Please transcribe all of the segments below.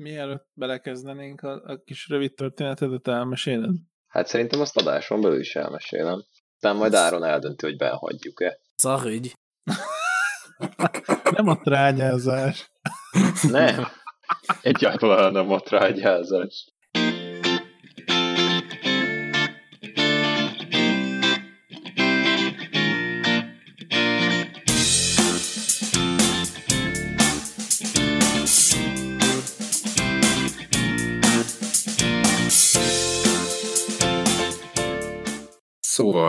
Mielőtt belekezdenénk a, a kis rövid történetedet elmeséled? Hát szerintem azt adáson belül is elmesélem. Aztán majd Áron eldönti, hogy behagyjuk-e. Szarügy. Nem a trágyázás. Nem. Egyáltalán nem a trágyázás.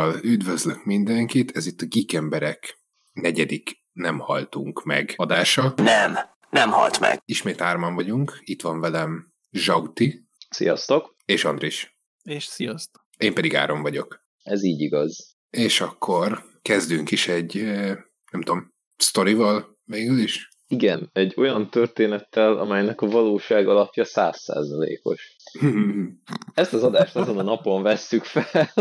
Szóval üdvözlök mindenkit, ez itt a Geek Emberek negyedik Nem haltunk meg adása. Nem, nem halt meg. Ismét árman vagyunk, itt van velem Zsauti Sziasztok! és Andris. És sziasztok. Én pedig Áron vagyok. Ez így igaz. És akkor kezdünk is egy, eh, nem tudom, sztorival végül is. Igen, egy olyan történettel, amelynek a valóság alapja százszázalékos. Ezt az adást azon a napon vesszük fel.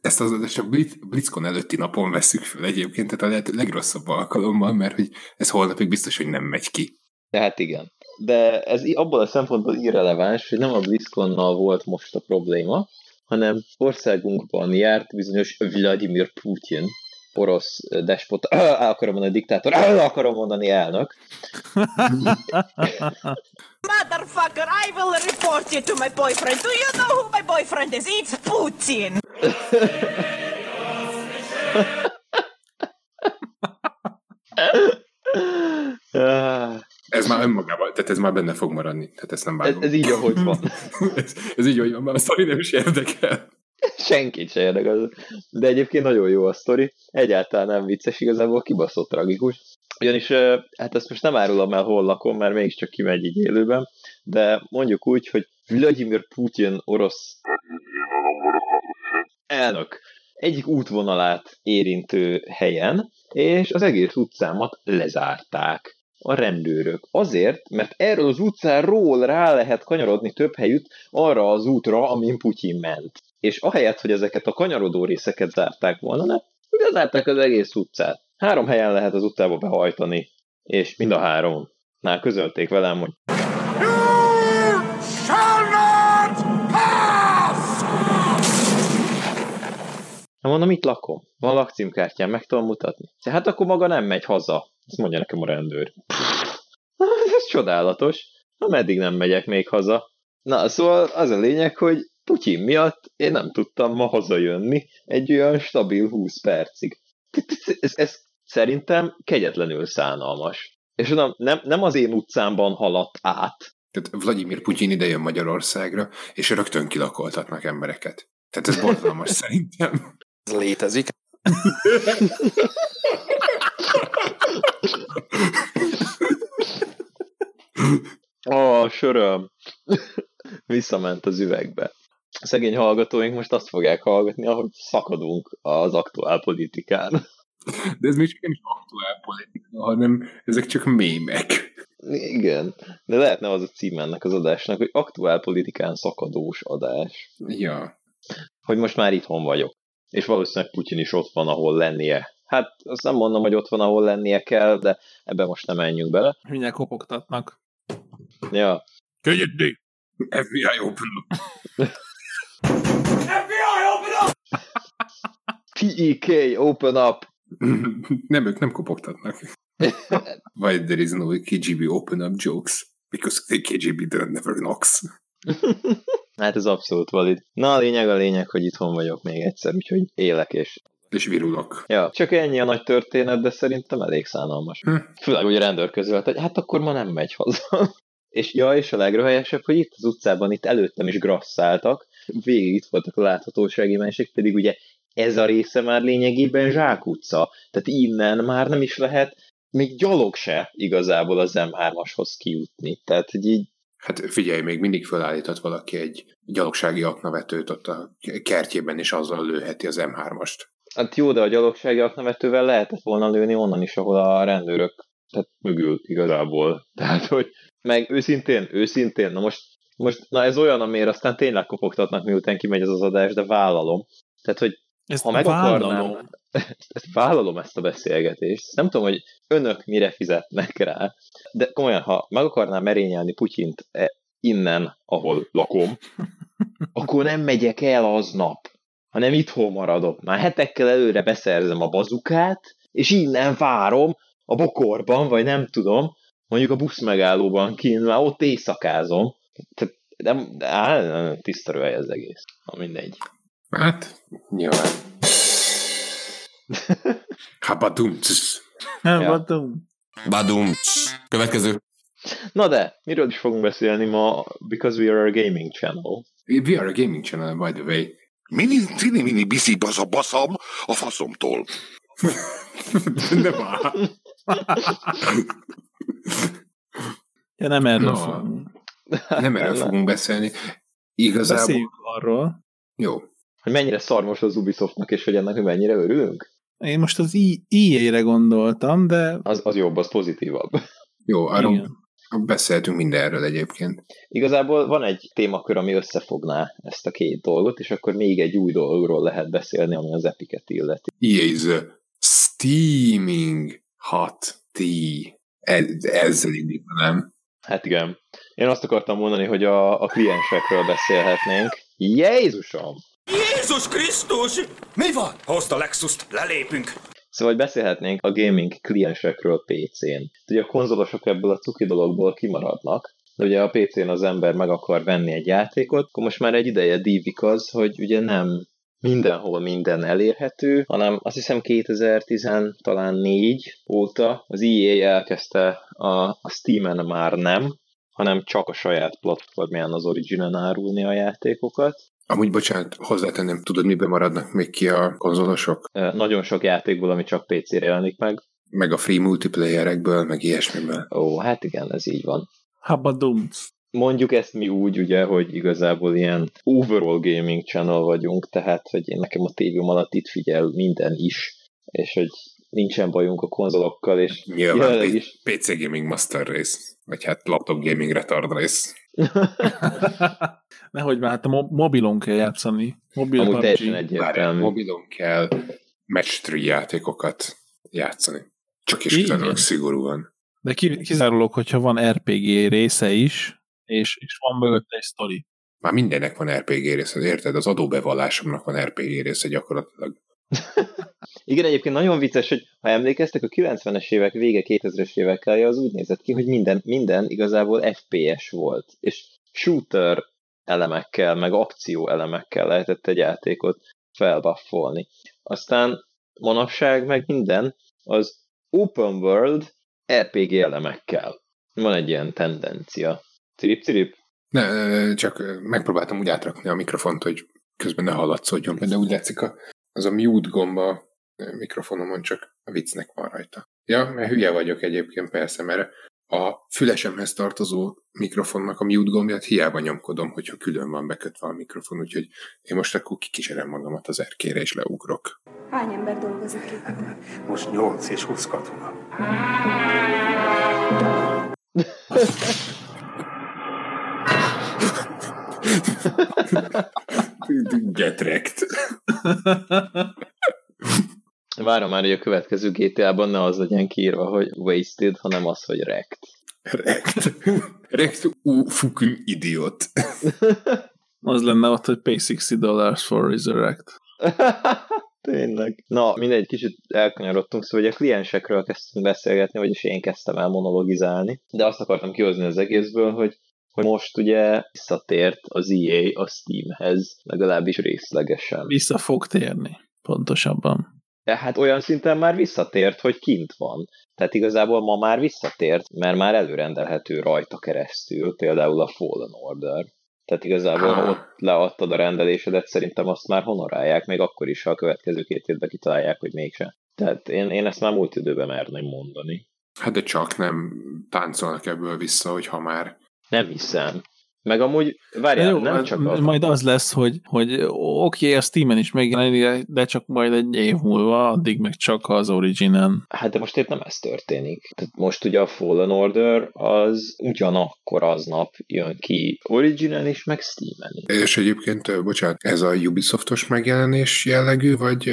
Ezt az adást a Blitz, BlitzCon előtti napon veszük fel egyébként, tehát a lehető legrosszabb alkalommal, mert hogy ez holnapig biztos, hogy nem megy ki. Tehát igen. De ez abból a szempontból irreleváns, hogy nem a BlizzConnal volt most a probléma, hanem országunkban járt bizonyos Vladimir Putin, orosz despota, el akarom mondani diktátor, akarom mondani elnök, Motherfucker, I will report you to my boyfriend. Do you know who my boyfriend is? It's Putin. Ez már önmagában, tehát ez már benne fog maradni, tehát ezt nem ez, vágom. ez így, ahogy van. ez, ez így, hogy van, már a sztori nem is érdekel. Senkit se érdekel. De egyébként nagyon jó a sztori. Egyáltalán nem vicces, igazából kibaszott tragikus. Ugyanis, hát ezt most nem árulom el, hol lakom, mert mégiscsak kimegy így élőben, de mondjuk úgy, hogy Vladimir Putin orosz elnök egyik útvonalát érintő helyen, és az egész utcámat lezárták a rendőrök. Azért, mert erről az utcáról rá lehet kanyarodni több helyütt arra az útra, amin Putyin ment. És ahelyett, hogy ezeket a kanyarodó részeket zárták volna le, lezárták az egész utcát. Három helyen lehet az utcába behajtani, és mind a háromnál közölték velem, hogy Hát mondom, itt lakom. Van lakcímkártyám, meg tudom mutatni. Hát akkor maga nem megy haza. Ezt mondja nekem a rendőr. Ez csodálatos. Na, meddig nem megyek még haza? Na, szóval az a lényeg, hogy Putyin miatt én nem tudtam ma hazajönni egy olyan stabil 20 percig. Ez, ez szerintem kegyetlenül szánalmas. És mondom, nem, nem az én utcámban haladt át, Tehát Vladimir Putyin ide jön Magyarországra, és rögtön kilakoltatnak embereket. Tehát ez borzalmas szerintem. Ez létezik. Ó, söröm. Visszament az üvegbe. A szegény hallgatóink most azt fogják hallgatni, ahogy szakadunk az aktuál politikán. De ez még csak nem is aktuál politika, hanem ezek csak mémek. Igen, de lehetne az a cím ennek az adásnak, hogy aktuál politikán szakadós adás. Ja. Hogy most már itthon vagyok. És valószínűleg Putyin is ott van, ahol lennie. Hát azt nem mondom, hogy ott van, ahol lennie kell, de ebbe most nem menjünk bele. Mindjárt kopogtatnak. Ja, Könnyedni! FBI open up. PEK, open up! nem, ők nem kopogtatnak. Why there is no KGB open up jokes? Because the KGB never knocks. Hát ez abszolút valid. Na a lényeg a lényeg, hogy itthon vagyok még egyszer, úgyhogy élek és... És virulok. Ja, csak ennyi a nagy történet, de szerintem elég szánalmas. Hm. Főleg, hogy a rendőr közölt, hogy hát akkor ma nem megy haza. és ja, és a legröhelyesebb, hogy itt az utcában, itt előttem is grasszáltak, végig itt voltak a láthatósági másik, pedig ugye ez a része már lényegében Zsák utca. Tehát innen már nem is lehet még gyalog se igazából az M3-ashoz kijutni. Tehát, hogy így Hát figyelj, még mindig felállított valaki egy gyalogsági aknavetőt ott a kertjében, és azzal lőheti az M3-ast. Hát jó, de a gyalogsági aknavetővel lehetett volna lőni onnan is, ahol a rendőrök tehát mögül igazából. Tehát, hogy meg őszintén, őszintén, na most, most na ez olyan, amire aztán tényleg kopogtatnak, miután kimegy ez az adás, de vállalom. Tehát, hogy Ezt ha meg vállalom. akarnám, ezt vállalom ezt a beszélgetést, nem tudom, hogy önök mire fizetnek rá, de komolyan, ha meg akarnám merényelni Putyint e- innen, ahol lakom, akkor nem megyek el aznap, hanem itthon maradok. Már hetekkel előre beszerzem a bazukát, és innen várom a bokorban, vagy nem tudom, mondjuk a busz megállóban kint, már ott éjszakázom. Tehát nem, á, nem tiszta röhely az egész. Na mindegy. Hát, nyilván. Habadum. Ja. voltam. Badum. Következő. Na de, miről is fogunk beszélni ma, because we are a gaming channel. We are a gaming channel, by the way. Mini, cini, mini, biszi, baza, baszam a faszomtól. De már. Ja, nem erről No. fogunk. Nem erről fogunk beszélni. Igazából... Beszéljünk arról. Jó. Hogy mennyire szar most az Ubisoftnak, és hogy ennek mennyire örülünk? Én most az EA-re gondoltam, de Az, az jobb, az pozitívabb. Jó, arról igen. beszéltünk mindenről egyébként. Igazából van egy témakör, ami összefogná ezt a két dolgot, és akkor még egy új dologról lehet beszélni, ami az Epicet illeti. EA-'s Steaming Hot Tea. Ez, ezzel indítanám. Hát igen. Én azt akartam mondani, hogy a, a kliensekről beszélhetnénk. Jézusom! Jézus Krisztus! Mi van? Hozd a Lexus-t, lelépünk! Szóval hogy beszélhetnénk a gaming kliensekről PC-n. Ugye a konzolosok ebből a cuki dologból kimaradnak, de ugye a PC-n az ember meg akar venni egy játékot, akkor most már egy ideje dívik az, hogy ugye nem mindenhol minden elérhető, hanem azt hiszem 2010 talán 4 óta az EA elkezdte a, a Steam-en már nem, hanem csak a saját platformján az Origin-en árulni a játékokat. Amúgy, bocsánat, hozzátenném, tudod, miben maradnak még ki a konzolosok? Nagyon sok játékból, ami csak PC-re jelenik meg. Meg a free multiplayerekből, meg ilyesmiből. Ó, hát igen, ez így van. Habadumc. Mondjuk ezt mi úgy, ugye, hogy igazából ilyen overall gaming channel vagyunk, tehát, hogy én nekem a tévém alatt itt figyel minden is, és hogy nincsen bajunk a konzolokkal, és Nyilván P- is. PC Gaming Master Race, vagy hát Laptop Gaming Retard Race. Nehogy már, hát a mo- mobilon kell játszani. Mobil Amúgy teljesen egyértelmű. mobilon kell match 3 játékokat játszani. Csak is kizárólag szigorúan. De ki- kizárólag, hogyha van RPG része is, és, és van mögötte egy sztori. Már mindennek van RPG része, érted? Az adóbevallásomnak van RPG része gyakorlatilag. Igen, egyébként nagyon vicces, hogy ha emlékeztek, a 90-es évek vége 2000-es évek eleje az úgy nézett ki, hogy minden, minden igazából FPS volt, és shooter elemekkel, meg akció elemekkel lehetett egy játékot felbuffolni. Aztán manapság meg minden az open world RPG elemekkel. Van egy ilyen tendencia. Cirip-cirip? Ne, csak megpróbáltam úgy átrakni a mikrofont, hogy közben ne hallatszódjon, de úgy látszik a, az a mute gomb a mikrofonomon, csak a viccnek van rajta. Ja, mert hülye vagyok egyébként persze, mert a fülesemhez tartozó mikrofonnak a mute gombját hiába nyomkodom, hogyha külön van bekötve a mikrofon, úgyhogy én most akkor kikísérem magamat az erkére és leugrok. Hány ember dolgozik itt? Most 8 és 20 katona. Get wrecked. Várom már, hogy a következő GTA-ban ne az legyen kiírva, hogy wasted, hanem az, hogy wrecked. Wrecked. Wrecked, ú, fucking idiot. Az lenne ott, hogy pay 60 dollars for resurrect. Tényleg. Na, mindegy, kicsit elkanyarodtunk, szóval ugye a kliensekről kezdtünk beszélgetni, vagyis én kezdtem el monologizálni, de azt akartam kihozni az egészből, hogy, hogy most ugye visszatért az EA a Steamhez, legalábbis részlegesen. Vissza fog térni, pontosabban. De hát olyan szinten már visszatért, hogy kint van. Tehát igazából ma már visszatért, mert már előrendelhető rajta keresztül, például a Fallen Order. Tehát igazából, ha Ah. ott leadtad a rendelésedet, szerintem azt már honorálják, még akkor is, ha a következő két évben kitalálják, hogy mégse. Tehát én, én ezt már múlt időben merném mondani. Hát de csak nem táncolnak ebből vissza, hogy ha már Nem hiszem. Meg amúgy, várjál, jó, nem csak az. majd az lesz, hogy, hogy oké, okay, a Steam-en is megjelenik, de csak majd egy év múlva, addig meg csak az Originen. Hát de most épp nem ez történik. Tehát most ugye a Fallen Order az ugyanakkor aznap jön ki Originen is, meg Steam-en is. És egyébként, bocsánat, ez a Ubisoftos megjelenés jellegű, vagy,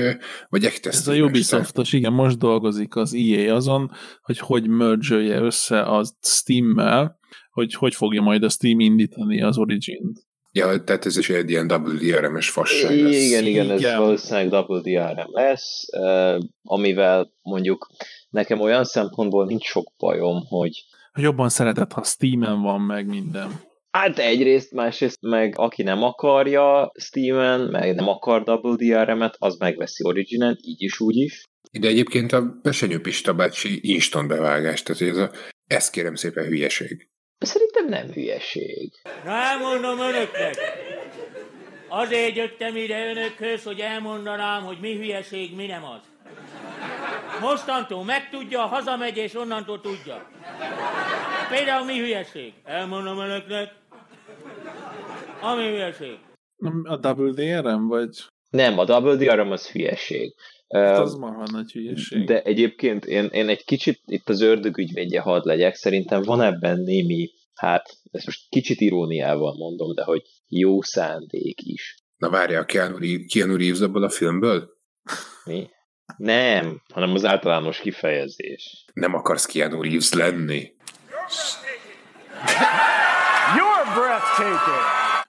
vagy ektes Ez a Ubisoftos, igen, most dolgozik az EA azon, hogy hogy merge össze a Steam-mel, hogy hogy fogja majd a Steam indítani az Origin-t. Ja, tehát ez is egy ilyen WDRM-es fasság lesz. Igen, igen, ez Igen. valószínűleg Double DRM lesz, amivel mondjuk nekem olyan szempontból nincs sok bajom, hogy Jobban szeretett, ha Steam-en van meg minden. Hát egyrészt, másrészt meg aki nem akarja Steam-en, meg nem akar Double DRM-et, az megveszi Origin-en, így is, úgy is. De egyébként a Besenyő Pista bácsi instant bevágás, tehát ez a, ezt kérem szépen hülyeség. Szerintem nem hülyeség. Na elmondom önöknek. Azért jöttem ide önökhöz, hogy elmondanám, hogy mi hülyeség, mi nem az. Mostantól megtudja, hazamegy és onnantól tudja. Például mi hülyeség? Elmondom önöknek. Ami hülyeség. A WDRM, vagy? Nem, a Double DRM az hülyeség. Hát az már nagy hülyeség. De egyébként én, én egy kicsit itt az ördög ügyvédje hadd legyek, szerintem van ebben némi, hát ezt most kicsit iróniával mondom, de hogy jó szándék is. Na várja, a Keanu, Keanu Reeves abból a filmből? Mi? Nem, hanem az általános kifejezés. Nem akarsz Keanu Reeves lenni?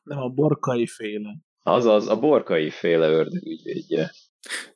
Nem a borkai féle. Azaz, a borkai féle ördög ügyvédje.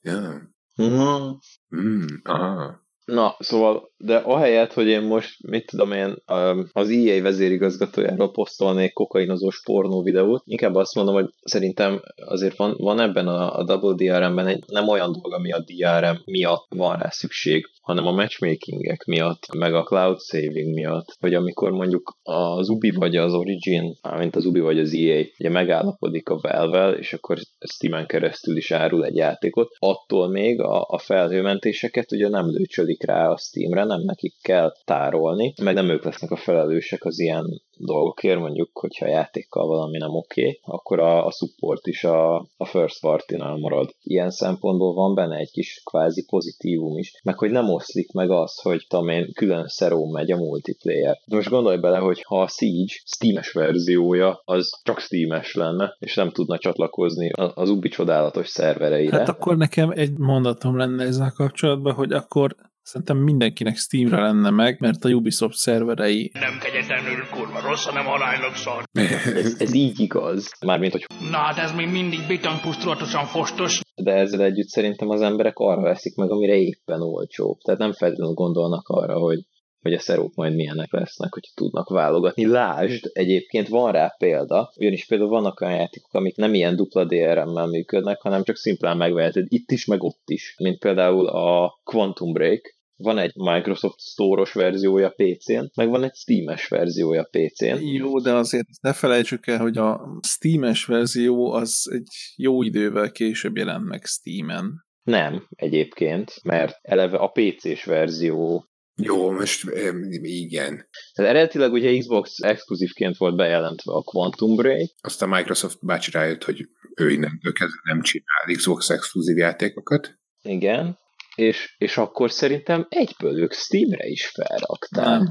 Ja. Mhm. Mm, aha. Na, szóval, de ahelyett, hogy én most, mit tudom én, um, az EA vezérigazgatójáról posztolnék kokainozós pornó videót, inkább azt mondom, hogy szerintem azért van, van ebben a, a Double DRM-ben egy nem olyan dolog, ami a DRM miatt van rá szükség, hanem a matchmakingek miatt, meg a cloud saving miatt, hogy amikor mondjuk az Ubi vagy az Origin, mint az Ubi vagy az EA, ugye megállapodik a valve és akkor Steam-en keresztül is árul egy játékot, attól még a, a felhőmentéseket ugye nem lőcsölik rá a Steamre, nem nekik kell tárolni, meg nem ők lesznek a felelősek az ilyen dolgokért, mondjuk, hogyha a játékkal valami nem oké, okay, akkor a, a support is a, a first party-nál marad. Ilyen szempontból van benne egy kis kvázi pozitívum is, meg hogy nem oszlik meg az, hogy én, külön szeró megy a multiplayer. De most gondolj bele, hogy ha a Siege Steam-es verziója, az csak Steam-es lenne, és nem tudna csatlakozni az Ubi csodálatos szervereire. Hát akkor nekem egy mondatom lenne ezzel kapcsolatban, hogy akkor szerintem mindenkinek Steamre lenne meg, mert a Ubisoft szerverei Nem kegyetlenül kurva rossz, hanem aránylag szar. ez, ez így igaz. Mármint, hogy Na hát ez még mindig bitang pusztulatosan fostos. de ezzel együtt szerintem az emberek arra veszik meg, amire éppen olcsó. Tehát nem feltétlenül gondolnak arra, hogy, hogy a szerók majd milyenek lesznek, hogy tudnak válogatni. Lásd, egyébként van rá példa, ugyanis például vannak olyan játékok, amik nem ilyen dupla DRM-mel működnek, hanem csak szimplán megveheted itt is, meg ott is. Mint például a Quantum Break, van egy Microsoft Store-os verziója PC-n, meg van egy Steam-es verziója PC-n. Jó, de azért ne felejtsük el, hogy a Steam-es verzió az egy jó idővel később jelent meg Steam-en. Nem, egyébként, mert eleve a PC-s verzió Jó, most igen. Tehát eredetileg ugye Xbox exkluzívként volt bejelentve a Quantum Break, Aztán Microsoft bácsi rájött, hogy ő innentől kezdve nem csinál Xbox exkluzív játékokat. igen, és, és akkor szerintem egyből ők Steamre is felrakták. Nem.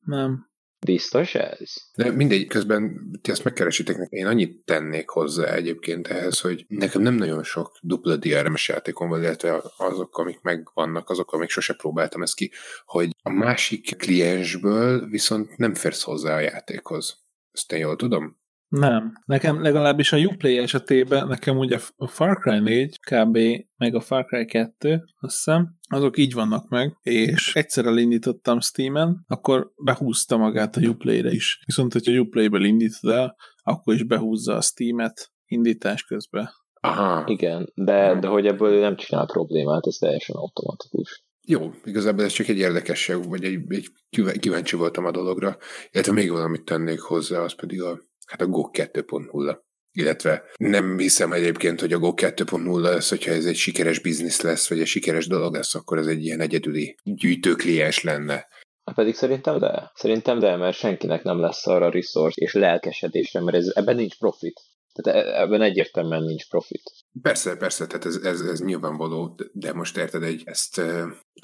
Nem. Biztos ez? De mindegy, közben ti azt megkeresitek nekem. Én annyit tennék hozzá egyébként ehhez, hogy nekem nem nagyon sok dupla DRM-es játékom van, illetve azok, amik megvannak, azok, amik sose próbáltam ezt ki, hogy a másik kliensből viszont nem férsz hozzá a játékhoz. Ezt én jól tudom? Nem. Nekem legalábbis a Uplay esetében, nekem ugye a Far Cry 4, kb. meg a Far Cry 2, azt hiszem, azok így vannak meg, és egyszer elindítottam Steam-en, akkor behúzta magát a Uplay-re is. Viszont, hogyha Uplay-ből indítod el, akkor is behúzza a Steam-et indítás közben. Aha. Igen, de, de hogy ebből ő nem csinál problémát, ez teljesen automatikus. Jó, igazából ez csak egy érdekesség, vagy egy, egy kív- kíváncsi voltam a dologra, illetve még valamit tennék hozzá, az pedig a, hát a GOG 2.0. Illetve nem hiszem egyébként, hogy a GOG 2.0 lesz, hogyha ez egy sikeres biznisz lesz, vagy egy sikeres dolog lesz, akkor ez egy ilyen egyedüli gyűjtőkliens lenne. Hát Pedig szerintem de. Szerintem de, mert senkinek nem lesz arra resource és lelkesedésre, mert ez, ebben nincs profit. Tehát e- ebben egyértelműen nincs profit. Persze, persze, tehát ez, ez, ez nyilvánvaló, de most érted, egy, ezt,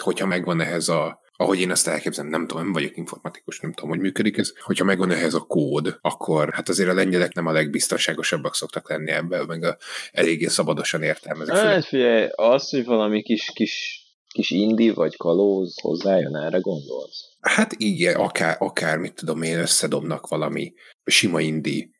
hogyha megvan ehhez a, ahogy én ezt elképzelem, nem tudom, nem vagyok informatikus, nem tudom, hogy működik ez, hogyha megvan ehhez a kód, akkor hát azért a lengyelek nem a legbiztonságosabbak szoktak lenni ebben, meg a, eléggé szabadosan értelmezik. Hát figyelj, az, hogy valami kis, kis kis indi vagy kalóz hozzájön, erre gondolsz? Hát igen, akár, akár mit tudom én, összedobnak valami sima indi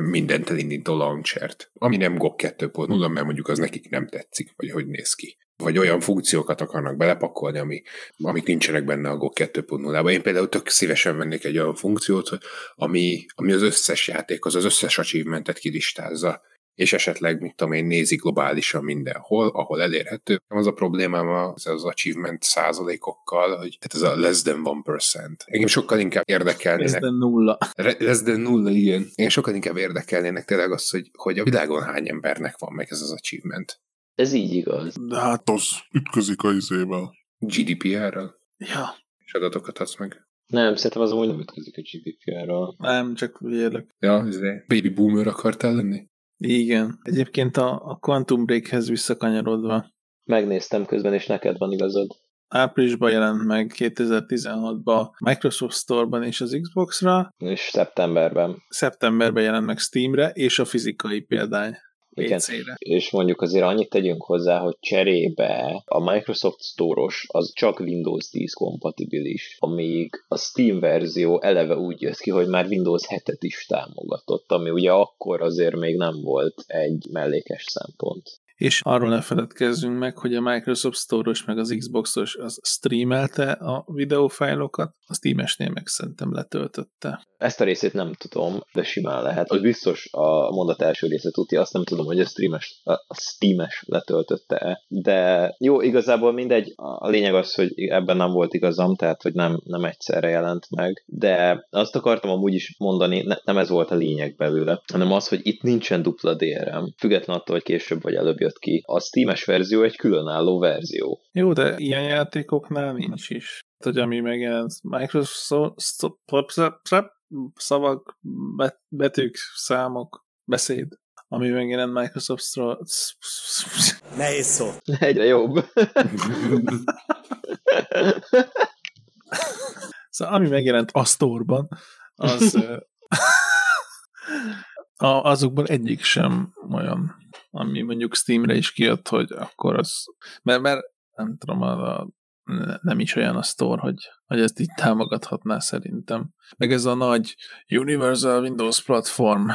mindent elindító launchert, ami nem GOG 2.0, mert mondjuk az nekik nem tetszik, vagy hogy néz ki. Vagy olyan funkciókat akarnak belepakolni, ami, amik nincsenek benne a GOG 2.0-ban. Én például tök szívesen vennék egy olyan funkciót, ami, ami az összes játékhoz, az összes achievementet kilistázza, és esetleg, mit tudom én, nézi globálisan mindenhol, ahol elérhető. Az a problémám az, az achievement százalékokkal, hogy tehát ez a less than one percent. Engem sokkal inkább érdekelnének. Ez de nulla. Re- less than nulla, igen. Engem sokkal inkább érdekelnének tényleg az, hogy, hogy a világon hány embernek van meg ez az achievement. Ez így igaz. De hát az ütközik a izével. GDPR-ral? Ja. És adatokat adsz meg? Nem, szerintem az amúgy nem ütközik a GDPR-ral. Nem, csak vélek. Ja, izé. Baby boomer akartál lenni? Igen. Egyébként a, a Quantum Breakhez visszakanyarodva. Megnéztem közben, és neked van igazad. Áprilisban jelent meg 2016-ban Microsoft Store-ban és az Xbox-ra, És szeptemberben. szeptemberben jelent meg Steamre, és a fizikai példány Igen. PC-re. És mondjuk azért annyit tegyünk hozzá, hogy cserébe a Microsoft Store-os az csak Windows 10 kompatibilis, amíg a Steam verzió eleve úgy jött ki, hogy már Windows 7-et is támogatott, ami ugye akkor azért még nem volt egy mellékes szempont. És arról ne feledkezzünk meg, hogy a Microsoft Store-os meg az Xbox-os az streamelte a videófájlokat, a Steam-esnél meg szerintem letöltötte. Ezt a részét nem tudom, de simán lehet. Az biztos a mondat első része tudja, azt nem tudom, hogy a, streames, a Steam-es letöltötte-e. De jó, igazából mindegy. A lényeg az, hogy ebben nem volt igazam, tehát hogy nem, nem egyszerre jelent meg. De azt akartam amúgy is mondani, ne, nem ez volt a lényeg belőle, hanem az, hogy itt nincsen dupla DRM. Független attól, hogy később vagy előbb jött ki. A Steam-es verzió egy különálló verzió. Jó, de ilyen játékoknál nincs is. Hogy ami megjelent Microsoft szavak, bet- betűk, számok, beszéd, ami megjelent Microsoft Store... Nehéz szó. Egyre jobb. Szóval ami megjelent a store-ban, az a, azokból egyik sem olyan, ami mondjuk Steamre is kijött, hogy akkor az, mert, mert nem tudom, a, a, nem is olyan a store, hogy, hogy ezt így támogathatná szerintem. Meg ez a nagy Universal Windows platform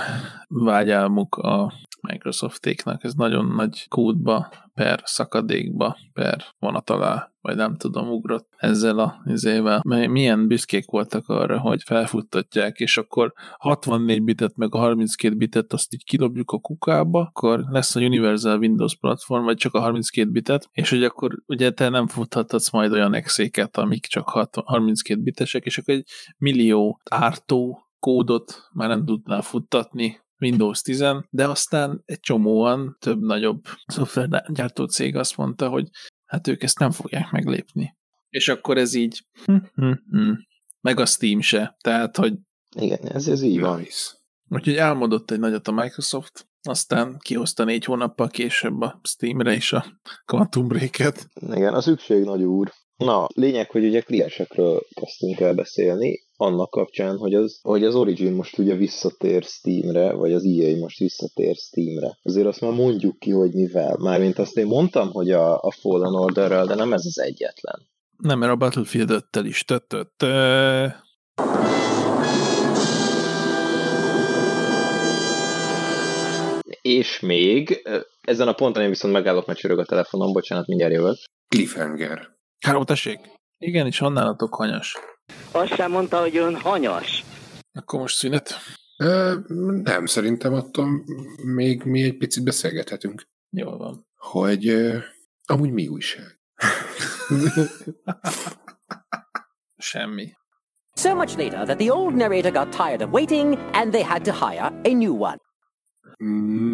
vágyálmuk a Microsoftéknak, ez nagyon nagy kódba, per szakadékba, per vonat alá, vagy nem tudom, ugrott ezzel a izével. Milyen büszkék voltak arra, hogy felfuttatják, és akkor 64 bitet, meg a 32 bitet azt így kilobjuk a kukába, akkor lesz a Universal Windows platform, vagy csak a 32 bitet, és hogy akkor ugye te nem futhatsz majd olyan exéket, amik csak 60 32 bitesek, és akkor egy millió ártó kódot már nem tudnál futtatni, Windows 10, de aztán egy csomóan, több nagyobb szoftvergyártó cég azt mondta, hogy hát ők ezt nem fogják meglépni. És akkor ez így, hm, hm, hm. meg a Steam se. Tehát, hogy Igen, ez, ez így van. Nice. úgyhogy álmodott egy nagyot a Microsoft, aztán kihozta négy hónappal később a Steamre is a Quantum Break-et. Igen, a szükség nagy úr. Na, lényeg, hogy ugye kliensekről kezdtünk el beszélni, annak kapcsán, hogy az, hogy az Origin most ugye visszatér Steamre, vagy az EA most visszatér Steamre. Azért azt már mondjuk ki, hogy mivel. Mármint azt én mondtam, hogy a, a Fallen Orderrel, de nem ez az egyetlen. Nem, mert a Battlefield 5-tel is tötött. És még, ezen a ponton én viszont megállok, mert csörög a telefonom, bocsánat, mindjárt jövök. Cliffhanger. Káró, tessék! Igen, és honnálatok hanyas. Azt sem mondta, hogy ön hanyas. Akkor most szünet. Ö, nem, szerintem attól még mi egy picit beszélgethetünk. Jól van. Hogy ö, amúgy mi újság? Semmi. So much later that the old narrator got tired of waiting and they had to hire a new one.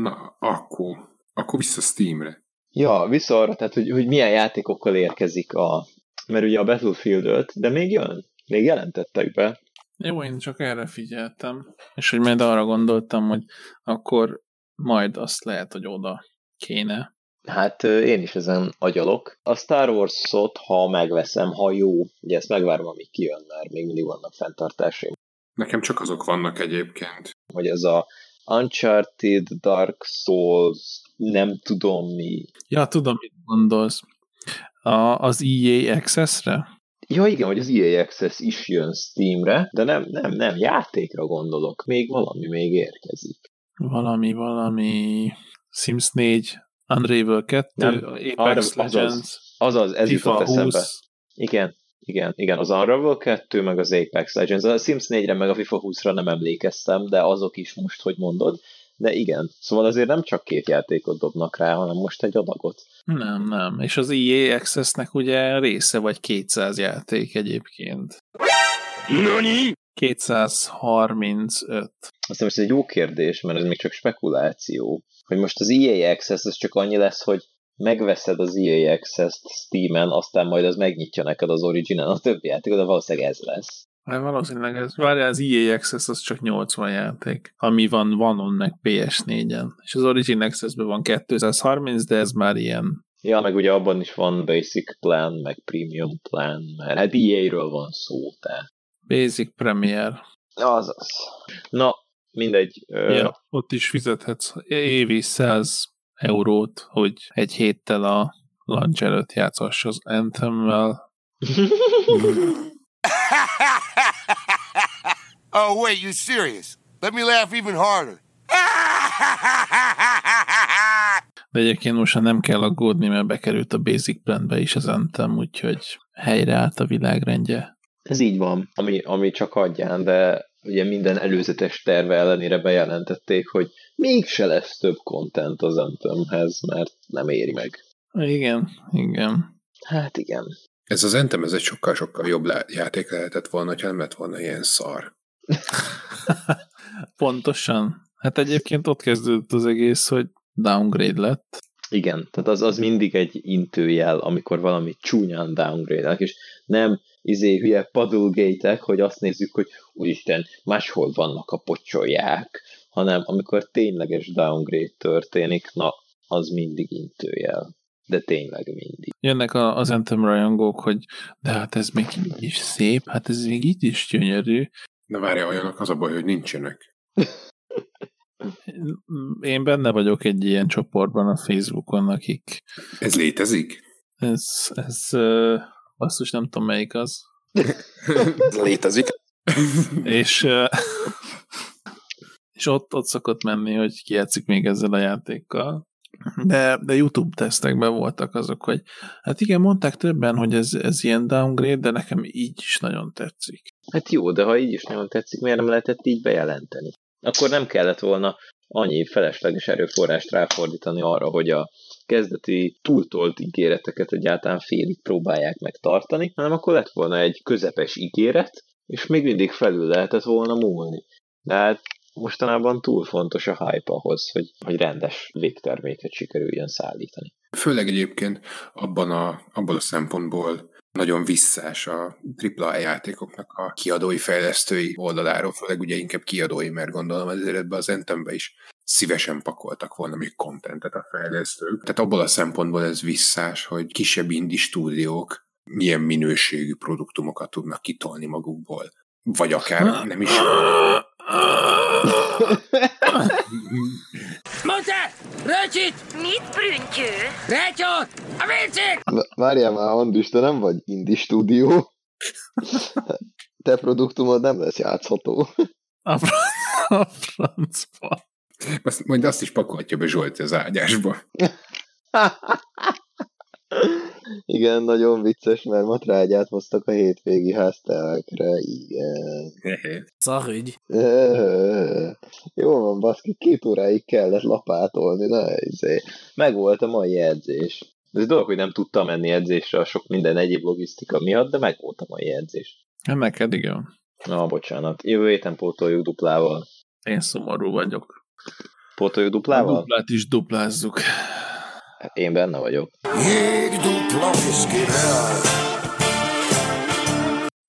Na, akkor, akkor vissza Steamre. Ja, vissza arra, tehát, hogy, hogy milyen játékokkal érkezik a... Mert ugye a Battlefield 5, de még jön. Még jelentettek be. Jó, én csak erre figyeltem, és hogy majd arra gondoltam, hogy akkor majd azt lehet, hogy oda kéne. Hát én is ezen agyalok. A Star Wars-ot, ha megveszem, ha jó, ugye ezt megvárom, amíg kijön, mert még mindig vannak fenntartásaim. Nekem csak azok vannak egyébként. Hogy ez a Uncharted, Dark Souls, nem tudom mi. Ja, tudom, mit gondolsz. A, az EA Access-re? Ja igen, hogy az EA Access is jön Steamre, de nem, nem, nem, játékra gondolok. Még valami még érkezik. Valami, valami... Sims 4, Unravel 2, Nem, Apex arra- Legends, Azaz, ez FIFA jutott eszembe. 20. Igen, igen, igen, az Unravel 2, meg az Apex Legends. A Sims 4-re, meg a FIFA 20-ra nem emlékeztem, de azok is most, hogy mondod. De igen, szóval azért nem csak két játékot dobnak rá, hanem most egy adagot. Nem, nem. És az EA Access-nek ugye része vagy 200 játék egyébként. Nani? 235. Aztán most ez egy jó kérdés, mert ez még csak spekuláció, hogy most az EA Access ez csak annyi lesz, hogy megveszed az EA Access-t Steam-en, aztán majd az megnyitja neked az Origin-en a többi játékot, de valószínűleg ez lesz. Hát valószínűleg ez, várjál, az EA Access az csak 80 játék, ami van Vanon meg PS4-en. És az Origin Access-ben van 230, de ez már ilyen Ja, meg ugye abban is van Basic Plan, meg Premium Plan, mert hát EA-ről van szó, tehát. Basic Premier. Azaz. Na, mindegy. Ö, Ja, ott is fizethetsz évi 100 eurót, hogy egy héttel a launch előtt játszhass az Anthem-mel. oh, wait, you serious? Let me laugh even harder. De egyébként most már nem kell aggódni, mert bekerült a Basic Planbe is az Anthem, úgyhogy helyreállt a világrendje. Ez így van, ami, ami csak adján, de ugye minden előzetes terve ellenére bejelentették, hogy mégse lesz több content az Anthemhez, mert nem éri meg. Igen, igen. Hát igen. Ez az Anthem, ez egy sokkal-sokkal jobb játék lehetett volna, ha nem lett volna ilyen szar. Pontosan. Hát egyébként ott kezdődött az egész, hogy downgrade lett. Igen, tehát az, az mindig egy intőjel, amikor valami csúnyán downgrade és nem izé hülye padulgate hogy azt nézzük, hogy úristen, máshol vannak a pocsolják, hanem amikor tényleges downgrade történik, na, az mindig intőjel. De tényleg mindig. Jönnek a, az Anthem rajongók, hogy de hát ez még így is szép, hát ez még így is gyönyörű. Na várja, olyanok az a baj, hogy nincsenek. Én benne vagyok egy ilyen csoportban a Facebookon, akik Ez létezik? ez, ez uh, basszus nem tudom melyik az. Ez létezik. és uh, és ott, ott szokott menni, hogy ki játszik még ezzel a játékkal. De, de YouTube tesztekben voltak azok, hogy hát igen, mondták többen, hogy ez, ez ilyen downgrade, de nekem így is nagyon tetszik. Hát jó, de ha így is nagyon tetszik, miért nem lehetett így bejelenteni? Akkor nem kellett volna annyi felesleges erőforrást ráfordítani arra, hogy a kezdeti túltolt ígéreteket egyáltalán félig próbálják megtartani, hanem akkor lett volna egy közepes ígéret, és még mindig felül lehetett volna múlni. De hát mostanában túl fontos a hype ahhoz, hogy, hogy rendes végterméket sikerüljön szállítani. Főleg egyébként abban a, abban a szempontból nagyon visszás a AAA játékoknak a kiadói fejlesztői oldaláról, főleg ugye inkább kiadói, mert gondolom azért ebbe az Entembe is szívesen pakoltak volna még kontentet a fejlesztők. Tehát abból a szempontból ez visszás, hogy kisebb indie stúdiók milyen minőségű produktumokat tudnak kitolni magukból. Vagy akár nem is. Mondta! Röcsit! Mit, Brüntyő? Retyot! A vincit! Várjál már, Andris, te nem vagy indie stúdió. Te produktumod nem lesz játszható. A, fr- a francba. Azt, majd azt is pakolhatja be Zsolti az ágyásba. Igen, nagyon vicces, mert matrágyát hoztak a hétvégi háztelekre, igen. Szarügy. Jó van, baszki, két óráig kellett lapátolni, na izé. Meg volt a mai edzés. Ez dolog, hogy nem tudtam menni edzésre a sok minden egyéb logisztika miatt, de meg volt a mai edzés. Hát neked igen. Na, bocsánat. Jövő héten pótoljuk duplával. Én szomorú vagyok. Pótoljuk A duplával? duplát is duplázzuk. Hát én benne vagyok. Jég dupla.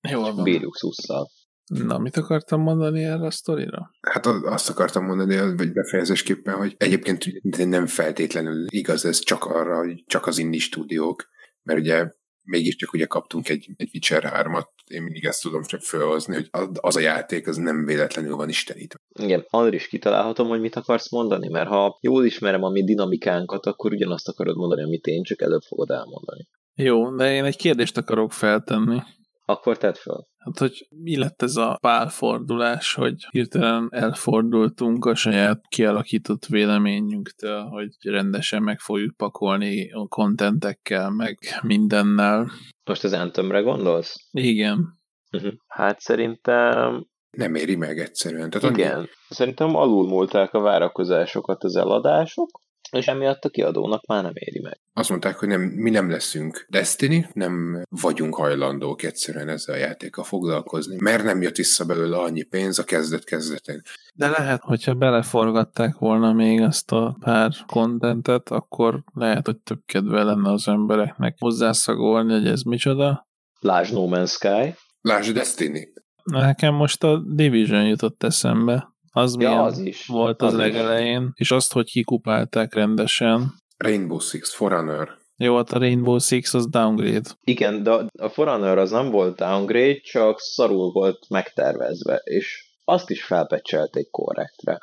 Jól van. Bírjuk szusszal. Na, mit akartam mondani erre a sztorira? Hát azt akartam mondani, vagy befejezésképpen, hogy egyébként nem feltétlenül igaz ez csak arra, hogy csak az indie stúdiók, mert ugye mégiscsak ugye kaptunk egy, egy Witcher 3-at, én mindig ezt tudom csak felhozni, hogy az- a játék az nem véletlenül van istenítve. Igen, Andris, kitalálhatom, hogy mit akarsz mondani, mert ha jól ismerem a mi dinamikánkat, akkor ugyanazt akarod mondani, amit én, csak előbb fogod elmondani. Jó, de én egy kérdést akarok feltenni. Akkor tedd fel. Hát, hogy mi lett ez a pálfordulás, hogy hirtelen elfordultunk a saját kialakított véleményünktől, hogy rendesen meg fogjuk pakolni a kontentekkel, meg mindennel. Most az Anthemre gondolsz? Igen. Uh-huh. Hát szerintem... Nem éri meg egyszerűen. Tehát Igen. Annyi... Szerintem alulmúlták a várakozásokat az eladások, és emiatt a kiadónak már nem éri meg. Azt mondták, hogy nem, mi nem leszünk Destiny, nem vagyunk hajlandók egyszerűen ezzel a játékkal foglalkozni, mert nem jött vissza belőle annyi pénz a kezdet-kezdetén. De lehet, hogyha beleforgatták volna még azt a pár kontentet, akkor lehet, hogy több kedve lenne az embereknek hozzászagolni, hogy ez micsoda. Lásd No Man's Sky. Lásd Destiny. Nekem most a Division jutott eszembe. Az, ja, az is. volt az, az legelején, is. és azt, hogy kikupálták rendesen. Rainbow Six, Forerunner. Jó, hát a Rainbow Six az downgrade. Igen, de a Forerunner az nem volt downgrade, csak szarul volt megtervezve, és azt is felpecselték korrektre.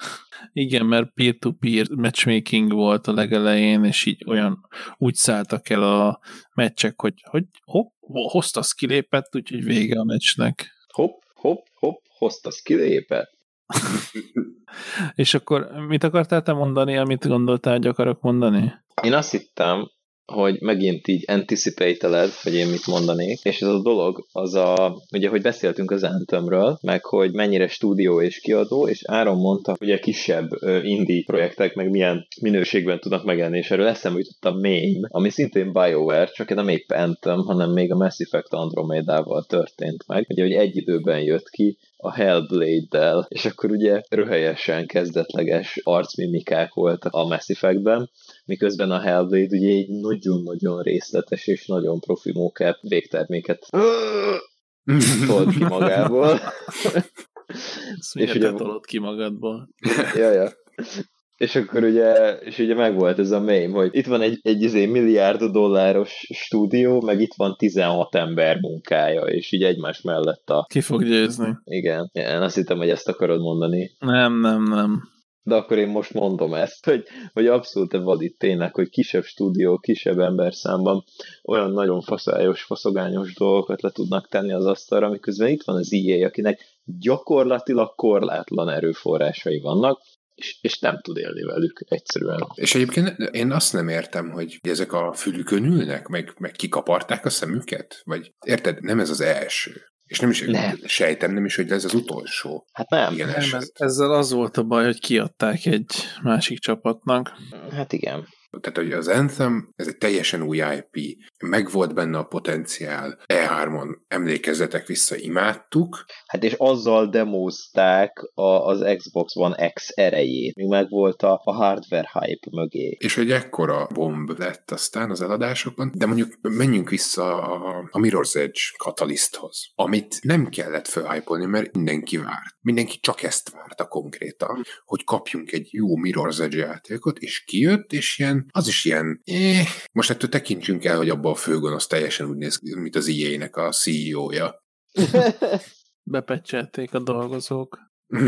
Igen, mert peer-to-peer matchmaking volt a legelején, és így olyan úgy szálltak el a meccsek, hogy, hogy hopp, hozta kilépett, úgyhogy vége a meccsnek. Hopp, hopp, hopp, hozta kilépett. És akkor mit akartál te mondani, amit gondoltál, hogy akarok mondani? Én azt hittem, hogy megint így anticipate hogy én mit mondanék, és ez a dolog az a, ugye, hogy beszéltünk az Anthemről, meg hogy mennyire stúdió és kiadó, és Áron mondta, hogy a kisebb indie projektek meg milyen minőségben tudnak megjelenni, és erről eszembe jutott a meme, ami szintén BioWare, csak nem épp Anthem, hanem még a Mass Effect Andromeda-val történt meg, ugye, hogy egy időben jött ki, a Hellblade-del, és akkor ugye röhelyesen kezdetleges arcmimikák voltak a Mass Effect-ben, miközben a Hellblade ugye egy nagyon-nagyon részletes és nagyon profi mókát végterméket tolt ki magából. és ugye tolod ki magadból. ja, ja. És akkor ugye, és ugye megvolt ez a mém, hogy itt van egy, egy izé milliárd dolláros stúdió, meg itt van 16 ember munkája, és így egymás mellett a... Ki fog győzni? Igen, én azt hittem, hogy ezt akarod mondani. Nem, nem, nem. De akkor én most mondom ezt, hogy, hogy abszolút vadít tényleg, hogy kisebb stúdió, kisebb ember számban olyan nagyon faszályos, faszogányos dolgokat le tudnak tenni az asztalra, miközben itt van az EA, akinek gyakorlatilag korlátlan erőforrásai vannak, és, és nem tud élni velük egyszerűen. És egyébként én azt nem értem, hogy ezek a fülükön ülnek, meg, meg kikaparták a szemüket? Vagy érted, nem ez az első. És nem is nem. sejtem, nem is, hogy ez az utolsó. Hát nem. Nem ez, ezzel az volt a baj, hogy kiadták egy másik csapatnak. Hát igen. Tehát, hogy az Anthem, ez egy teljesen új IP, megvolt benne a potenciál, E3-on emlékezzetek vissza, imádtuk. Hát és azzal demozták a, az Xbox One X erejét, még megvolt a, a hardware hype mögé. És hogy ekkora bomb lett aztán az eladásokban, de mondjuk menjünk vissza a, a Mirror's Edge kataliszthoz, amit nem kellett felhypolni, mert mindenki várt. Mindenki csak ezt várta konkrétan, hogy kapjunk egy jó Mirror's Edge játékot, és kijött, és ilyen az is ilyen, eh, most ettől tekintsünk el, hogy abban a főgonosz teljesen úgy néz ki, mint az EA-nek a CEO-ja. Bepecselték a dolgozók.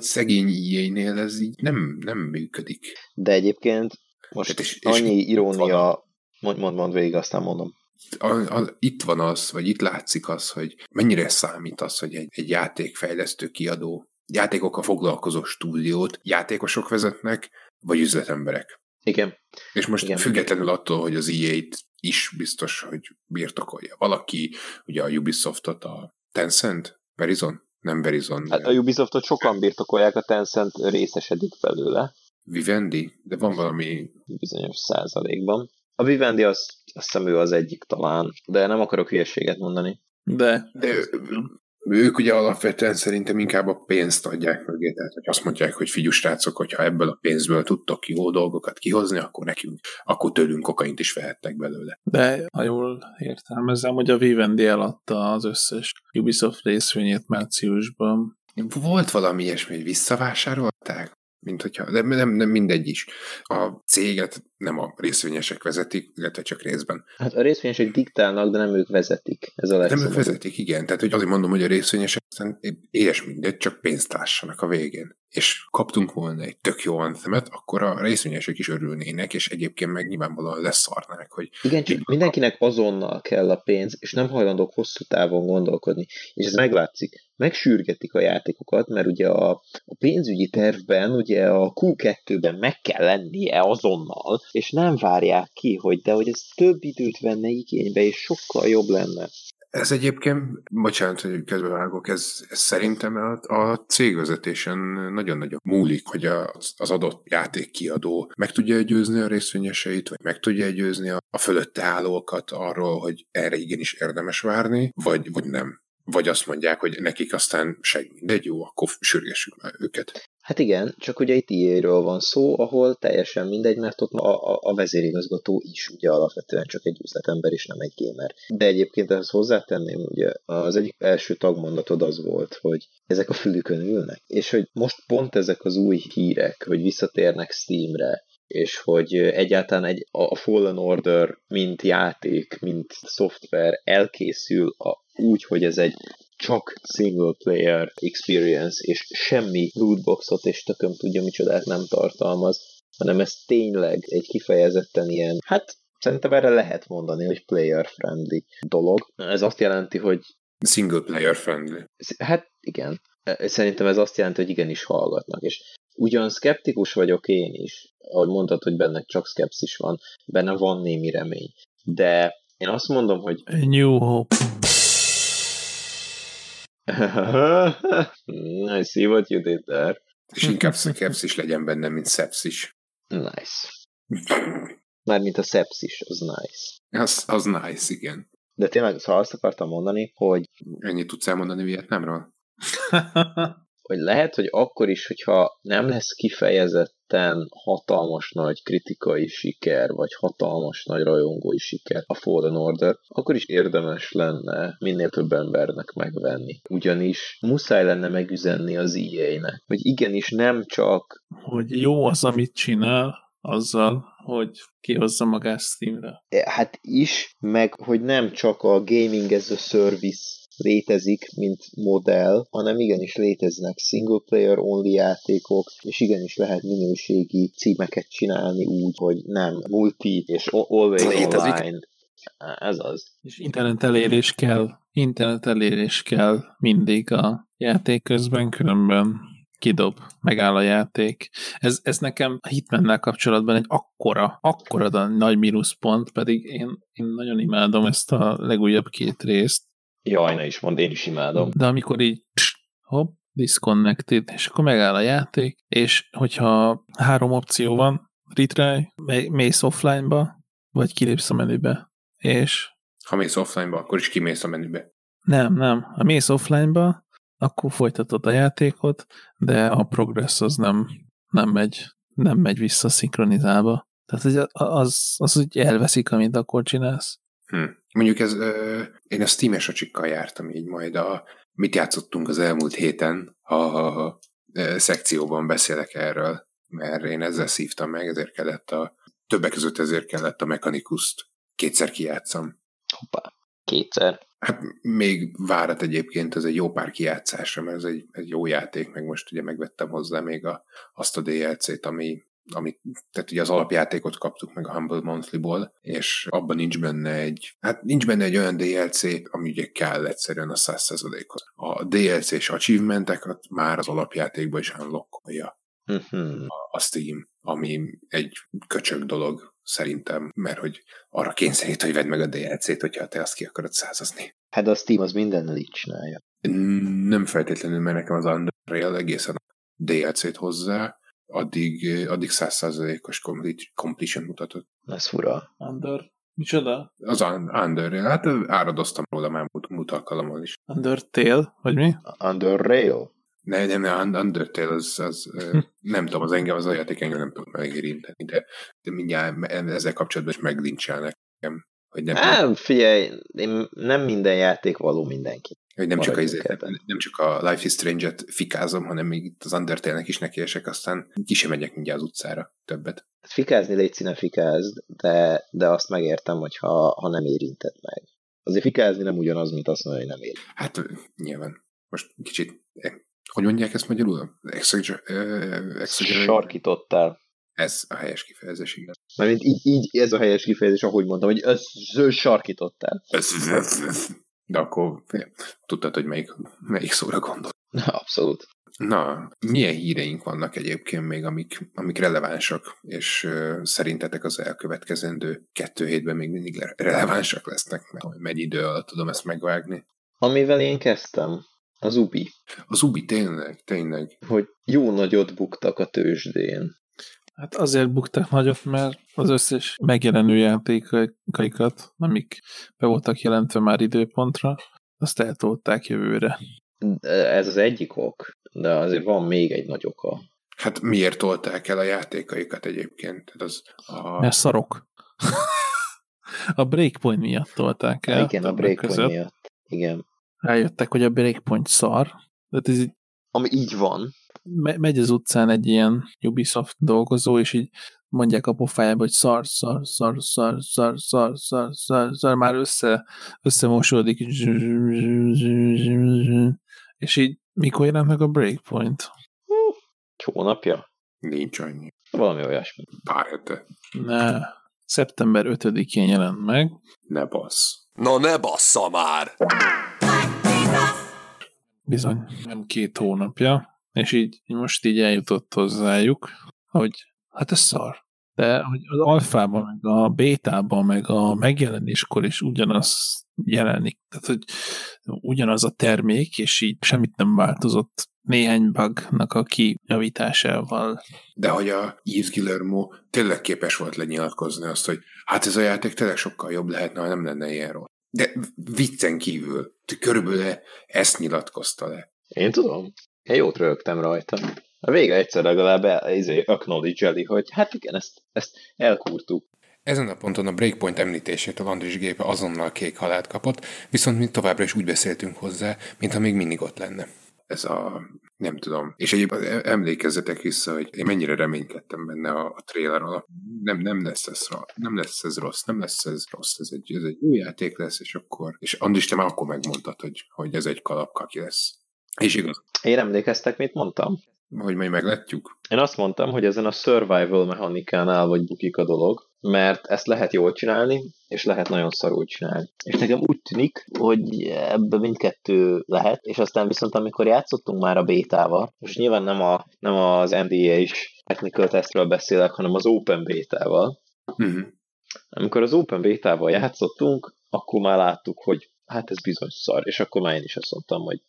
Szegény EA-nél ez így nem, nem működik. De egyébként most és, és annyi irónia, mond, mond, mond végig, aztán mondom. A, a, itt van az, vagy itt látszik az, hogy mennyire számít az, hogy egy, egy játékfejlesztő kiadó, játékokkal foglalkozó stúdiót játékosok vezetnek, vagy üzletemberek. Igen. És most Igen. függetlenül attól, hogy az EA-t is biztos, hogy birtokolja. Valaki, ugye a Ubisoftot, a Tencent, Verizon? Nem Verizon. Hát a Ubisoftot sokan birtokolják, a Tencent részesedik belőle. Vivendi? De van valami... Bizonyos százalékban. A Vivendi az, azt hiszem ő az egyik talán, de nem akarok hülyeséget mondani. De. De ők ugye alapvetően szerintem inkább a pénzt adják mögé, tehát hogy azt mondják, hogy figyú srácok, hogyha ebből a pénzből tudtok jó dolgokat kihozni, akkor nekünk, akkor tőlünk kokaint is vehettek belőle. De ha jól értelmezem, hogy a Vivendi eladta az összes Ubisoft részvényét márciusban. Volt valami ilyesmi, hogy visszavásárolták? mint hogyha, de nem, nem mindegy is. A céget nem a részvényesek vezetik, illetve csak részben. Hát a részvényesek diktálnak, de nem ők vezetik. Ez a Nem ők vezetik, igen. Tehát hogy azért mondom, hogy a részvényesek aztán éhes mindegy, csak pénzt lássanak a végén. És kaptunk volna egy tök jó anthemet, akkor a részvényesek is örülnének, és egyébként meg nyilvánvalóan leszarnák, hogy Igen, csak mindenkinek azonnal kell a pénz, és nem hajlandók hosszú távon gondolkodni. És ez meglátszik. Megsürgetik a játékokat, mert ugye a, a pénzügyi tervben, ugye a Q2-ben meg kell lennie azonnal, és nem várják ki, hogy de hogy ez több időt venne igénybe, és sokkal jobb lenne. Ez egyébként, bocsánat, hogy közbevágok, ez, ez szerintem a, a cégvezetésen nagyon-nagyon múlik, hogy a, az adott játékkiadó meg tudja győzni a részvényeseit, vagy meg tudja győzni a, a fölötte állókat arról, hogy erre igenis érdemes várni, vagy, vagy nem. Vagy azt mondják, hogy nekik aztán seg mindegy, jó, akkor sürgessük már őket. Hát igen, csak ugye itt EA-ről van szó, ahol teljesen mindegy, mert ott a, a, a vezérigazgató is ugye alapvetően csak egy üzletember és nem egy gamer. De egyébként ehhez hozzátenném, ugye az egyik első tagmondatod az volt, hogy ezek a fülükön ülnek, és hogy most pont ezek az új hírek, hogy visszatérnek Steamre, és hogy egyáltalán egy, a Fallen Order, mint játék, mint szoftver elkészül a, úgy, hogy ez egy csak single player experience, és semmi lootboxot és tököm tudja micsodát nem tartalmaz, hanem ez tényleg egy kifejezetten ilyen, hát szerintem erre lehet mondani, hogy player friendly dolog. Ez azt jelenti, hogy Single player friendly. Hát igen. Szerintem ez azt jelenti, hogy igenis hallgatnak. És ugyan szkeptikus vagyok én is, ahogy mondtad, hogy benne csak szkepszis van, benne van némi remény. De én azt mondom, hogy A New Hope. I see what you did there. És inkább szepszis legyen benne, mint szepszis. Nice. Mármint a szepszis, az nice. Az, az nice, igen. De tényleg, szóval azt akartam mondani, hogy, Ennyit tudsz elmondani Vietnámról? hogy lehet, hogy akkor is, hogyha nem lesz kifejezetten hatalmas nagy kritikai siker, vagy hatalmas nagy rajongói siker a Fallen Order, akkor is érdemes lenne minél több embernek megvenni. Ugyanis muszáj lenne megüzenni az EA-nek, hogy igenis nem csak hogy jó az, amit csinál, azzal, hogy kihozza magát Steamre. hát is, meg hogy nem csak a gaming as a service létezik, mint modell, hanem igenis léteznek single player only játékok, és igenis lehet minőségi címeket csinálni úgy, hogy nem multi és always Létezik. online. Ez az. És internet elérés kell, internet elérés kell mindig a játék közben, különben kidob, megáll a játék. Ez, ez nekem a Hitmannel kapcsolatban egy akkora, akkora nagy mínuszpont, pedig én, én nagyon imádom ezt a legújabb két részt, Jaj, ne is mond, én is imádom. de amikor így pst, hopp, disconnected, és akkor megáll a játék, és hogyha három opció van, retry, mé- mész offline-ba, vagy kilépsz a menübe, és Ha mész offline-ba, akkor is kimész a menübe. nem, nem, ha mész offline-ba, akkor folytatod a játékot, de a progress az nem, nem megy, nem megy vissza szinkronizálva. Tehát hogy az, az úgy elveszik, amit akkor csinálsz. Hm. Mondjuk ez, ö, én a Steam-es acsikkal jártam így majd a, mit játszottunk az elmúlt héten, a, a, a szekcióban beszélek erről, mert én ezzel szívtam meg, ezért kellett a, többek között ezért kellett a Mechanicus-t kétszer kijátszam. Hoppá, kétszer. Hát még várat egyébként, ez egy jó pár kijátszásra, mert ez egy, egy jó játék, meg most ugye megvettem hozzá még a, azt a DLC-t, ami, ami, tehát ugye az alapjátékot kaptuk meg a Humble Monthly-ból, és abban nincs benne egy, hát nincs benne egy olyan DLC, ami ugye kell egyszerűen a 100%-hoz. A DLC-s achievementeket már az alapjátékban is unlockolja Mhm. a Steam, ami egy köcsög dolog szerintem, mert hogy arra kényszerít, hogy vedd meg a DLC-t, hogyha te azt ki akarod százazni. Hát a Steam az mindennel így csinálja. Nem feltétlenül, mert nekem az Unreal egészen a DLC-t hozzá, addig, addig 100%-os complete- completion mutatott. Ez fura. Under, micsoda? Az Un- Underreal, hát áradoztam róla már múlt, alkalommal is. Undertale, vagy mi? Underrail? Ne, nem, nem, Un- Undertale az, az ö, nem tudom, az engem, az a játék engem nem tud megérinteni, de, de mindjárt ezzel kapcsolatban is meglincselnek engem, hogy nem, Nem, figyelj, én nem minden játék való mindenki. Hogy nem csak, a, nem csak a Life is Strange-et fikázom, hanem még itt az Undertale-nek is nekiesek, aztán ki sem megyek mindjárt az utcára többet. Fikázni légy színe fikázd, de, de azt megértem, hogy ha, ha nem érinted meg. Azért fikázni nem ugyanaz, mint azt mondani, hogy nem ér. Hát nyilván. Most kicsit, eh, hogy mondják ezt magyarul? Exagger, exagger, Sarkítottál. Ez a helyes kifejezés, igen. Mert így, így ez a helyes kifejezés, ahogy mondtam, hogy sarkítottál. De akkor tudtad, hogy melyik, melyik szóra gondol. Abszolút. Na, milyen híreink vannak egyébként még, amik, amik relevánsak, és uh, szerintetek az elkövetkezendő kettő hétben még mindig le- relevánsak lesznek, mert mennyi idő alatt tudom ezt megvágni. Amivel én kezdtem, az Ubi, Az Ubi tényleg, tényleg. hogy jó nagyot buktak a tőzsdén. Hát azért buktak nagyot, mert az összes megjelenő játékaikat, amik be voltak jelentve már időpontra, azt eltolták jövőre. Ez az egyik ok, de azért van még egy nagy oka. Hát miért tolták el a játékaikat egyébként? Tehát az a... Mert szarok. a Breakpoint miatt tolták el. Igen, a Breakpoint között. miatt. Igen. Rájöttek, hogy a Breakpoint szar. Tehát ez így Ami így van. Me- megy az utcán egy ilyen Ubisoft dolgozó, és így mondják a pofájába, hogy szar, szar, szar, szar, szar, szar, szar, szar, szar, már össze, összemosódik, és így mikor jelent meg a Breakpoint? Hónapja? Nincs annyi. Valami olyasmi. Pár hete. Ne, szeptember 5-én jelent meg. Ne bassz. Na ne bassza már! Bizony, nem két hónapja, és így, most így eljutott hozzájuk, hogy hát ez szar. De hogy az alfában, meg a bétában, meg a megjelenéskor is ugyanaz jelenik. Tehát, hogy ugyanaz a termék, és így semmit nem változott néhány bugnak a kijavításával. De hogy a Yves Guillermo tényleg képes volt lenyilatkozni azt, hogy hát ez a játék tényleg sokkal jobb lehetne, ha nem lenne ilyen rossz. De viccen kívül, körülbelül ezt nyilatkozta le. Én tudom. Én jót rögtem rajta. A vége egyszer legalább el, izé, acknowledge hogy hát igen, ezt, ezt elkúrtuk. Ezen a ponton a Breakpoint említését a Landris gépe azonnal kék halált kapott, viszont mi továbbra is úgy beszéltünk hozzá, mintha még mindig ott lenne. Ez a... nem tudom. És egyébként emlékezzetek vissza, hogy én mennyire reménykedtem benne a, a trailer alatt. Nem, nem lesz ez rossz, nem lesz ez rossz, nem lesz ez rossz, ez egy, ez egy új játék lesz, és akkor... És Andris, te már akkor megmondtad, hogy, hogy ez egy kalapkaki lesz. És igaz, Én emlékeztek, mit mondtam? hogy majd meglátjuk. Én azt mondtam, hogy ezen a survival mechanikánál vagy bukik a dolog, mert ezt lehet jól csinálni, és lehet nagyon szarul csinálni. És nekem úgy tűnik, hogy ebbe mindkettő lehet, és aztán viszont amikor játszottunk már a bétával, most nyilván nem, a, nem az NDA is technical testről beszélek, hanem az open bétával. Uh-huh. Amikor az open bétával játszottunk, akkor már láttuk, hogy hát ez bizony szar, és akkor már én is azt mondtam, hogy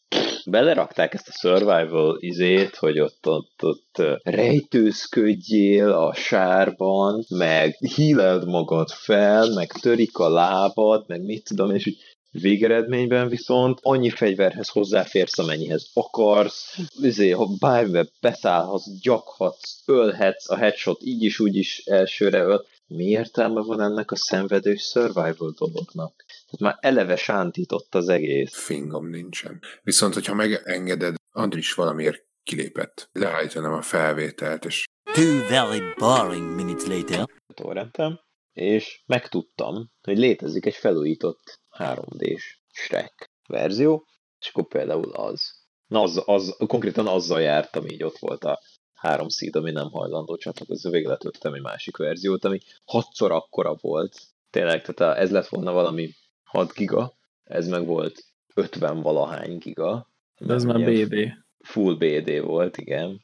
belerakták ezt a survival izét, hogy ott, ott, ott rejtőzködjél a sárban, meg híleld magad fel, meg törik a lábad, meg mit tudom, és úgy végeredményben viszont annyi fegyverhez hozzáférsz, amennyihez akarsz, izé, ha bármibe beszállhatsz, gyakhatsz, ölhetsz, a headshot így is, úgy is elsőre öl. Mi értelme van ennek a szenvedős survival dolognak? Tehát már eleve sántított az egész. Fingom nincsen. Viszont, hogyha megengeded, Andris valamiért kilépett. Leállítanám a felvételt, és Two very boring minutes later. torrentem, és megtudtam, hogy létezik egy felújított 3D-s Shrek verzió, és akkor például az. Na, az, az konkrétan azzal jártam, így ott volt a három szíd, ami nem hajlandó csatlakozni, végre letöltöttem egy másik verziót, ami hatszor akkora volt. Tényleg, tehát ez lett volna valami 6 giga, ez meg volt 50 valahány giga. De ez már BD. Full BD volt, igen.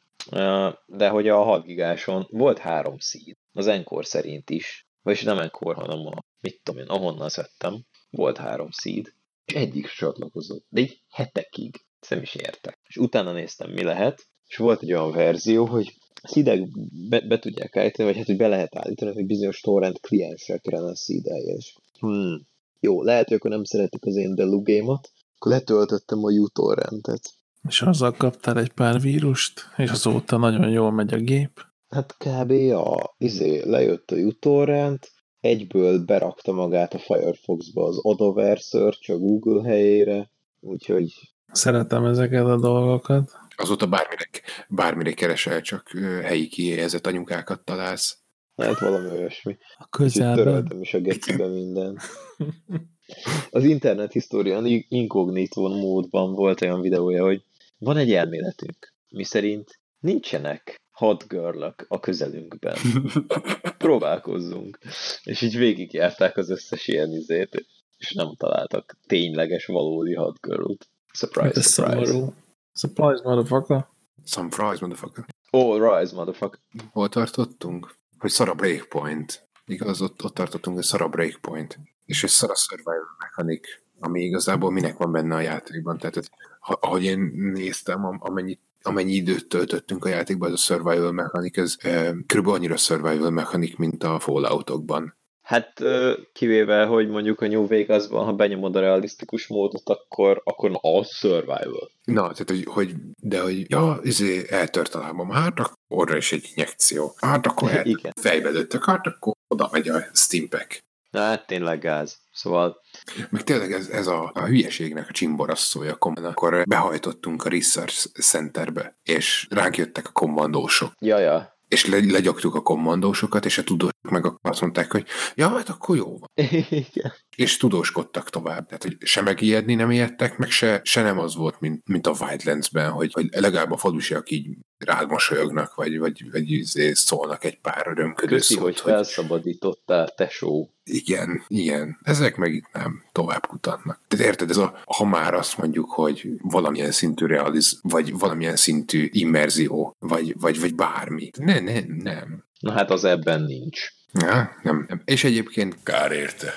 De hogy a 6 gigáson volt három szíd, az Encore szerint is, vagyis nem Encore, hanem a, mit tudom én, ahonnan szedtem, volt három szíd, és egyik csatlakozott, de így hetekig, ezt nem is értek. És utána néztem, mi lehet, és volt egy olyan verzió, hogy szídek be, be tudják állítani, vagy hát, hogy be lehet állítani, hogy bizonyos torrent kliensekre ne szídelje, és hmm. Jó, lehet, hogy akkor nem szeretik az én delugémat, akkor letöltöttem a uTorrentet. És azzal kaptál egy pár vírust, és azóta nagyon jól megy a gép. Hát kb. a, izé, lejött a uTorrent, egyből berakta magát a Firefoxba az Adover Search a Google helyére, Úgyhogy Szeretem ezeket a dolgokat. Azóta bármire, bármire keresel, csak helyi kiéhezett anyukákat találsz. Hát valami olyasmi. A közelben. töröltem is a gecibe minden. Az internet historian inkognitó módban volt olyan videója, hogy van egy elméletünk, miszerint nincsenek hot girl a közelünkben. Próbálkozzunk. És így végigjárták az összes ilyen izét, és nem találtak tényleges, valódi hot girl-t. Surprise, Ez surprise. Surprise, motherfucker. Some fries, motherfucker. All rise, motherfucker. Hol tartottunk? Hogy szar a breakpoint. Igaz, ott, ott tartottunk, hogy szar a breakpoint. És egy szar a survival mechanic, ami igazából minek van benne a játékban. Tehát hogy, ha, ahogy én néztem, am- amennyi, amennyi időt töltöttünk a játékban, ez a survival mechanic, ez e, kb. annyira survival mechanic, mint a Falloutokban. Hát kivéve, hogy mondjuk a New Vegasban, ha benyomod a realisztikus módot, akkor, akkor na, az survival. Na, tehát, hogy, hogy de hogy, ja, izé, eltört a lábam, hát orra is egy injekció. Hát akkor el, Igen. fejbe lőttek, hát akkor oda megy a Steampack. Na, hát tényleg gáz. Szóval, Meg tényleg ez, ez a, a hülyeségnek a csimborasszója, akkor behajtottunk a Research Centerbe, és ránk jöttek a kommandósok. ja, ja. És le, legyaktuk a kommandósokat, és a tudósok meg azt mondták, hogy ja, hát akkor jó van. Igen. És tudóskodtak tovább. Tehát, hogy se megijedni nem ijedtek, meg se, se nem az volt, mint, mint a Wildlands-ben, hogy, hogy legalább a falusiak így rád mosolyognak, vagy, vagy, vagy izé szólnak egy pár örömködő Köszi, szót, hogy felszabadítottál, tesó. igen, igen. Ezek meg itt nem tovább kutatnak. Tehát érted, ez a, ha már azt mondjuk, hogy valamilyen szintű realiz, vagy valamilyen szintű immerzió, vagy, vagy, vagy bármi. Ne, ne, nem. Na hát az ebben nincs. Ja, nem, nem. És egyébként Kár érte.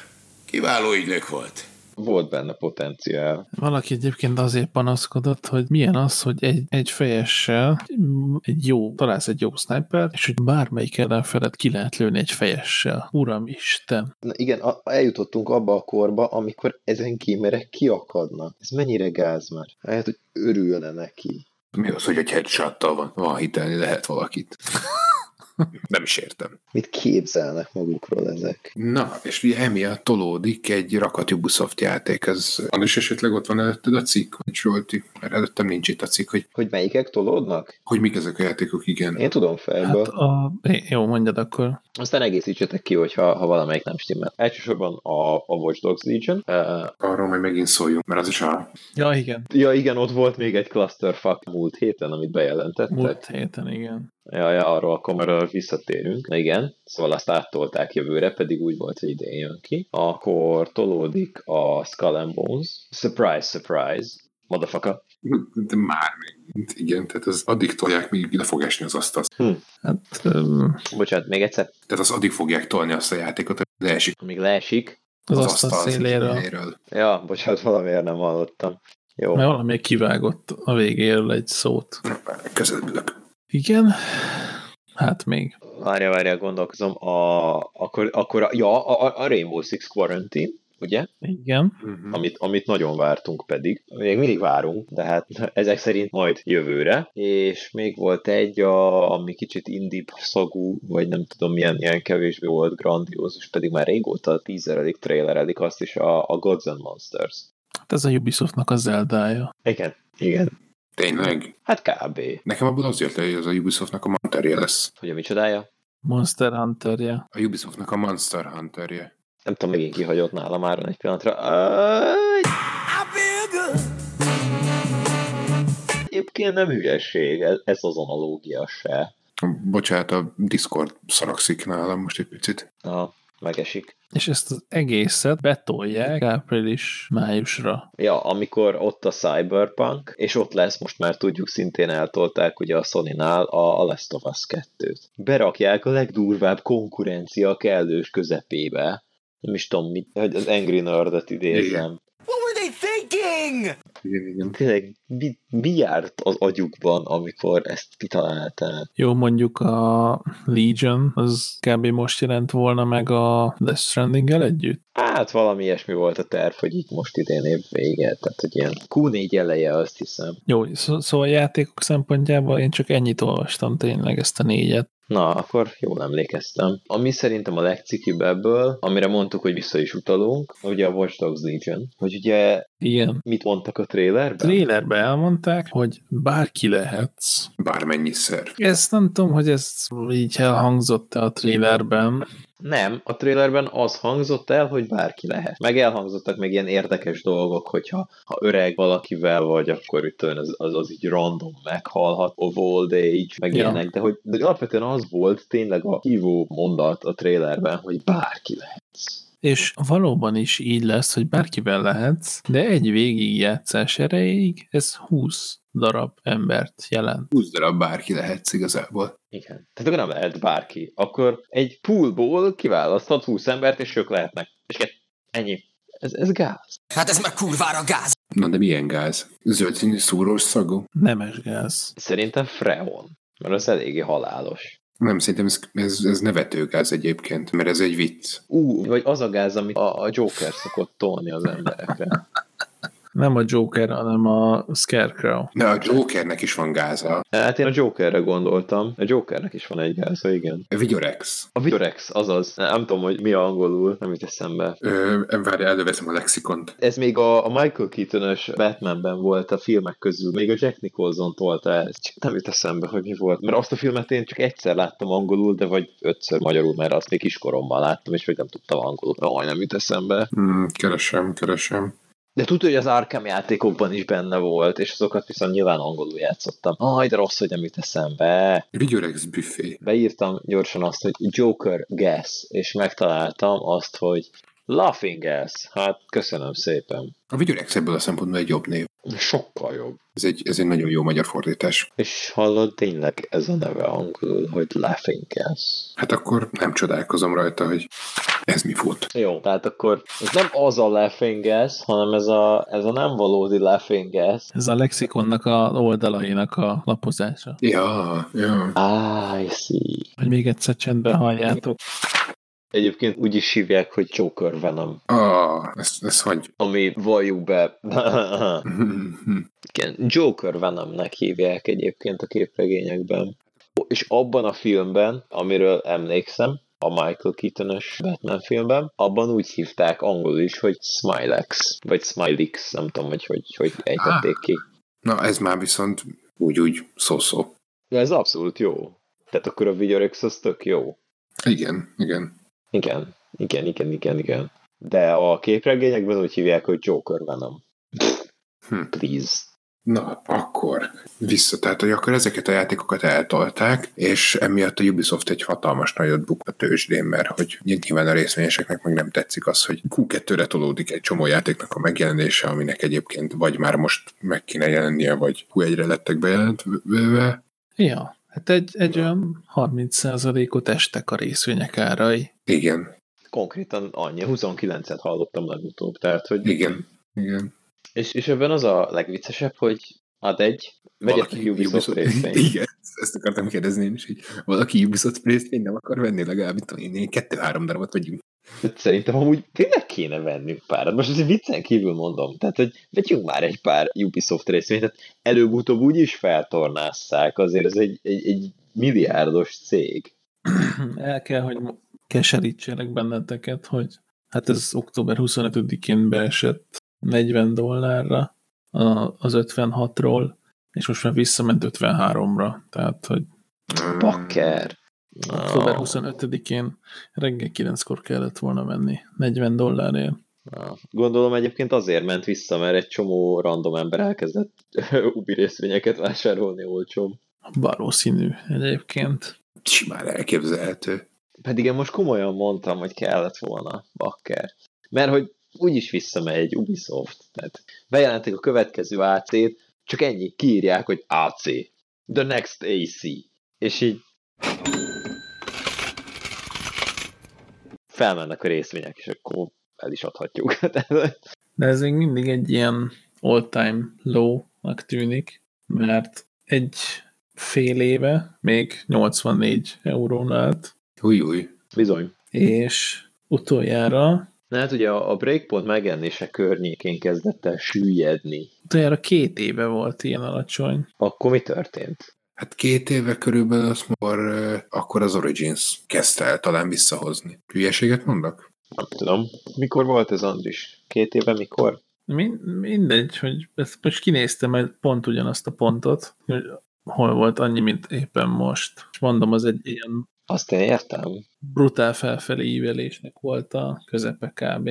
Kiváló ügynök volt. Volt benne potenciál. Valaki egyébként azért panaszkodott, hogy milyen az, hogy egy, egy fejessel egy jó, találsz egy jó sniper, és hogy bármelyik ellenfelet ki lehet lőni egy fejessel. Uram Isten! Na igen, a, eljutottunk abba a korba, amikor ezen kémerek kiakadnak. Ez mennyire gáz már? Lehet, hogy örülne neki. mi az, hogy egy headshottal van, van hitelni lehet valakit. Nem is értem. Mit képzelnek magukról ezek? Na, és ugye emiatt tolódik egy rakat Ubisoft játék. Ez, András esetleg ott van előtted a cikk, vagy Zsolti? Mert előttem nincs itt a cikk, hogy, Hogy melyikek tolódnak? hogy mik ezek a játékok, igen. Én tudom fejből. Hát a... Jó, mondjad akkor. Aztán egészítsetek ki, hogyha ha valamelyik nem stimmel. Elsősorban a, a Watch Dogs Legion. Uh, Arról majd megint szóljunk, mert az is a... Ja, igen. ja igen, ott volt még egy clusterfuck múlt héten, amit bejelentettek. Múlt héten, igen. Ja, ja, arról akkor erről visszatérünk. Na igen, szóval azt áttolták jövőre, pedig úgy volt, hogy idén jön ki. Akkor tolódik a Skull and Bones. Surprise, surprise. Motherfucker. De már még. Igen, tehát az addig tolják, míg le fog esni az asztal. Hm. Hát, um, Bocsánat, még egyszer. Tehát az addig fogják tolni azt a játékot, hogy leesik Amíg leesik. az, az asztal széléről. széléről. Ja, bocsánat, valamiért nem hallottam. Jó. Mert valami kivágott a végéről egy szót. Közelülök. Igen. Hát még. Várja, várja, gondolkozom. A, akkor, akkor a, ja, a, a Rainbow Six Quarantine, ugye? Igen. Uh-huh. Amit, amit nagyon vártunk pedig. Még mindig várunk, de hát ezek szerint majd jövőre. És még volt egy, a, ami kicsit indie szagú, vagy nem tudom, milyen, ilyen kevésbé volt grandiózus, pedig már régóta tízeredik traileredik azt is a, a Gods and Monsters. Hát ez a Ubisoftnak a Zeldája. Igen, igen. Tényleg? Hát kb. Nekem abból az jött le, hogy az a Ubisoftnak a Monsterje lesz. Hogy a micsodája? Monster Hunterje. A Ubisoftnak a Monster Hunterje. Nem tudom, megint kihagyott nála már egy pillanatra. Egyébként nem hülyesség, ez, az analógia se. Bocsánat, a Discord szarakszik nálam most egy picit. Na, megesik. És ezt az egészet betolják április-májusra. Ja, amikor ott a Cyberpunk, és ott lesz, most már tudjuk, szintén eltolták ugye a Sony-nál a, Last of Us 2-t. Berakják a legdurvább konkurencia kellős közepébe. Nem is tudom, mit, hogy az Angry Nerd-et idézem. What were they thinking? Igen, igen. Tényleg, mi, mi járt az agyukban, amikor ezt kitalálták? Jó, mondjuk a Legion, az kb. most jelent volna meg a Death stranding együtt. Hát valami ilyesmi volt a terv, hogy itt most idén év vége, tehát hogy ilyen Q4 eleje, azt hiszem. Jó, szó, szóval a játékok szempontjából én csak ennyit olvastam tényleg ezt a négyet. Na, akkor jól emlékeztem. Ami szerintem a legcikibb ebből, amire mondtuk, hogy vissza is utalunk, ugye a Watch Dogs Legion, hogy ugye Igen. mit mondtak a trailerben? Trailerbe elmondták, hogy bárki lehetsz. Bármennyiszer. Ezt nem tudom, hogy ez így elhangzott-e a trailerben. Nem, a trailerben az hangzott el, hogy bárki lehet. Meg elhangzottak még ilyen érdekes dolgok, hogyha ha öreg valakivel vagy, akkor itt az, az, az így random meghalhat, of old age, meg Ja. ilyenek, de hogy de alapvetően az volt tényleg a hívó mondat a trailerben, hogy bárki lehetsz. És valóban is így lesz, hogy bárkivel lehetsz, de egy végigjátszás erejéig ez 20 darab embert jelent. 20 darab bárki lehetsz igazából. Igen. Tehát akkor nem lehet bárki. Akkor egy poolból kiválaszthat 20 embert, és ők lehetnek. És ennyi. Ez, ez gáz. Hát ez már kurvára gáz. Na de milyen gáz? Zöld színű szúrós szagú? Nemes gáz. Szerintem freon. Mert az eléggé halálos. Nem, szerintem ez, ez, ez nevetőgáz egyébként, mert ez egy vicc. Ú, vagy az a gáz, amit a, a Joker szokott tolni az emberekre. Nem a Joker, hanem a Scarecrow. De a Jokernek is van gáza. Hát én a Jokerre gondoltam. A Jokernek is van egy gáza, igen. A Vigyorex. A Vidorex, azaz. Nem tudom, hogy mi a angolul, nem jut eszembe. Ö, várj, előveszem a lexikont. Ez még a, a Michael Keaton-ös Batmanben volt a filmek közül, még a Jack Nicholson tolta ezt. Csak nem jut eszembe, hogy mi volt. Mert azt a filmet én csak egyszer láttam angolul, de vagy ötször magyarul, mert azt még kiskoromban láttam, és még nem tudtam angolul. Aj, nem jut eszembe. Hmm, keresem, keresem. De tudja, hogy az Arkham játékokban is benne volt, és azokat viszont nyilván angolul játszottam. Aj, de rossz, hogy nem jut eszembe. Vigyorex büfé. Beírtam gyorsan azt, hogy Joker Gas, és megtaláltam azt, hogy Laughing Gas. Hát, köszönöm szépen. A Vigyorex ebből a szempontból egy jobb név. Sokkal jobb. Ez egy, ez egy nagyon jó magyar fordítás. És hallod, tényleg ez a neve angolul, hogy Laughing Gas. Hát akkor nem csodálkozom rajta, hogy ez mi volt. Jó, tehát akkor ez nem az a Laughing Gas, hanem ez a, ez a nem valódi Laughing Gas. Ez a lexikonnak a oldalainak a lapozása. Ja, ja. Ah, I see. Hogy még egyszer csendben halljátok. Egyébként úgy is hívják, hogy Joker Venom. Ah, ezt, ezt hagyjuk. Ami valljuk be. Igen, Joker Venomnek hívják egyébként a képregényekben. És abban a filmben, amiről emlékszem, a Michael Keaton-ös Batman filmben, abban úgy hívták angolul is, hogy Smilex, vagy Smilix, nem tudom, hogy hogy, hogy ejtették ki. Na, ez már viszont úgy-úgy szó-szó. De ez abszolút jó. Tehát akkor a Vigyorex az tök jó. Igen, igen. Igen, igen, igen, igen, igen. De a képregényekben úgy hívják, hogy Joker Venom. Hm. Please. Na, akkor vissza. Tehát, hogy akkor ezeket a játékokat eltolták, és emiatt a Ubisoft egy hatalmas nagyot buk a tőzsdén, mert hogy nyilván a részvényeseknek meg nem tetszik az, hogy Q2-re tolódik egy csomó játéknak a megjelenése, aminek egyébként vagy már most meg kéne jelennie, vagy Q1-re lettek bejelentve. Ja, hát egy, egy olyan 30%-ot estek a részvények árai. Igen, Konkrétan annyi, 29-et hallottam legutóbb, tehát hogy... igen, igen. És, és ebben az a legviccesebb, hogy ad egy, vegyetek Ubisoft részvényt. Igen, ezt akartam kérdezni én is, hogy valaki Ubisoft részvényt nem akar venni, legalább itt én, én kettő-három darabot vegyünk. Szerintem amúgy tényleg kéne vennünk párat. Most azért viccen kívül mondom. Tehát, hogy vegyünk már egy pár Ubisoft részvényt, tehát előbb-utóbb úgy is feltornásszák, azért ez egy, egy, egy milliárdos cég. El kell, hogy keserítsenek benneteket, hogy hát ez október 25-én beesett 40 dollárra az 56-ról, és most már visszament 53-ra. Tehát, hogy Bakker. Október 25-én reggel 9-kor kellett volna menni 40 dollárért. Gondolom egyébként azért ment vissza, mert egy csomó random ember elkezdett Ubi részvényeket vásárolni olcsóbb. Valószínű egyébként. Simán elképzelhető. Pedig én most komolyan mondtam, hogy kellett volna, bakker. Mert hogy úgyis visszamegy Ubisoft. Tehát bejelentik a következő AC-t, csak ennyi, kiírják, hogy AC. The next AC. És így felmennek a részvények, és akkor el is adhatjuk. De ez még mindig egy ilyen all-time low-nak tűnik, mert egy fél éve még 84 eurón állt, Új, új. Bizony. és utoljára, Na hát ugye a a breakpoint megjelenése környékén kezdett el süllyedni. utoljára két éve volt ilyen alacsony. Akkor mi történt? Hát két éve körülbelül azt akkor, akkor az Origins kezdte el talán visszahozni. Hülyeséget mondok? Nem tudom. Mikor volt ez, Andris? Két éve mikor? Min- mindegy, hogy ezt most kinéztem mert pont ugyanazt a pontot, hogy hol volt annyi, mint éppen most. És mondom, az egy ilyen Azt én értem. brutál felfelé ívelésnek volt a közepe kb.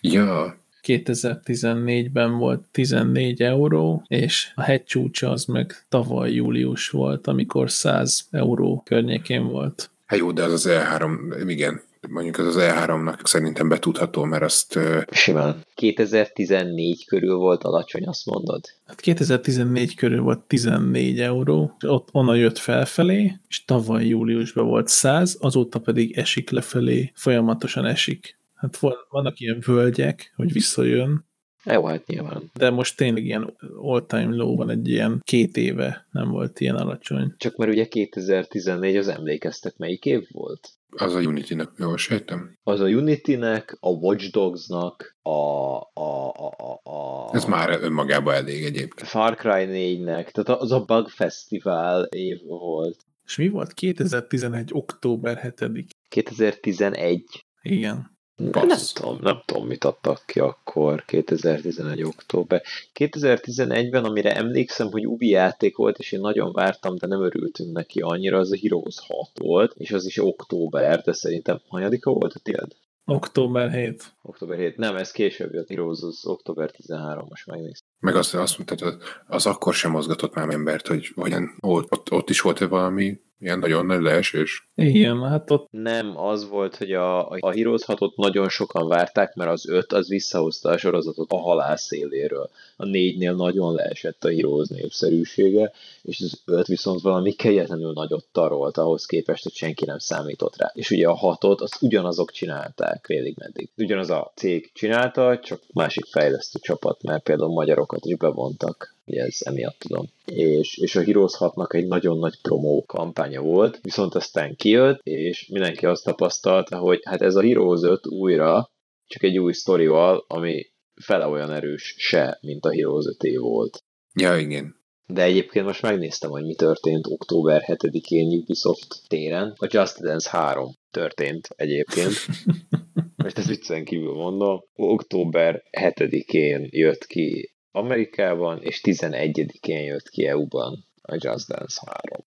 Ja, 2014-ben volt 14 euró, és a hegycsúcsa az meg tavaly július volt, amikor 100 euró környékén volt. hát jó, de az az E3, igen, mondjuk az az E3-nak szerintem betudható, mert azt Simán. 2014 körül volt alacsony, azt mondod? Hát 2014 körül volt 14 euró, és ott onnan jött felfelé, és tavaly júliusban volt 100, azóta pedig esik lefelé, folyamatosan esik. Hát van- vannak ilyen völgyek, hogy visszajön, Jó, hát nyilván. de most tényleg ilyen all-time low van, egy ilyen két éve nem volt ilyen alacsony. Csak mert ugye 2014 az emlékeztek melyik év volt? az a Unity-nak jól sejtem. Az a Unity-nek, a Watch Dogs-nak, a, a, a, a, a Ez már önmagában elég egyébként. Far Cry 4-nek, tehát az a Bug Festival év volt. És mi volt? 2011. október 7 2011. Igen. Nem tudom, nem tudom, mit adtak ki akkor, 2011. október. 2011-ben, amire emlékszem, hogy Ubi játék volt, és én nagyon vártam, de nem örültünk neki annyira, az a Heroes 6 volt, és az is október, de szerintem hanyadika volt a tiéd? Október 7. Október 7. Nem, ez később jött. Heroes az október 13, most megnéztem. Meg azt, azt mondtad, az, az akkor sem mozgatott már embert, hogy hogyan, ott, ott, ott is volt valami ilyen nagyon nagy leesés. Igen, hát ott Nem, az volt, hogy a, a Heroes 6-ot nagyon sokan várták, mert az 5 az visszahozta a sorozatot a halál széléről. A 4-nél nagyon leesett a Heroes népszerűsége, és az 5 viszont valami kegyetlenül nagyot tarolt ahhoz képest, hogy senki nem számított rá. És ugye a 6-ot azt ugyanazok csinálták félig meddig. Ugyanaz a cég csinálta, csak másik fejlesztő csapat, mert például magyarokat is bevontak. Ugye ez emiatt tudom. És, és a Heroes 6-nak egy nagyon nagy promó kampánya volt, viszont aztán kijött, és mindenki azt tapasztalta, hogy hát ez a Heroes 5 újra, csak egy új sztorival, ami fele olyan erős se, mint a Heroes 5 volt. Ja, igen. De egyébként most megnéztem, hogy mi történt október 7-én Ubisoft téren. A Just Dance 3 történt egyébként. Most ezt viccen kívül mondom. Október 7-én jött ki Amerikában, és 11-én jött ki EU-ban a Just Dance 3.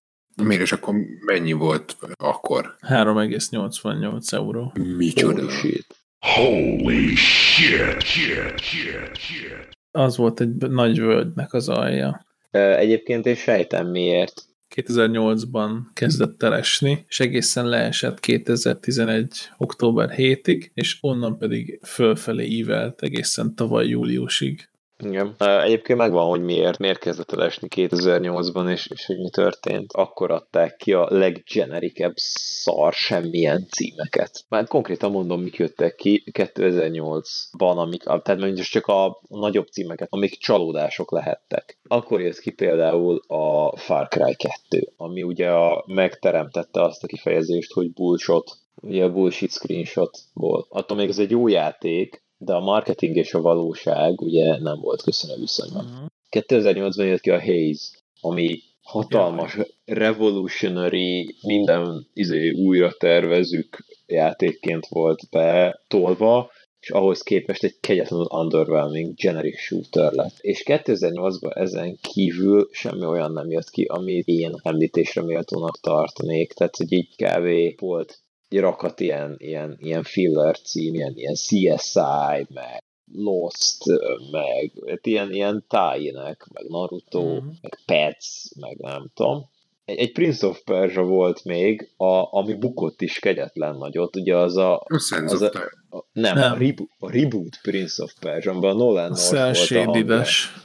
Miért, és akkor mennyi volt akkor? 3,88 euró. Micsoda? Holy shit. Holy shit, shit, shit, shit. Az volt egy nagy völgynek az alja. Egyébként én sejtem miért. 2008-ban kezdett el esni, és egészen leesett 2011. október 7-ig, és onnan pedig fölfelé ívelt egészen tavaly júliusig. Igen. Egyébként megvan, hogy miért, miért kezdett el esni 2008-ban, és, és hogy mi történt. Akkor adták ki a leggenerikebb szar semmilyen címeket. Már konkrétan mondom, mik jöttek ki 2008-ban, amik, tehát mondjuk csak a nagyobb címeket, amik csalódások lehettek. Akkor jött ki például a Far Cry 2, ami ugye a, megteremtette azt a kifejezést, hogy bullshot, ugye a bullshit screenshotból. Attól még ez egy jó játék, de a marketing és a valóság ugye nem volt köszönő viszonyban. 2008-ban jött ki a Haze, ami hatalmas, revolutionary, minden izé, újra tervezük játékként volt betolva, és ahhoz képest egy kegyetlenül underwhelming generic shooter lett. És 2008-ban ezen kívül semmi olyan nem jött ki, amit én említésre méltónak tartanék, tehát hogy így kb. volt rakat ilyen, ilyen, ilyen filler cím, ilyen, ilyen CSI, meg Lost, meg hát ilyen, ilyen tájinek, meg Naruto, mm. meg Pets, meg nem tudom. Egy, egy Prince of Persia volt még, a, ami bukott is kegyetlen nagyot, ugye az a... Az a, a nem, Nem. A, reboot, a reboot Prince of Persia, amiben a Nolan A North volt a hangja.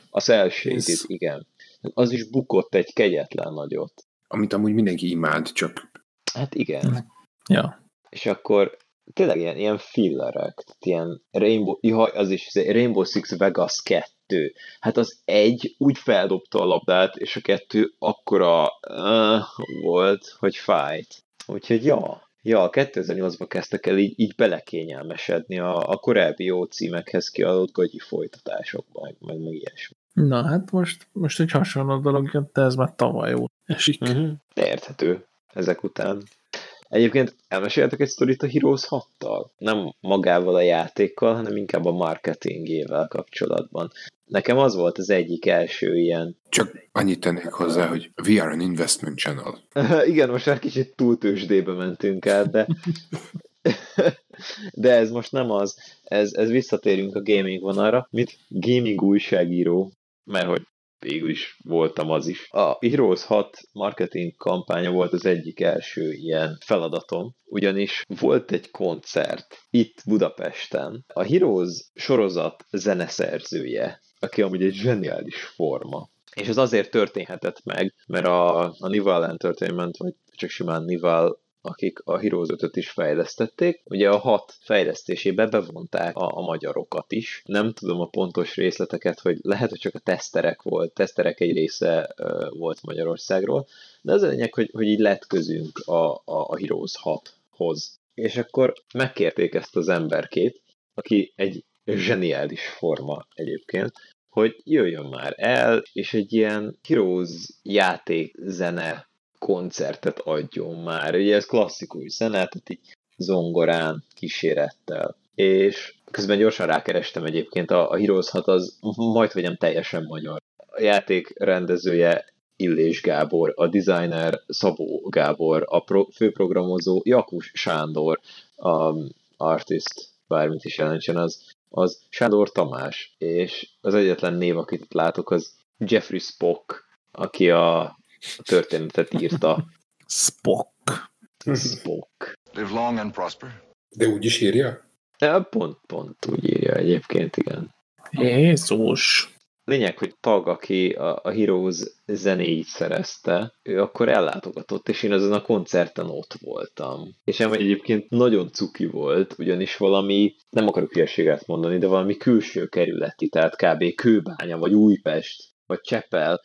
A cel shaded, Ez- igen. Az is bukott egy kegyetlen nagyot. Amit amúgy mindenki imád, csak Hát igen. Ja. És akkor tényleg ilyen, ilyen fillerek, ilyen Rainbow, jaj, az is Rainbow Six Vegas 2. Hát az egy úgy feldobta a labdát, és a kettő akkora uh, volt, hogy fájt. Úgyhogy ja, ja, 2008-ban kezdtek el így, így belekényelmesedni a, a korábbi jó címekhez kiadott gagyi folytatásokba, meg, meg, meg ilyesmi. Na hát most, most egy hasonló dolog jött, de ez már tavaly jó esik. Uh-huh. Érthető ezek után. Egyébként elmeséltek egy sztorit a Heroes 6-tal? Nem magával a játékkal, hanem inkább a marketingével kapcsolatban. Nekem az volt az egyik első ilyen... Csak annyit tennék hozzá, hogy we are an investment channel. Igen, most már kicsit túltősdébe mentünk át, de... de ez most nem az. Ez, ez visszatérünk a gaming vonalra. Mit? Gaming újságíró, mert hogy végül is voltam az is. A Heroes 6 marketing kampánya volt az egyik első ilyen feladatom, ugyanis volt egy koncert itt Budapesten. A Heroes sorozat zeneszerzője, aki amúgy egy zseniális forma. És ez azért történhetett meg, mert a, a Nival Entertainment, vagy csak simán Nival akik a Heroes 5 is fejlesztették. Ugye a hat fejlesztésébe bevonták a, a magyarokat is. Nem tudom a pontos részleteket, hogy lehet, hogy csak a teszterek volt, teszterek egy része uh, volt Magyarországról, de az a lényeg, hogy, hogy így lett közünk a, a, a Heroes 6-hoz. És akkor megkérték ezt az emberkét, aki egy zseniális forma egyébként, hogy jöjjön már el, és egy ilyen Heroes játék zene koncertet adjon már. Ugye ez klasszikus zene, tehát így zongorán, kísérettel. És közben gyorsan rákerestem egyébként, a, a Heroes 6 az majd vagy teljesen magyar. A játék rendezője Illés Gábor, a designer Szabó Gábor, a pro, főprogramozó Jakus Sándor, a artist, bármit is jelentsen az, az Sándor Tamás, és az egyetlen név, akit látok, az Jeffrey Spock, aki a a történetet írta. Spock. Spock. Live long and prosper. De úgy is írja? Ja, pont, pont úgy írja egyébként, igen. Jézus. Lényeg, hogy tag, aki a, a Heroes zenéit szerezte, ő akkor ellátogatott, és én azon a koncerten ott voltam. És nem egyébként nagyon cuki volt, ugyanis valami, nem akarok hülyeséget mondani, de valami külső kerületi, tehát kb. Kőbánya, vagy Újpest, vagy Csepel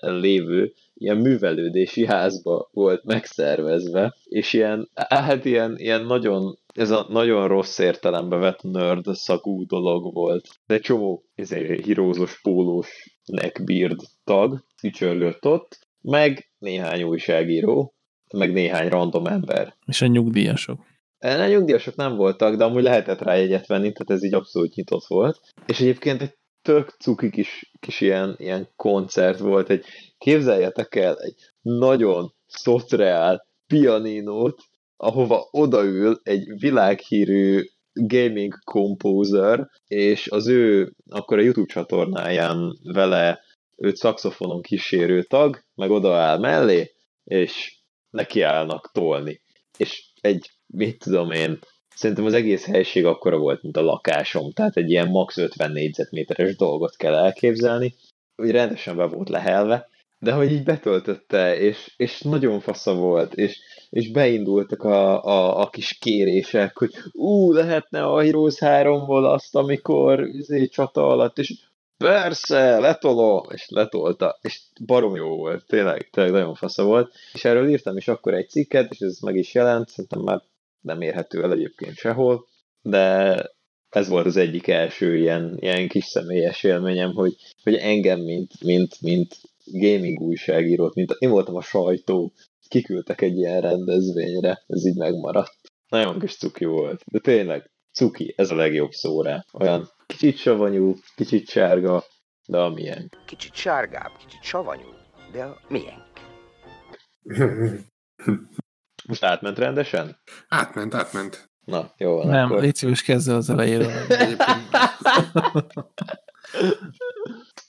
lévő ilyen művelődési házba volt megszervezve, és ilyen, hát ilyen, ilyen nagyon, ez a nagyon rossz értelembe vett nerd szagú dolog volt. De egy csomó ezért hírózos pólós neckbeard tag tücsörgött ott, meg néhány újságíró, meg néhány random ember. És a nyugdíjasok. A nyugdíjasok nem voltak, de amúgy lehetett rá jegyet venni, tehát ez így abszolút nyitott volt. És egyébként egy tök cuki kis, kis ilyen, ilyen koncert volt, egy képzeljetek el egy nagyon szociál pianinót, ahova odaül egy világhírű gaming composer, és az ő akkor a YouTube csatornáján vele őt szakszofonon kísérő tag, meg odaáll mellé, és nekiállnak tolni. És egy, mit tudom én, Szerintem az egész helység akkora volt, mint a lakásom, tehát egy ilyen max 50 négyzetméteres dolgot kell elképzelni, hogy rendesen be volt lehelve, de hogy így betöltötte, és, és nagyon fasza volt, és, és beindultak a, a, a kis kérések, hogy ú, lehetne a Heroes 3-ból azt, amikor izé, csata alatt, és persze, letolom, és letolta, és barom jó volt, tényleg, tényleg nagyon fasza volt, és erről írtam is akkor egy cikket, és ez meg is jelent, szerintem már nem érhető el egyébként sehol, de ez volt az egyik első ilyen, ilyen kis személyes élményem, hogy, hogy engem, mint, mint, mint gaming újságírót, mint én voltam a sajtó, kiküldtek egy ilyen rendezvényre, ez így megmaradt. Nagyon kis cuki volt, de tényleg, cuki, ez a legjobb szó rá. Olyan kicsit savanyú, kicsit sárga, de a milyen. Kicsit sárgább, kicsit savanyú, de a milyen. Most átment rendesen? Átment, átment. Na, jó van. Nem, akkor... légy szíves kezdve az elejéről.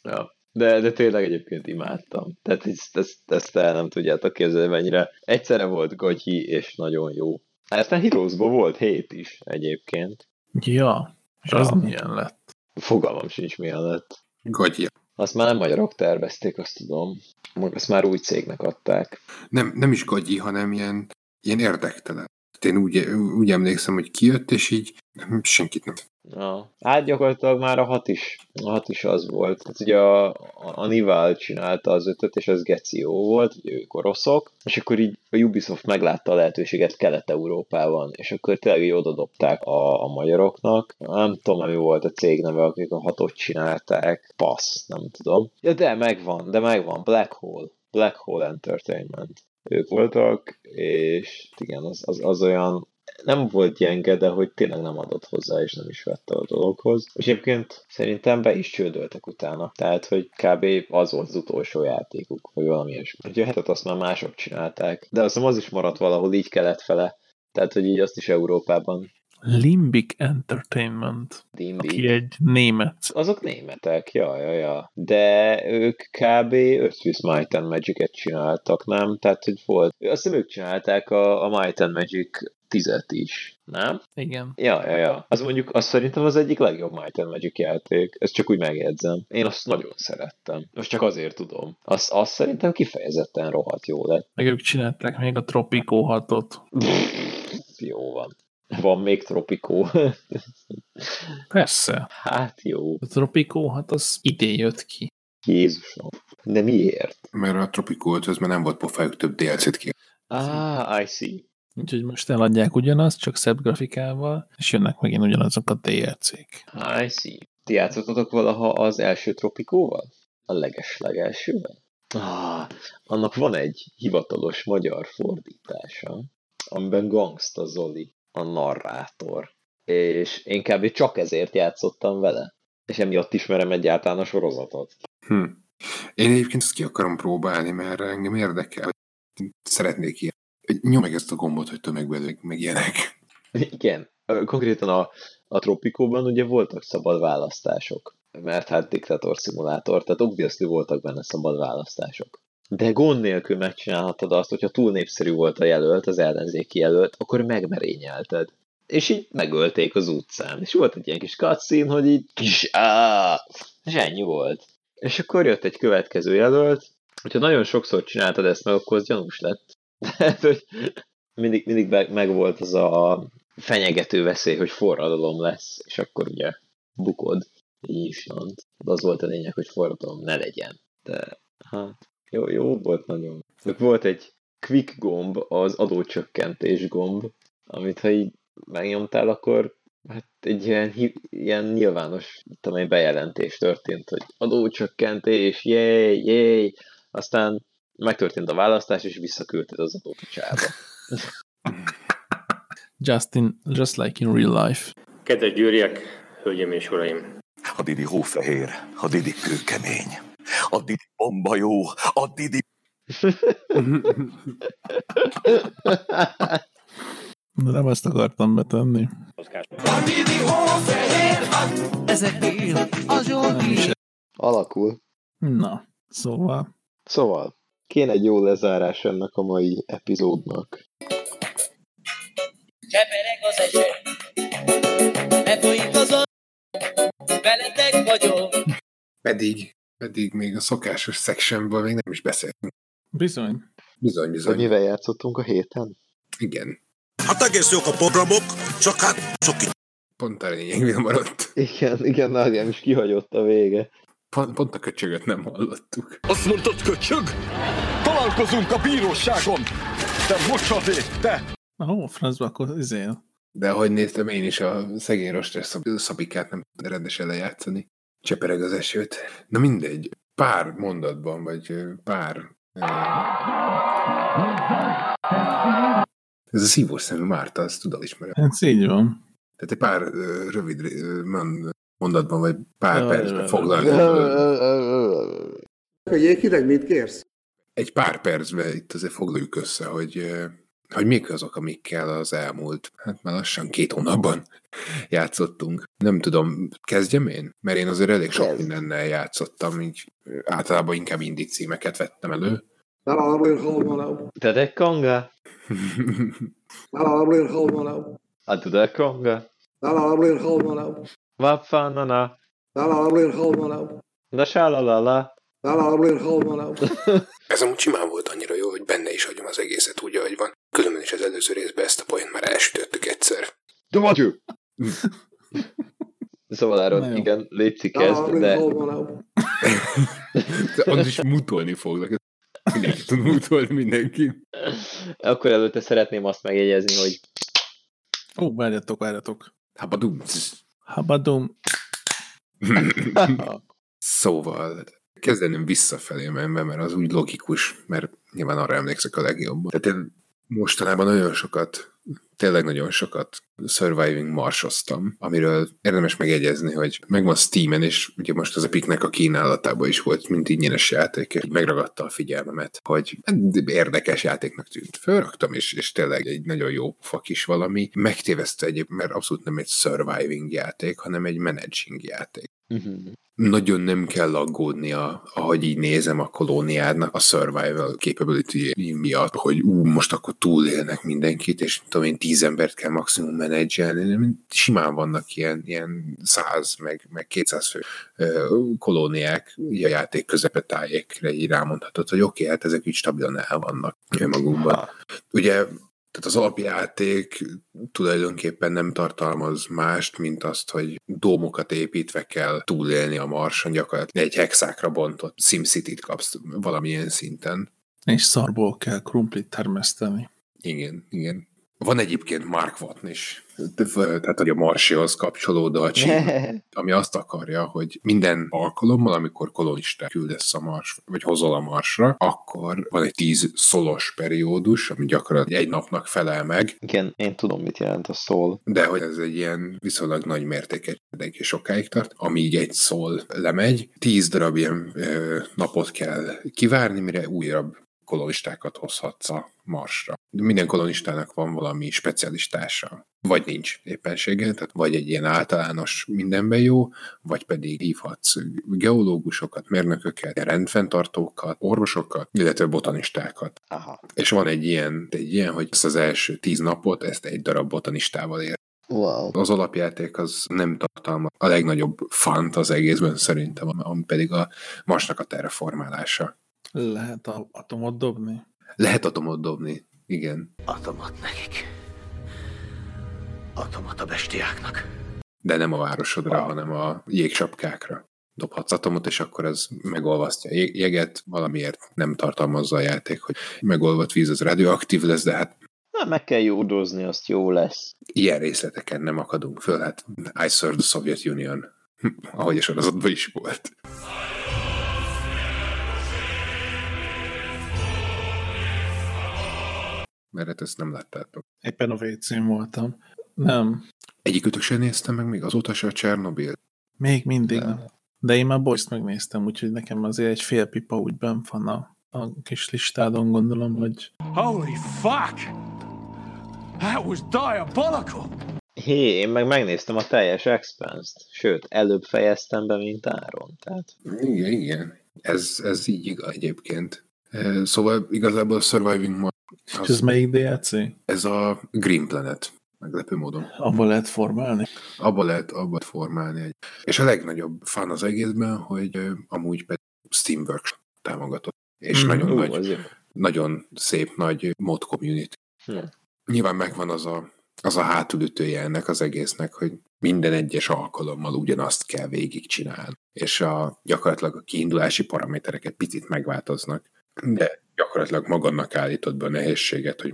ja. De, de tényleg egyébként imádtam. Tehát ezt, ezt, ezt el nem tudjátok képzelni, mennyire egyszerre volt gagyi és nagyon jó. Aztán Heroesban volt hét is egyébként. Ja, és az Ja. milyen lett? Fogalmam sincs milyen lett. Gagyi. Azt már nem magyarok tervezték, azt tudom. Azt már új cégnek adták. Nem, nem is gagyi, hanem ilyen, ilyen érdektelen. Én úgy, úgy emlékszem, hogy kijött, és így senkit nem. Ja. Hát gyakorlatilag már a hat is, a hat is az volt. Tehát ugye a, a Nival csinálta az ötöt, és az Geci jó volt, ugye ők oroszok, és akkor így a Ubisoft meglátta a lehetőséget Kelet-Európában, és akkor tényleg így odadobták a, a magyaroknak. Nem tudom, mi volt a cég neve, akik a hatot csinálták. Passz, nem tudom. Ja, de megvan, de megvan. Black Hole. Black Hole Entertainment. Ők voltak, és igen, az, az, az olyan nem volt gyenge, de hogy tényleg nem adott hozzá, és nem is vette a dologhoz. És egyébként szerintem be is csődöltek utána. Tehát, hogy kb. az volt az utolsó játékuk, vagy valami ilyesmi. Ugye hetet azt már mások csinálták, de azt az is maradt valahol így kelet fele. Tehát, hogy így azt is Európában Limbic Entertainment. Limbic. Aki egy német. Azok németek, ja, ja, ja. De ők kb. Earth's Might and Magic-et csináltak, nem? Tehát, hogy volt. Azt hiszem ők csinálták a, a Might and Magic tizet is, nem? Igen. Ja, ja, ja. Az mondjuk, azt szerintem az egyik legjobb Might and Magic játék. Ezt csak úgy megjegyzem. Én azt nagyon szerettem. Most csak azért tudom. Azt, azt szerintem kifejezetten rohadt jó lett. Meg ők csinálták még a Tropico 6-ot. jó van. Van még Tropico. Persze. Hát jó. A Tropico 6 az idén jött ki. Jézusom. De miért? Mert a Tropico 5 már nem volt pofájuk több DLC-t ki. Ah, I see. Úgyhogy most eladják ugyanazt, csak szebb grafikával, és jönnek megint ugyanazok a DLC-k. I see. Ti játszottatok valaha az első Tropikóval? A leges-legelsővel? Ah, annak van egy hivatalos magyar fordítása, amiben Gangsta Zoli a narrátor. És én kb. csak ezért játszottam vele. És emiatt ismerem egyáltalán a sorozatot. Hm. Én egyébként ezt ki akarom próbálni, mert engem érdekel. Szeretnék ilyen. Nyom meg ezt a gombot, hogy tömegben meg ilyenek. Igen. Konkrétan a, a Tropikóban ugye voltak szabad választások. Mert hát diktator szimulátor, tehát obviously voltak benne szabad választások. De gond nélkül megcsinálhattad azt, hogyha túl népszerű volt a jelölt, az ellenzéki jelölt, akkor megmerényelted. És így megölték az utcán. És volt egy ilyen kis cutscene, hogy így kis áh, és ennyi volt. És akkor jött egy következő jelölt, hogyha nagyon sokszor csináltad ezt meg, akkor az gyanús lett. Tehát, hogy mindig, mindig meg volt az a fenyegető veszély, hogy forradalom lesz, és akkor ugye bukod. Így is van. Az volt a lényeg, hogy forradalom ne legyen. De hát jó, jó volt nagyon. Volt egy quick gomb, az adócsökkentés gomb, amit ha így megnyomtál, akkor hát egy ilyen, ilyen nyilvános tudom, bejelentés történt, hogy adócsökkentés, jéj, jéj, aztán megtörtént a választás, és visszaküldted az adót a csába. Justin, just like in real life. Kedves győriek, hölgyeim és uraim! A Didi hófehér, a Didi kőkemény, a Didi bomba jó, a Didi... De nem ezt akartam betenni. A Didi hófehér, ezeknél az jó Alakul. Na, szóval. Szóval, kéne egy jó lezárás ennek a mai epizódnak. Csepereg az eső, befolyik az a... Veletek vagyok. Pedig, pedig még a szokásos sectionből még nem is beszéltünk. Bizony. Bizony, bizony. Hogy mivel játszottunk a héten? Igen. Hát egész jók a programok, csak hát sok Pont a lényegnél maradt. Igen, igen, Nádián is kihagyott a vége. Pont, pont a köcsögöt nem hallottuk. Azt mondtad, köcsög? Találkozunk a bíróságon! Te mocsadék, te! Ó, francba, akkor izél. De ahogy néztem, én is a szegény rostes szab- szabikát nem rendesen lejátszani. Csepereg az esőt. Na mindegy, pár mondatban, vagy pár... Ez a szívós szemű Márta, azt tudod ismerem. Ez így van. Tehát egy pár rövid mondatban, vagy pár percben foglalni. Hogy Jékileg mit kérsz? Egy pár percben itt azért foglaljuk össze, hogy, hogy mik azok, amikkel az elmúlt, hát már lassan két hónapban játszottunk. Nem tudom, kezdjem én? Mert én azért elég sok mindennel játszottam, így általában inkább indie címeket vettem elő. Te de konga? A du de konga? Vad fan na Na sálalala. Ez amúgy simán volt és az előző részben ezt a point már elsütöttük egyszer. De vagy Szóval jó. igen, létszik kezd, de... Az is mutolni fognak. Mindenki tud mutolni mindenki. Akkor előtte szeretném azt megjegyezni, hogy Ó, várjatok, várjatok. Habadum. Habadum. Szóval kezdeném visszafelé menve, mert az úgy logikus, mert nyilván arra emlékszek a legjobban. Tehát én mostanában nagyon sokat, tényleg nagyon sokat Surviving Marsoztam, amiről érdemes megjegyezni, hogy megvan Steamen, és ugye most az Epicnek a kínálatában is volt, mint ingyenes játék, és megragadta a figyelmemet, hogy érdekes játéknak tűnt. Fölraktam, és, és tényleg egy nagyon jó fak is valami. Megtéveszte egyéb, mert abszolút nem egy surviving játék, hanem egy managing játék nagyon nem kell aggódnia, ahogy így nézem a kolóniádnak a survival capability miatt, hogy ú, most akkor túlélnek mindenkit, és tudom én, tíz embert kell maximum menedzselni. Simán vannak ilyen, ilyen száz, meg, meg 200 fő kolóniák, a játék közepetájékre így rámondhatod, hogy oké, okay, hát ezek így stabilan el vannak önmagukban. Ugye tehát az alapjáték tulajdonképpen nem tartalmaz mást, mint azt, hogy dómokat építve kell túlélni a marson, gyakorlatilag egy hexákra bontott SimCity-t kapsz valamilyen szinten. És szarból kell krumplit termeszteni. Igen, igen. Van egyébként Mark Watt is, tehát hogy a Marsihoz kapcsolódó a achievement, ami azt akarja, hogy minden alkalommal, amikor kolonistát küldesz a Mars, vagy hozol a Marsra, akkor van egy tíz szolos periódus, ami gyakorlatilag egy napnak felel meg. Igen, én tudom, mit jelent a szól. De hogy ez egy ilyen viszonylag nagy mértéket mindenki sokáig tart, amíg egy szól lemegy, tíz darab ilyen ö, napot kell kivárni, mire újabb kolonistákat hozhatsz a Marsra. Minden kolonistának van valami specialistása, vagy nincs éppenséggel, tehát vagy egy ilyen általános mindenben jó, vagy pedig hívhatsz geológusokat, mérnököket, rendfenntartókat, orvosokat, illetve botanistákat. Aha. És van egy ilyen, egy ilyen, hogy ezt az első tíz napot, ezt egy darab botanistával él. Wow. Az alapjáték az nem tartalmaz a legnagyobb fant az egészben szerintem, ami pedig a Marsnak a terraformálása. Lehet a atomot dobni? Lehet atomot dobni, igen. Atomot nekik. Atomot a bestiáknak. De nem a városodra, wow. hanem a jégsapkákra. Dobhatsz atomot, és akkor ez megolvasztja a jeget, valamiért nem tartalmazza a játék, hogy megolvadt víz az radioaktív lesz, de hát Na, meg kell jódozni, azt jó lesz. Ilyen részleteken nem akadunk föl, hát I served the Soviet Union, ahogy a sorozatban is volt. Mert hát ezt nem láttátok. Éppen a wc voltam. Nem. Egyikütök sem néztem meg még azóta se a Csernobil. Még mindig nem. nem. De én már Boys megnéztem, úgyhogy nekem azért egy fél pipa úgy benn van a, a kis listádon, gondolom, hogy... Holy fuck! That was diabolical! Hé, én meg megnéztem a teljes Expense-t. Sőt, előbb fejeztem be, mint Áron. Tehát... Igen, igen. Ez, ez így igaz egyébként. Szóval igazából a Surviving És ez melyik DLC? Ez a Green Planet. Meglepő módon. Abba lehet formálni? Abba lehet, abba formálni. Egy. És a legnagyobb fan az egészben, hogy amúgy pedig Steamworks támogatott. És mm, nagyon ó, nagy, azért. nagyon szép nagy mod community. Hm. Nyilván megvan az a, az a hátulütője ennek az egésznek, hogy minden egyes alkalommal ugyanazt kell végigcsinálni. És a, gyakorlatilag a kiindulási paraméterek egy picit megváltoznak, de gyakorlatilag magadnak állítod be a nehézséget, hogy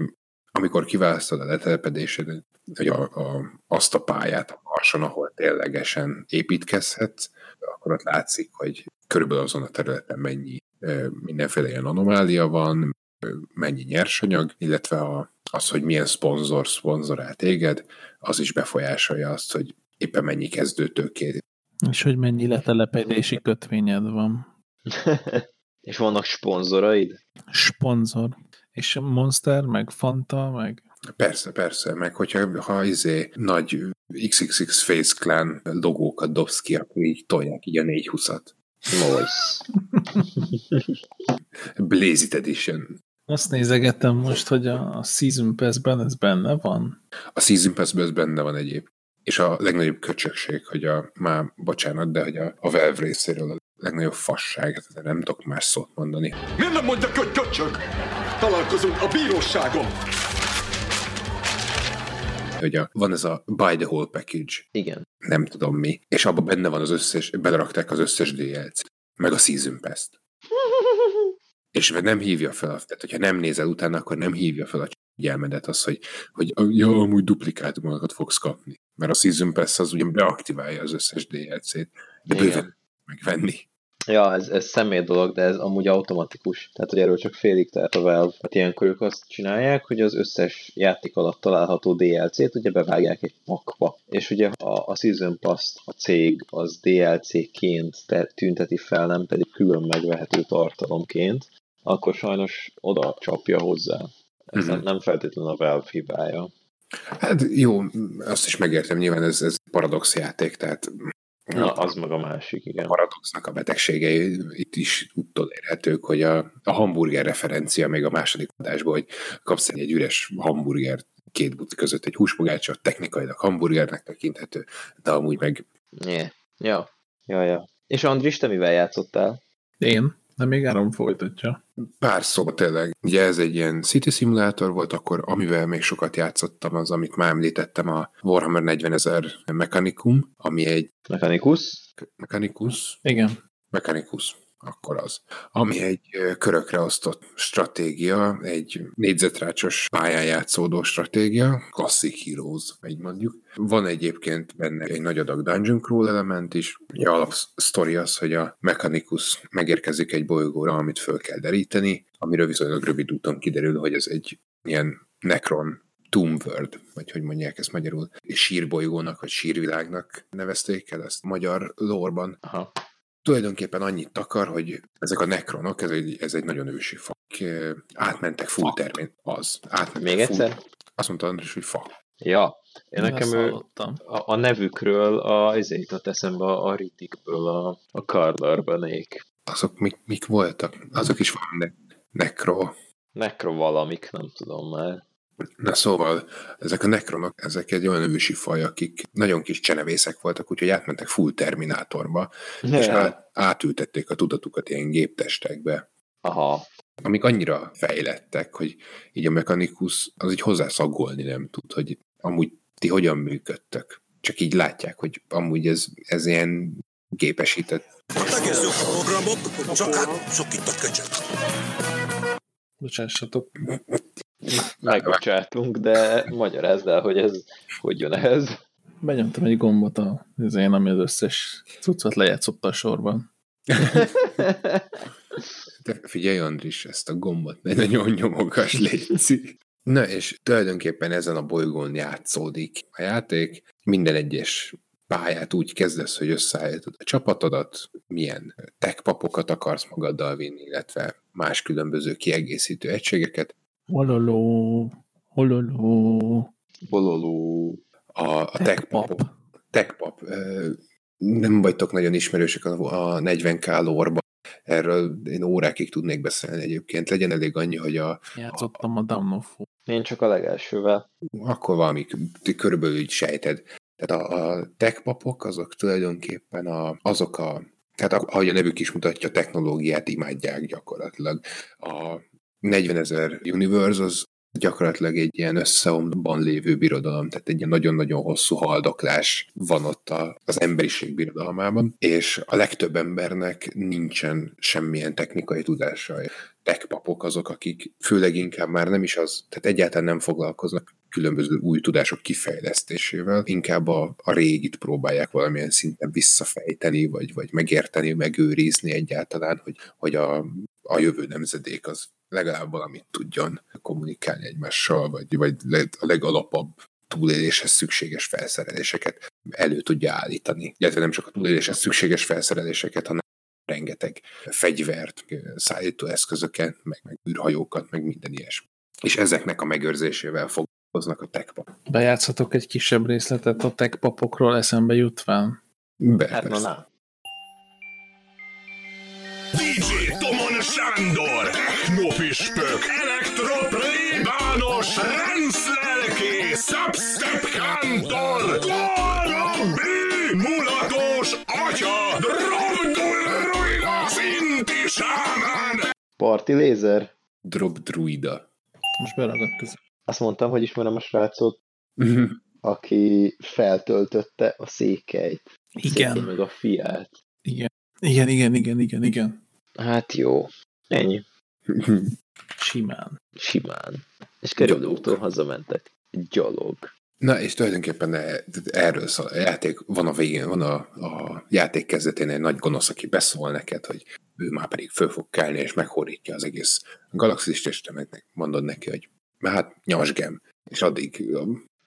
amikor kiválasztod a letelepedésedet, hogy a, a, azt a pályát a Marson, ahol ténylegesen építkezhetsz, akkor ott látszik, hogy körülbelül azon a területen mennyi mindenféle ilyen anomália van, mennyi nyersanyag, illetve a, az, hogy milyen szponzor szponzorál téged, az is befolyásolja azt, hogy éppen mennyi kezdőtőkét. És hogy mennyi letelepedési kötvényed van. És vannak szponzoraid? Sponzor. És Monster, meg Fanta, meg... Persze, persze, meg hogyha ha izé nagy XXX Face Clan logókat dobsz ki, akkor így tolják így a 420-at. Nice. Blazed Edition. Azt nézegettem most, hogy a, a Season Pass-ben ez benne van. A Season Pass-ben ez benne van egyéb. És a legnagyobb köcsökség, hogy a, már bocsánat, de hogy a, a Valve részéről a legnagyobb fasság, nem tudok más szót mondani. Miért nem mondja, hogy köcsög? Találkozunk a bíróságon! hogy a, van ez a buy the whole package, Igen. nem tudom mi, és abban benne van az összes, belerakták az összes DLC-t, meg a Season Pass-t. És nem hívja fel, tehát hogyha nem nézel utána, akkor nem hívja fel a figyelmedet az, hogy, hogy ja, amúgy duplikátumokat fogsz kapni. Mert a Season Pass az ugyan beaktiválja az összes DLC-t, de Igen. bőven megvenni. Ja, ez, ez személy dolog, de ez amúgy automatikus. Tehát, hogy erről csak félig tehet a Valve. Hát ilyenkor ők azt csinálják, hogy az összes játék alatt található DLC-t ugye bevágják egy pakba. És ugye a, a Season Pass a cég az DLC-ként te- tünteti fel, nem pedig külön megvehető tartalomként, akkor sajnos oda csapja hozzá. Ez Mhm. nem, nem feltétlenül a Valve hibája. Hát jó, azt is megértem, nyilván ez, ez paradox játék, tehát Na, az meg a másik, igen. a paradoxnak a betegségei itt is utolérhetők, hogy a, a hamburger referencia még a második adásban, hogy kapsz egy üres hamburgert két buti között egy húspogácsot, technikailag hamburgernek tekinthető, de amúgy meg Yeah. Ja, ja, ja. És Andris, te mivel játszottál? Én? De még Áron folytatja. pár szó tényleg. Ugye ez egy ilyen City Simulator volt, akkor amivel még sokat játszottam, az, amit már említettem, a Warhammer 40 ezer Mechanicum, ami egy Mechanicus? Mechanicus, Igen. Mechanicus, akkor az. Ami egy körökre osztott stratégia, egy négyzetrácsos pályán játszódó stratégia, Classic Heroes, így mondjuk. Van egyébként benne egy nagy adag Dungeon Crawl element is. Ugye alapsztori az, hogy a Mechanicus megérkezik egy bolygóra, amit föl kell deríteni, amiről viszonylag rövid úton kiderül, hogy ez egy ilyen Necron Tomb World, vagy hogy mondják ezt magyarul, sírbolygónak, vagy sírvilágnak nevezték el ezt magyar lórban. Aha. Tulajdonképpen annyit takar, hogy ezek a nekronok, ez egy, ez egy nagyon ősi fa, átmentek full termén. Az. Átmentek Még full- egyszer? Azt mondta András, hogy fa. Ja, én Én nekem ő, a, a nevükről a, ezért jutott eszembe a, a Riddickből a, a Karlarbanék. Azok mik, mik voltak? Azok is van, de nekro. Nekro valamik, nem tudom már. Na szóval, ezek a nekronok, ezek egy olyan ősi faj, akik nagyon kis csenevészek voltak, úgyhogy átmentek full terminátorba, és át, átültették a tudatukat ilyen géptestekbe. Aha. Amik annyira fejlettek, hogy így a mechanikus az így hozzászagolni nem tud, hogy amúgy ti hogyan működtök. Csak így látják, hogy amúgy ez, ez ilyen gépesített. Egész jók a programok, csak hát sok itt a kecsek. Bocsássatok. Megbocsátunk, de magyarázd el, hogy ez hogy jön ehhez. Benyomtam egy gombot a én, ami az összes cuccot lejátszotta a sorban. De figyelj, Andris, ezt a gombot ne nagyon nyomogass, létszik. Na, és tulajdonképpen ezen a bolygón játszódik a játék. Minden egyes pályát úgy kezdesz, hogy összeállítod a csapatodat, milyen techpapokat akarsz magaddal vinni, illetve más különböző kiegészítő egységeket. Hololó, hololó. Bololó. A, a techpap. Techpap. Nem vagytok nagyon ismerősek a a 40k lórban. Erről én órákig tudnék beszélni egyébként. Legyen elég annyi, hogy a, Játszottam a of War. Én csak a legelsővel. akkor valami körülbelül így sejted. Tehát a, a techpapok azok tulajdonképpen a, azok a, tehát ahogy a nevük is mutatja, technológiát imádják gyakorlatilag. A 40 ezer universe az gyakorlatilag egy ilyen összeomban lévő birodalom, tehát egy ilyen nagyon-nagyon hosszú haldoklás van ott az emberiség birodalmában, és a legtöbb embernek nincsen semmilyen technikai tudása. Techpapok azok, akik főleg inkább már nem is az, tehát egyáltalán nem foglalkoznak különböző új tudások kifejlesztésével, inkább a, a régit próbálják valamilyen szinten visszafejteni, vagy, vagy megérteni, megőrizni egyáltalán, hogy, hogy a, a jövő nemzedék az legalább valamit tudjon kommunikálni egymással, vagy, vagy a legalapabb túléléshez szükséges felszereléseket elő tudja állítani. Illetve nem csak a túléléshez szükséges felszereléseket, hanem rengeteg fegyvert, szállító eszközöket, meg, meg űrhajókat, meg minden ilyesmi. És ezeknek a megőrzésével foglalkoznak a techpap. Bejátszatok egy kisebb részletet a tech papokról eszembe jutván. Be, Hát na, na. Sándor, technopüspök, elektroplébános, renszlelké, substep kántor, R&B mulatos atya, drogdul rujna, szinti sámán. Parti lézer? Drog druida. Most beragadt ez. Azt mondtam, hogy ismerem a srácot. aki feltöltötte a székelyt. A Igen. Székely meg a fiát. Igen. Igen, igen, igen, igen, igen. Hát jó. Ennyi. Simán. Simán. És kerülőútól hazamentek. Gyalog. Na, és tulajdonképpen e- erről szól. A játék van a végén, van a, a játék kezdetén egy nagy gonosz, aki beszól neked, hogy ő már pedig föl fog kelni, és meghorítja az egész galaxist, és te meg mondod neki, hogy mert hát nyasgem. És addig,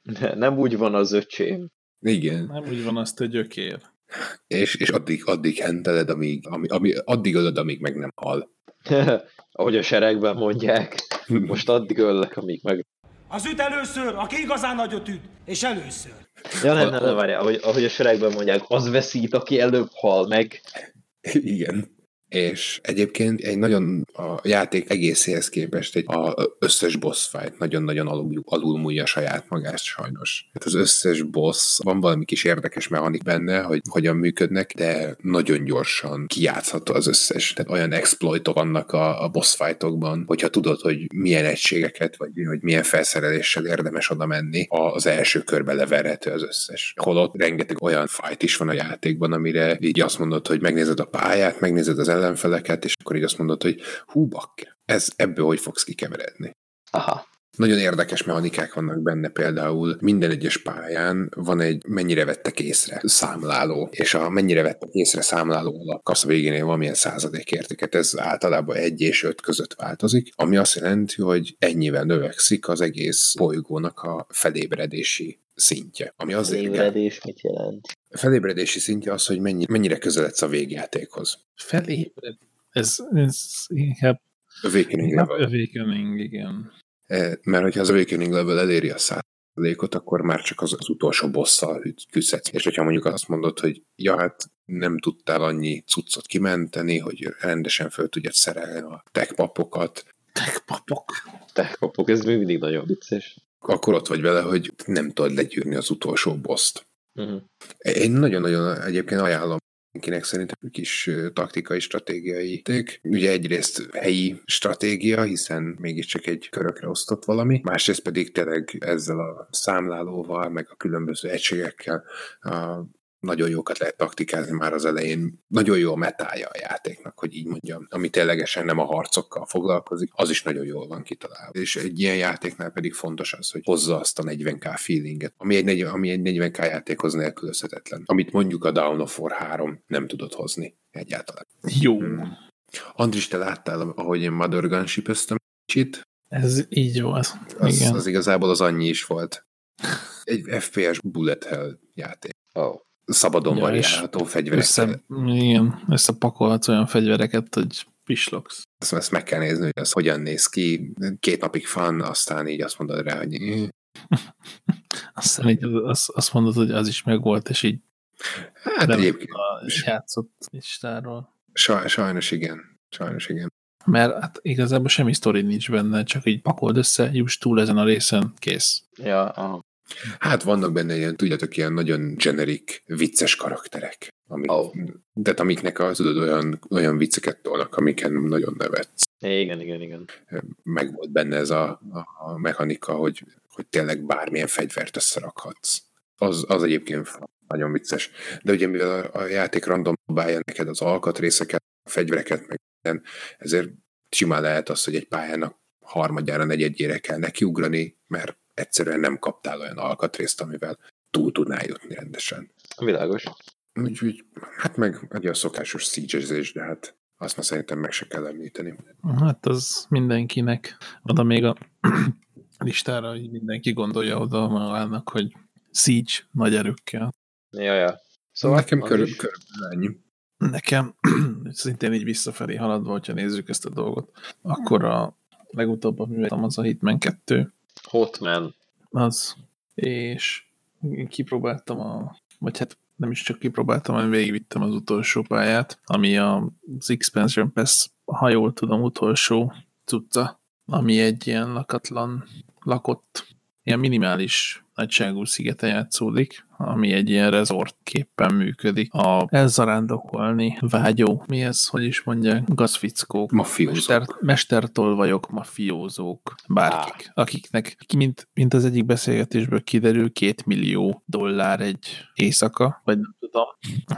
De nem úgy van az öcsém. igen, Nem úgy van azt, hogy gyökér. És, és addig, addig henteled, amíg, ami, ami, addig ölöd, amíg meg nem hal. Ahogy a seregben mondják. Most addig öllek, amíg meg... Az üt először, aki igazán nagyot üt, és először. Ja, nem, nem, nem, várjál, ahogy, ahogy a seregben mondják, az veszít, aki előbb hal meg. Igen. És egyébként egy nagyon a játék egészéhez képest egy a összes boss fight nagyon-nagyon alul, alulmúlja saját magát sajnos. Hát az összes boss, van valami kis érdekes mechanik benne, hogy hogyan működnek, de nagyon gyorsan kijátszható az összes. Tehát olyan exploitok vannak a, a boss fightokban, hogyha tudod, hogy milyen egységeket, vagy hogy milyen felszereléssel érdemes oda menni, az első körbe leverhető az összes. Holott rengeteg olyan fight is van a játékban, amire így azt mondod, hogy megnézed a pályát, megnézed az ellenfeleket, és akkor így azt mondod, hogy hú, bakker, ez ebből hogy fogsz kikeveredni. Aha. Nagyon érdekes mechanikák vannak benne, például minden egyes pályán van egy mennyire vettek észre számláló, és a mennyire vettek észre számláló alap kapsz a végénél valamilyen százalék értéket, ez általában egy és öt között változik, ami azt jelenti, hogy ennyivel növekszik az egész bolygónak a felébredési szintje. Ami azért Ébredés mit jelent? A felébredési szintje az, hogy mennyi, mennyire közeledsz a végjátékhoz. Felébred. Ez, ez inkább Awakening level. awakening, igen. Eh, Mert hogyha az Awakening level eléri a százalékot, akkor már csak az, az utolsó bosszal küzdhetsz. És hogyha mondjuk azt mondod, hogy ja, hát nem tudtál annyi cuccot kimenteni, hogy rendesen föl tudjad szerelni a techpapokat, Techpapok. Techpapok, ez még mindig nagyon vicces. akkor ott vagy vele, hogy nem tudod legyűrni az utolsó boszt. Uh-huh. Én nagyon-nagyon egyébként ajánlom mindenkinek szerintem kis taktikai, stratégiai játék. Ugye egyrészt helyi stratégia, hiszen mégiscsak egy körökre osztott valami, másrészt pedig tényleg ezzel a számlálóval, meg a különböző egységekkel a nagyon jókat lehet taktikázni már az elején. Nagyon jó a metája a játéknak, hogy így mondjam. Ami ténylegesen nem a harcokkal foglalkozik, az is nagyon jól van kitalálva. És egy ilyen játéknál pedig fontos az, hogy hozza azt a 40k feelinget, ami egy, 40, ami egy 40k játékhoz nélkülözhetetlen. Amit mondjuk a Down of War 3 nem tudott hozni egyáltalán. Jó. Andris, te láttál, ahogy én Mother gunship kicsit? Ez így volt. Az, Igen. az igazából az annyi is volt. Egy FPS bullet hell játék. Oh. Szabadon Ja, variálható fegyverekkel. Össze, igen, összepakolhatsz olyan fegyvereket, hogy pislogsz. Ezt, ezt meg kell nézni, hogy az hogyan néz ki. Két napig van, aztán így azt mondod rá, hogy. Aztán így azt, azt mondod, hogy az is megvolt, és így hát egyébként a játszott listáról. saj, sajnos igen. Sajnos igen. Mert hát igazából semmi sztori nincs benne, csak így pakold össze, juss túl ezen a részen, kész. Ja, aha. Hát vannak benne ilyen, tudjátok, ilyen nagyon generik, vicces karakterek. Amik, Oh. De amiknek az, tudod, olyan, olyan vicceket tolnak, amiken nagyon nevetsz. Igen, igen, igen. Meg volt benne ez a, a, a mechanika, hogy, hogy tényleg bármilyen fegyvert összerakhatsz. Az, az egyébként nagyon vicces. De ugye mivel a, a játék random dobálja neked az alkatrészeket, a fegyvereket, meg minden, ezért simán lehet az, hogy egy pályának harmadjára, negyedjére kell nekiugrani, mert egyszerűen nem kaptál olyan alkatrészt, amivel túl tudnál jutni rendesen. Világos. Úgyhogy, hát meg ugye a szokásos siege de hát azt már szerintem meg se kell említeni. Hát az mindenkinek. Oda még a listára, hogy mindenki gondolja oda magának, hogy Siege nagy erőkkel. Ja, ja. Szóval nekem az körül, körülbelül ennyi. Nekem szintén így visszafelé haladva, hogyha nézzük ezt a dolgot, akkor a legutóbb, amivel az a Hitman 2, Hotman. az, és kipróbáltam a, vagy hát nem is csak kipróbáltam, hanem végigvittem az utolsó pályát, ami az Expansion Pass, ha jól tudom, utolsó cucca, ami egy ilyen lakatlan, lakott ilyen minimális nagyságú szigeten játszódik, ami egy ilyen resort képpen működik. A elzarándokolni vágyó, mi ez, hogy is mondják, gazfickók, Mafiózók. mester, mestertolvajok, mafiózók, bárkik, akiknek, mint, mint az egyik beszélgetésből kiderül, két millió dollár egy éjszaka, vagy nem tudom,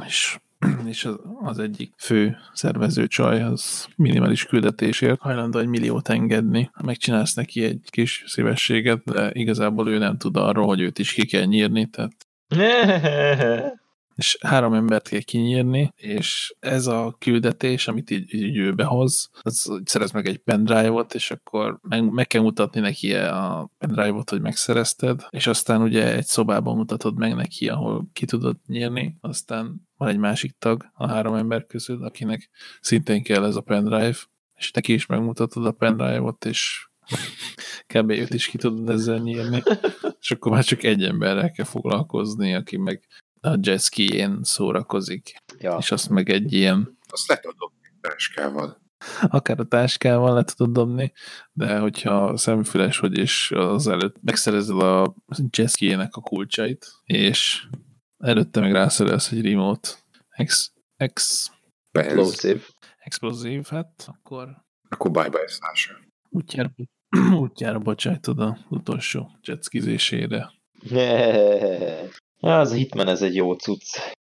és és az, az egyik fő szervező csaj az minimális küldetésért hajlandó egy milliót engedni. Megcsinálsz neki egy kis szívességet, de igazából ő nem tud arról, hogy őt is ki kell nyírni, tehát és három embert kell kinyírni, és ez a küldetés, amit így, így ő behoz, az, szerez meg egy pendrive-ot, és akkor meg, meg kell mutatni neki a pendrive-ot, hogy megszerezted, és aztán ugye egy szobában mutatod meg neki, ahol ki tudod nyírni, aztán van egy másik tag a három ember közül, akinek szintén kell ez a pendrive, és neki is megmutatod a pendrive-ot, és kb. őt is ki tudod ezzel nyírni, és akkor már csak egy emberrel kell foglalkozni, aki meg a jazzkijén szórakozik. Ja. És azt meg egy ilyen, Azt le tudod dobni táskával. akár a táskával le tudod dobni, de hogyha szemfüles vagy, és az előtt megszerezed a jazzkijének a kulcsait, és előtte meg rászerelsz egy remote ex, ex, Explosive. explosive, hát akkor Akkor bye-bye Sasha. útjára, útjára bocsájtod az utolsó jetskizésére. Ja, az a Hitman ez egy jó cucc.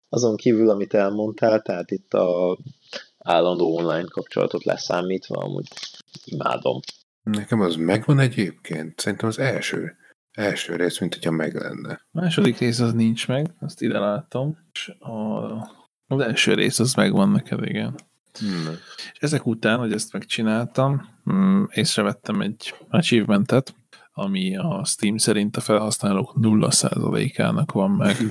Azon kívül, amit elmondtál, tehát itt a állandó online kapcsolatot leszámítva, amúgy imádom. Nekem az megvan egyébként. Szerintem az első, első rész, mint hogyha meg lenne. A második rész az nincs meg, azt ide látom, és a, az első rész az megvan neked, igen. Hmm. És ezek után, hogy ezt megcsináltam, mm, észrevettem egy achievementet, ami a Steam szerint a felhasználók 0%-ának van meg,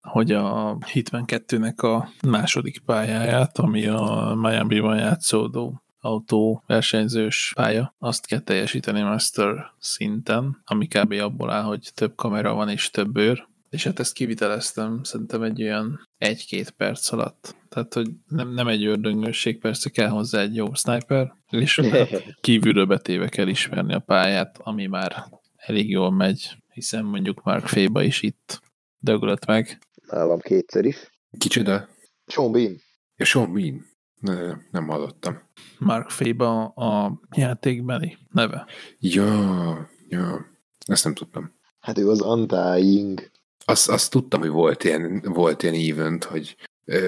hogy a Hitman 2-nek a második pályáját, ami a Miami-ban játszódó autó versenyzős pálya, azt kell teljesíteni master szinten, ami kb. abból áll, hogy több kamera van és több bőr, és hát ezt kiviteleztem szerintem egy olyan egy-két perc alatt. Tehát, hogy nem, nem egy ördöngősség, persze kell hozzá egy jó sniper, és hát kívülről betéve kell ismerni a pályát, ami már elég jól megy, hiszen mondjuk Mark Féba is itt döglött meg. Nálam kétszer is. Kicsoda? Sean Bean. Ja, Sean Bean. Ne, nem hallottam. Mark Féba a játékbeli neve. Ja, ja. Ezt nem tudtam. Hát ő az Undying. Azt, azt tudtam, hogy volt ilyen, volt ilyen event, hogy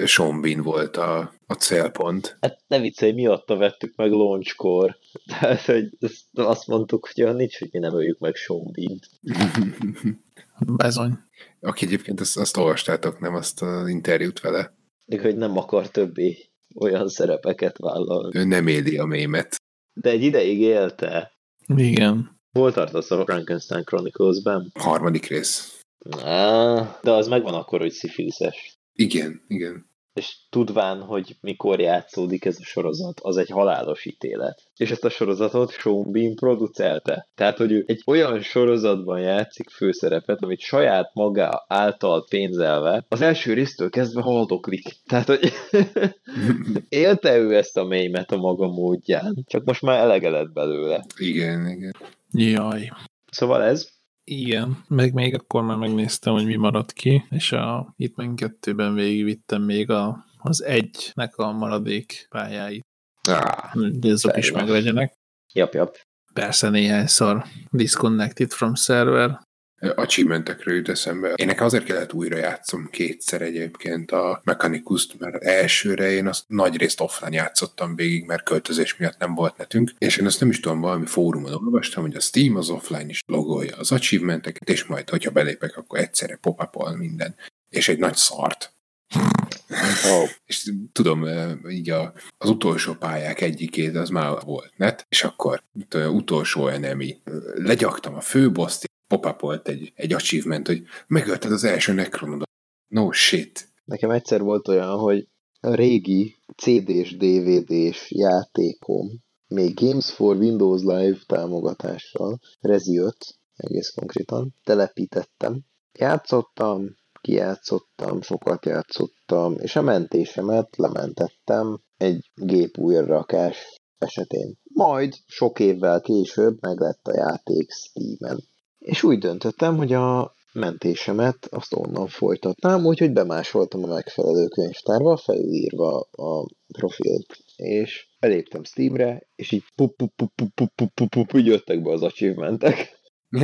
Sean Bean volt a, a célpont. Hát ne viccelj, miatta vettük meg launchkor. Tehát, hogy azt mondtuk, hogy olyan nincs, hogy mi nem öljük meg Sean Bean-t. Bezony. Aki egyébként azt, azt olvastátok, nem azt az interjút vele. De hogy nem akar többé olyan szerepeket vállalni. Ő nem éli a mémet. De egy ideig élte. Igen. Hol tartasz a Frankenstein Chronicles-ben? Harmadik rész. Á, de az megvan akkor, hogy szifiliszes. Igen, igen. És tudván, hogy mikor játszódik ez a sorozat, az egy halálos ítélet. És ezt a sorozatot Sean Bean producelte. Tehát, hogy ő egy olyan sorozatban játszik főszerepet, amit saját maga által pénzelve, az első résztől kezdve haldoklik. Tehát, hogy élte ő ezt a mélymet a maga módján, csak most már elege lett belőle. Igen, igen. Jaj. Szóval ez, Igen, meg még akkor már megnéztem, hogy mi maradt ki, és a Hitman 2-ben végigvittem még a, az egynek a maradék pályáit. Ah, De azok is meglegyenek. jap, jap. Persze néhányszor disconnected from server. Achievementekről jut eszembe. Én nekem azért kellett újra játszom kétszer egyébként a Mechanicus-t, mert elsőre én azt nagy részt offline játszottam végig, mert költözés miatt nem volt netünk, és én azt nem is tudom, valami fórumon olvastam, hogy a Steam az offline is logolja az achievementeket, és majd, hogyha belépek, akkor egyszerre pop minden. És egy nagy szart. Oh. És tudom, eh, így a, az utolsó pályák egyikét, az már volt net, és akkor itt, eh, utolsó enemi. Legyaktam a főboszt, pop egy, egy achievement, hogy megölted az első nekronodat. No shit. Nekem egyszer volt olyan, hogy a régi CD-s, DVD-s játékom, még Games for Windows Live támogatással, Rezi 5, egész konkrétan, telepítettem. Játszottam, kijátszottam, sokat játszottam, és a mentésemet lementettem egy gép újrarakás esetén. Majd sok évvel később meg lett a játék Steam-en. És úgy döntöttem, hogy a mentésemet azt onnan folytatnám, úgyhogy bemásoltam a megfelelő könyvtárba, felülírva a profilt, és beléptem Steamre, és így pup, pup, pup, pup, pup, pup, pup, pup, jöttek be az achievementek.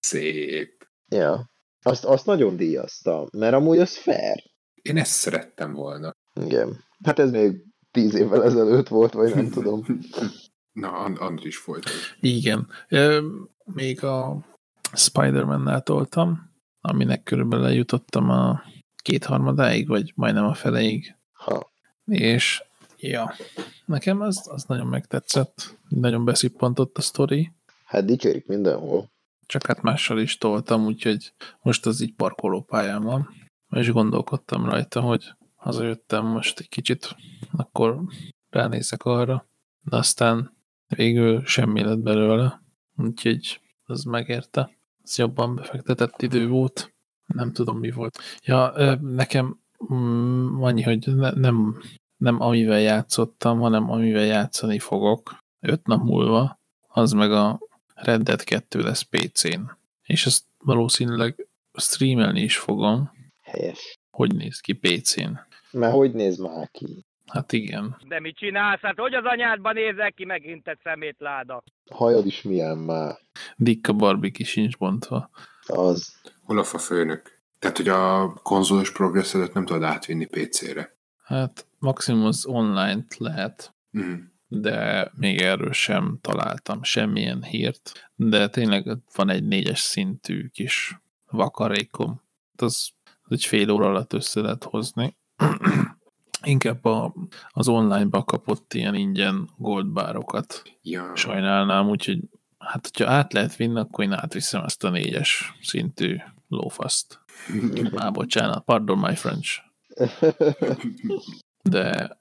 Szép. Ja. Azt, azt nagyon díjazta, mert amúgy az fair. Én ezt szerettem volna. Igen. Hát ez még tíz évvel ezelőtt volt, vagy nem tudom. Na, Andris is folytat. Igen. Még a Spider-Man-nál toltam, aminek körülbelül eljutottam a kétharmadáig, vagy majdnem a feleig. Ha. És ja, nekem az, az nagyon megtetszett. Nagyon beszippantott a sztori. Hát dicsérik mindenhol. Csak hát mással is toltam, úgyhogy most az így parkolópályán van. És gondolkodtam rajta, hogy hazajöttem most egy kicsit, akkor ránézek arra. De aztán végül semmi lett belőle. Úgyhogy az megérte. Ez jobban befektetett idő volt. Nem tudom, mi volt. Ja, nekem mm, annyi, hogy ne, nem, nem amivel játszottam, hanem amivel játszani fogok öt nap múlva, az meg a Red Dead 2 lesz PC-n. És ezt valószínűleg streamelni is fogom. Helyes. Hogy néz ki PC-n? Mert hogy néz már ki? Hát igen. De mit csinálsz? Hát hogy az anyádban nézek ki megint egy szemétláda? Hajad is milyen már. Dikka Barbie sincs bontva. Az. Olaf a főnök. Tehát, hogy a konzolos progresszedet nem tudod átvinni PC-re. Hát maximum az online-t lehet, Mhm. de még erről sem találtam semmilyen hírt, de tényleg van egy négyes szintű kis vakarékom. Az, az egy fél óra alatt össze lehet hozni. Inkább a, az online-ba kapott ilyen ingyen goldbárokat Ja. sajnálnám, úgyhogy hát, hogyha át lehet vinni, akkor én átviszem ezt a négyes szintű lófaszt. Már bocsánat, pardon my French. De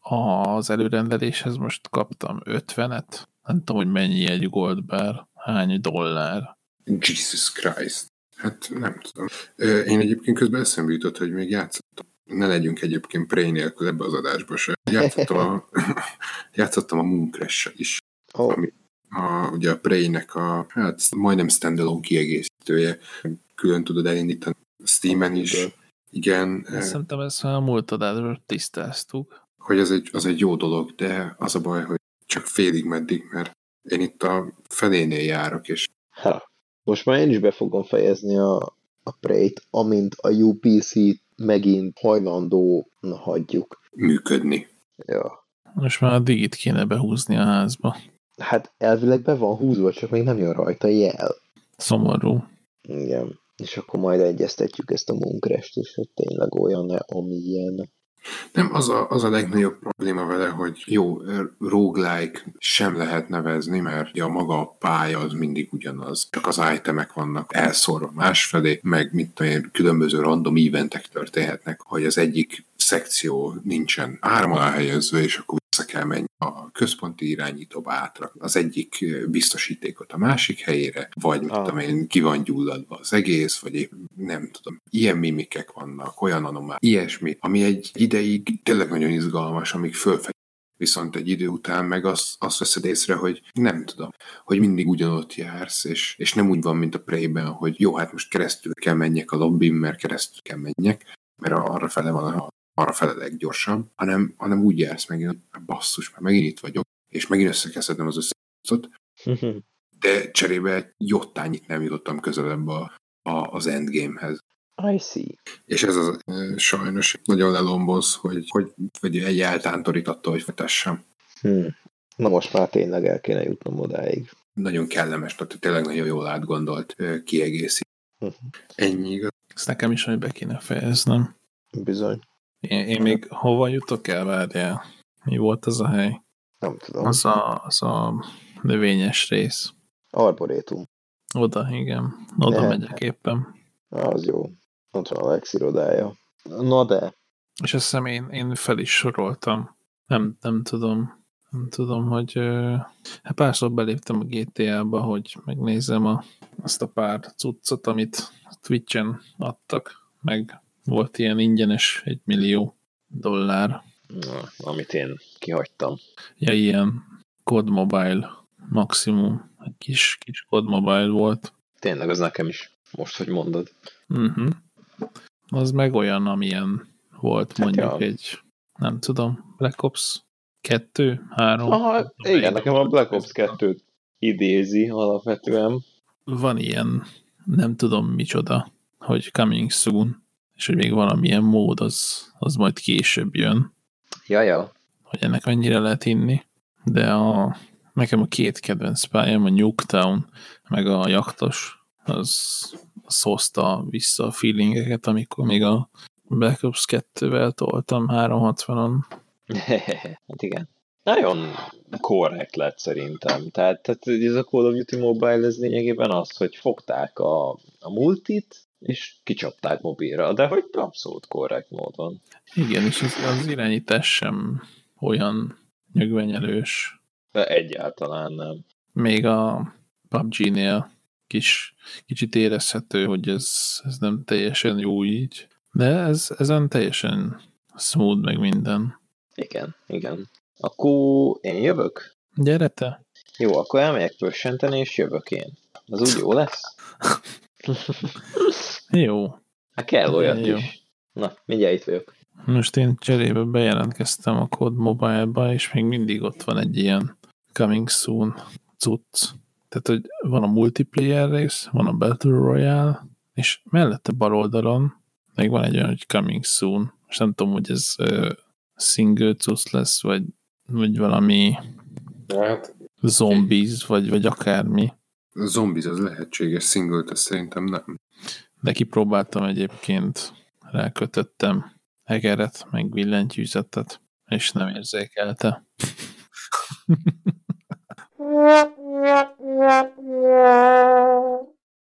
az előrendeléshez most kaptam 50-et. Nem tudom, hogy mennyi egy goldbár, hány dollár. Jesus Christ. Hát nem tudom. Én egyébként közben eszembe jutott, hogy még játszottam. Ne legyünk egyébként Prey nélkül ebbe az adásba se. Játszottam a, játszottam a Moon crash is. Oh. Ami a, ugye a Prey-nek a hát majdnem standalone kiegészítője. Külön tudod elindítani Steam-en is. Igen, Azt Szerintem ezt már a múlt adásban tisztáztuk. hogy az egy, az egy jó dolog, de az a baj, hogy csak félig meddig, mert én itt a felénél járok, és Ha. Most már én is be fogom fejezni a, a Prey-t, amint a UPC megint hajlandó hagyjuk. működni. Ja. Most már a digit kéne behúzni a házba. Hát elvileg be van húzva, csak még nem jön rajta jel. Szomorú. Igen. És akkor majd egyeztetjük ezt a munkrest, és hogy tényleg olyan amilyen. Nem, az a, az a legnagyobb probléma vele, hogy jó, roguelike sem lehet nevezni, mert a maga a pálya az mindig ugyanaz. Csak az itemek vannak elszórva másfelé, meg mit tudom különböző random eventek történhetnek, hogy az egyik szekció nincsen áramon elhelyezve, és akkor vissza kell menni a központi irányítóba átra az egyik biztosítékot a másik helyére, vagy mit Ah. tudom én, ki van gyulladva az egész, vagy épp nem tudom. Ilyen mimikek vannak, olyan anomál, ilyesmi, ami egy ideig tényleg nagyon izgalmas, amíg fölfelé viszont egy idő után meg azt, azt veszed észre, hogy nem tudom, hogy mindig ugyanott jársz, és, és nem úgy van, mint a Prey-ben, hogy jó, hát most keresztül kell menjek a lobbin, mert keresztül kell menjek, mert arra fele van a arra fele leggyorsabb, hanem, hanem úgy jársz meg, hogy basszus, már megint itt vagyok, és megint összekezdem az összecut, de cserébe egy jottányit nem jutottam közelebb a, a, az endgamehez. I see. És ez az e, sajnos nagyon lelomboz, hogy, hogy vagy egy eltántorít attól, hogy fetessem. Hm. Na most már tényleg el kéne jutnom odáig. Nagyon kellemes, tehát tényleg nagyon jól átgondolt kiegészít. Ennyi igaz. Ezt nekem is, hogy be kéne fejeznem. Bizony. Én, én még hova jutok el, várjál? Mi volt az a hely? Nem tudom. Az a, az a növényes rész. Arborétum. Oda, igen. Oda Ne. megyek éppen. Az jó. Ott van a Lex irodája. Na de. És azt hiszem én, én fel is soroltam. Nem, nem tudom. Nem tudom, hogy hát párszor beléptem a GTA-ba, hogy megnézem a, azt a pár cuccot, amit Twitch-en adtak, meg volt ilyen ingyenes egy millió dollár Na, amit én kihagytam. Ja, ilyen COD Mobile maximum. Egy kis, kis COD Mobile volt. Tényleg, az nekem is. Most, hogy mondod. Uh-huh. Az meg olyan, amilyen volt mondjuk ja. egy, nem tudom, Black Ops 2, 3. Aha, igen, nekem a Black Ops 2 idézi alapvetően. Van ilyen, nem tudom micsoda, hogy coming soon, és hogy még valamilyen mód, az, az majd később jön. Ja, ja. Hogy ennek mennyire lehet inni. De a, nekem a két kedvenc pályám, a Nuketown, meg a jaktos, az, az hozta vissza a feelingeket, amikor még a Black Ops 2-vel toltam 360-on. hát igen. Nagyon korrekt lett szerintem. Tehát, tehát ez a Call of Duty Mobile ez lényegében az, hogy fogták a, a multit, és kicsapták mobilra, de hogy abszolút korrekt módon. Igen, és az, az irányítás sem olyan nyögvenyelős. De egyáltalán nem. Még a PUBG-nél kis, kicsit érezhető, hogy ez, ez nem teljesen jó így. De ez, ezen teljesen smooth meg minden. Igen, igen. Akkor én jövök? Gyere te. Jó, akkor elmegyek pössenteni, és jövök én. Az úgy jó lesz? jó. Hát kell olyat jó. is. Na, mindjárt itt vagyok. Most én cserébe bejelentkeztem a Code Mobile-ba, és még mindig ott van egy ilyen coming soon cucc. Tehát, hogy van a multiplayer rész, van a Battle Royale, és mellette bal oldalon még van egy olyan, hogy coming soon. És nem tudom, hogy ez uh, single cucc lesz, vagy, vagy valami hát, zombies, vagy, vagy akármi. A zombies az lehetséges, single szerintem nem. De kipróbáltam egyébként, rákötöttem hegeret, meg billentyűzetet, és nem érzékelte.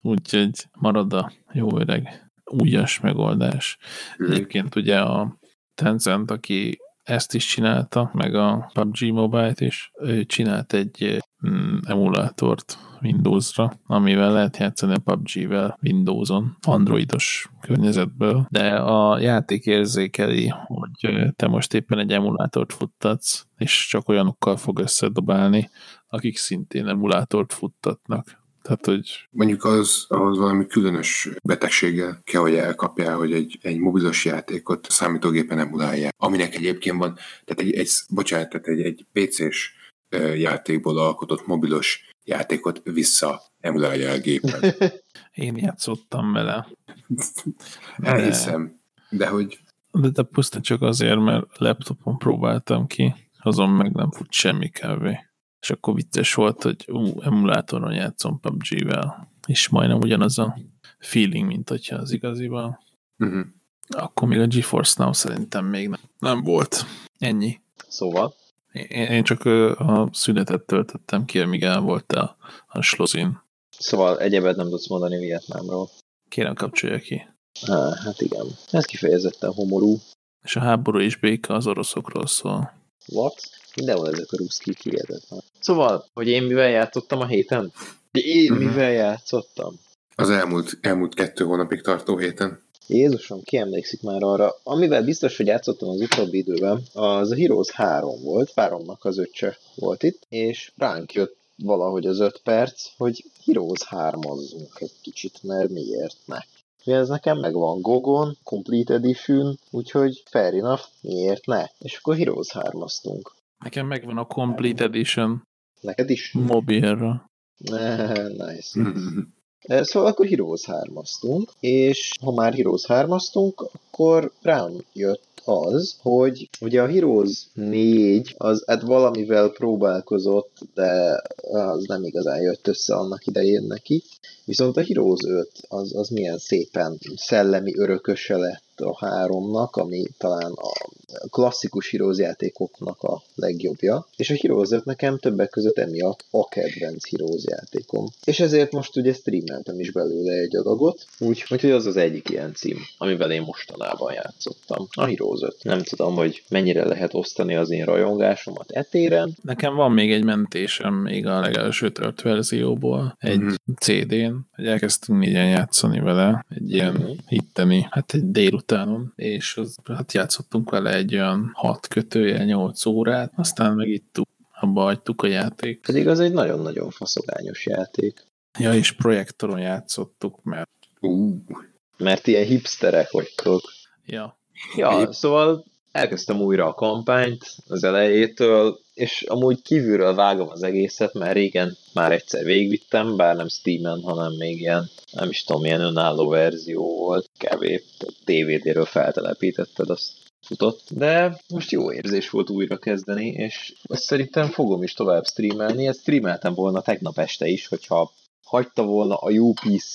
Úgyhogy marad a jó öreg újas megoldás. Egyébként ugye a Tencent, aki ezt is csinálta, meg a PUBG Mobile-t is, ő csinált egy emulátort Windowsra, amivel lehet játszani a PUBG-vel Windows-on, androidos környezetből, de a játék érzékeli, hogy te most éppen egy emulátort futtatsz, és csak olyanokkal fog összedobálni, akik szintén emulátort futtatnak. Tehát, hogy... Mondjuk az, ahhoz valami különös betegséggel kell, hogy elkapjál, hogy egy, egy mobilos játékot számítógépen emulálják. Aminek egyébként van, tehát egy, egy bocsánat, tehát egy, egy PC-s játékból alkotott mobilos játékot vissza emulálja a gépen. Én játszottam vele. Elhiszem, de hogy... De, de pusztán csak azért, mert laptopon próbáltam ki, azon meg nem fut semmi kávé. És akkor vicces volt, hogy ú, emulátoron játszom PUBG-vel, és majdnem ugyanaz a feeling, mint hogyha az igazival. Uh-huh. Akkor még a GeForce Now szerintem még nem, nem volt. Ennyi. Szóval? Én, én csak a szünetet töltöttem ki, amíg el volt a, slozin. Szóval egyebet nem tudsz mondani Vietnámról. Kérem, kapcsolja ki. Há, hát igen. Ez kifejezetten homorú. És a háború és béka az oroszokról szól. What? Mindenhol ezek a ruszkik hihetetlen. Szóval, hogy én mivel játszottam a héten? Én uh-huh. mivel játszottam? Az elmúlt, elmúlt kettő hónapig tartó héten. Jézusom, ki emlékszik már arra? Amivel biztos, hogy játszottam az utóbbi időben, az a Heroes 3 volt, páromnak az öccse volt itt, és ránk jött valahogy az öt perc, hogy Heroes 3 egy kicsit, mert miért ne? ez nekem megvan Gogon, Complete Edition, úgyhogy fair enough, miért ne? És akkor Heroes 3 Nekem megvan a Complete Edition. Neked is? Mobilra. nice. Szóval akkor Heroes 3 és ha már Heroes 3 akkor rám jött az, hogy ugye a Heroes 4 az hát valamivel próbálkozott, de az nem igazán jött össze annak idején neki. Viszont a Heroes 5 az, az milyen szépen szellemi örököse lett a háromnak, ami talán a klasszikus Heroes játékoknak a legjobbja, és a Heroes 5 nekem többek között emiatt a kedvenc Heroes játékom. És ezért most ugye streameltem is belőle egy adagot, úgyhogy az az egyik ilyen cím, amivel én mostanában játszottam. A Heroes 5. Nem tudom, hogy mennyire lehet osztani az én rajongásomat etéren. Nekem van még egy mentésem még a legelső tört verzióból, egy mm-hmm. CD-n, hogy elkezdtünk négyen játszani vele, egy ilyen mm-hmm. hitteni, hát egy délután délutánon, és az, hát játszottunk vele egy olyan 6 kötője, 8 órát, aztán meg itt abba hagytuk a játék. Pedig az egy nagyon-nagyon faszogányos játék. Ja, és projektoron játszottuk, mert... Uh. Mert ilyen hipsterek vagytok. Ja. Ja, szóval elkezdtem újra a kampányt az elejétől, és amúgy kívülről vágom az egészet, mert régen már egyszer végvittem, bár nem Steam-en, hanem még ilyen, nem is tudom, milyen önálló verzió volt, kb. DVD-ről feltelepítetted, azt futott, de most jó érzés volt újra kezdeni, és ezt szerintem fogom is tovább streamelni, ezt streameltem volna tegnap este is, hogyha hagyta volna a UPC.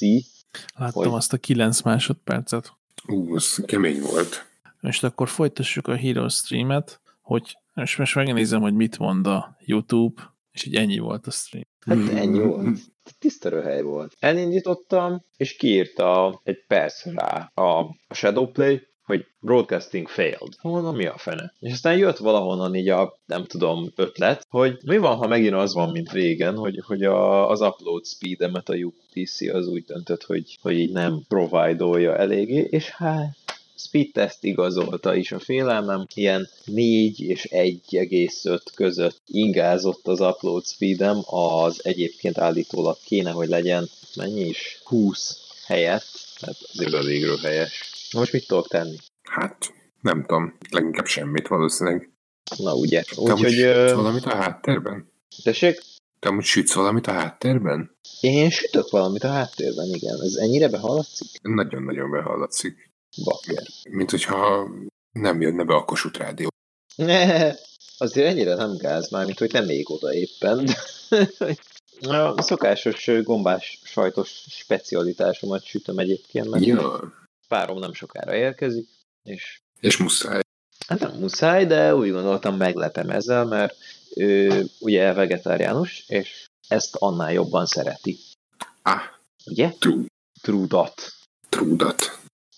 Láttam hogy... azt a 9 másodpercet. Ú, az kemény volt. Most akkor folytassuk a Hero streamet, hogy és most megnézem, hogy mit mond a YouTube, és így ennyi volt a stream. Hát ennyi volt. Tiszta röhely volt. Elindítottam, és kiírta egy perc rá a, Shadowplay, hogy broadcasting failed. Mondom, mi a fene? És aztán jött valahonnan így a, nem tudom, ötlet, hogy mi van, ha megint az van, mint régen, hogy, hogy a, az upload speedemet a UPC az úgy döntött, hogy, hogy így nem provide eléggé, és hát speed test igazolta is a félelmem, ilyen 4 és 1,5 között ingázott az upload speedem, az egyébként állítólag kéne, hogy legyen mennyi is? 20 helyett, tehát azért elég helyes. Most mit tudok tenni? Hát, nem tudom, leginkább semmit valószínűleg. Na ugye. Úgyhogy... Sütsz valamit a háttérben? Tessék? Te amúgy sütsz valamit a háttérben? Én sütök valamit a háttérben, igen. Ez ennyire behallatszik? Nagyon-nagyon behallatszik. Bakker. Mint hogyha nem jönne be a Kossuth Rádió. Ne, azért ennyire nem gáz már, mint hogy nem még oda éppen. a szokásos gombás sajtos specialitásomat sütöm egyébként, mert ja. párom nem sokára érkezik, és... És muszáj. Hát nem muszáj, de úgy gondoltam meglepem ezzel, mert ő ugye vegetáriánus, és ezt annál jobban szereti. Ah. Ugye? True. True dat.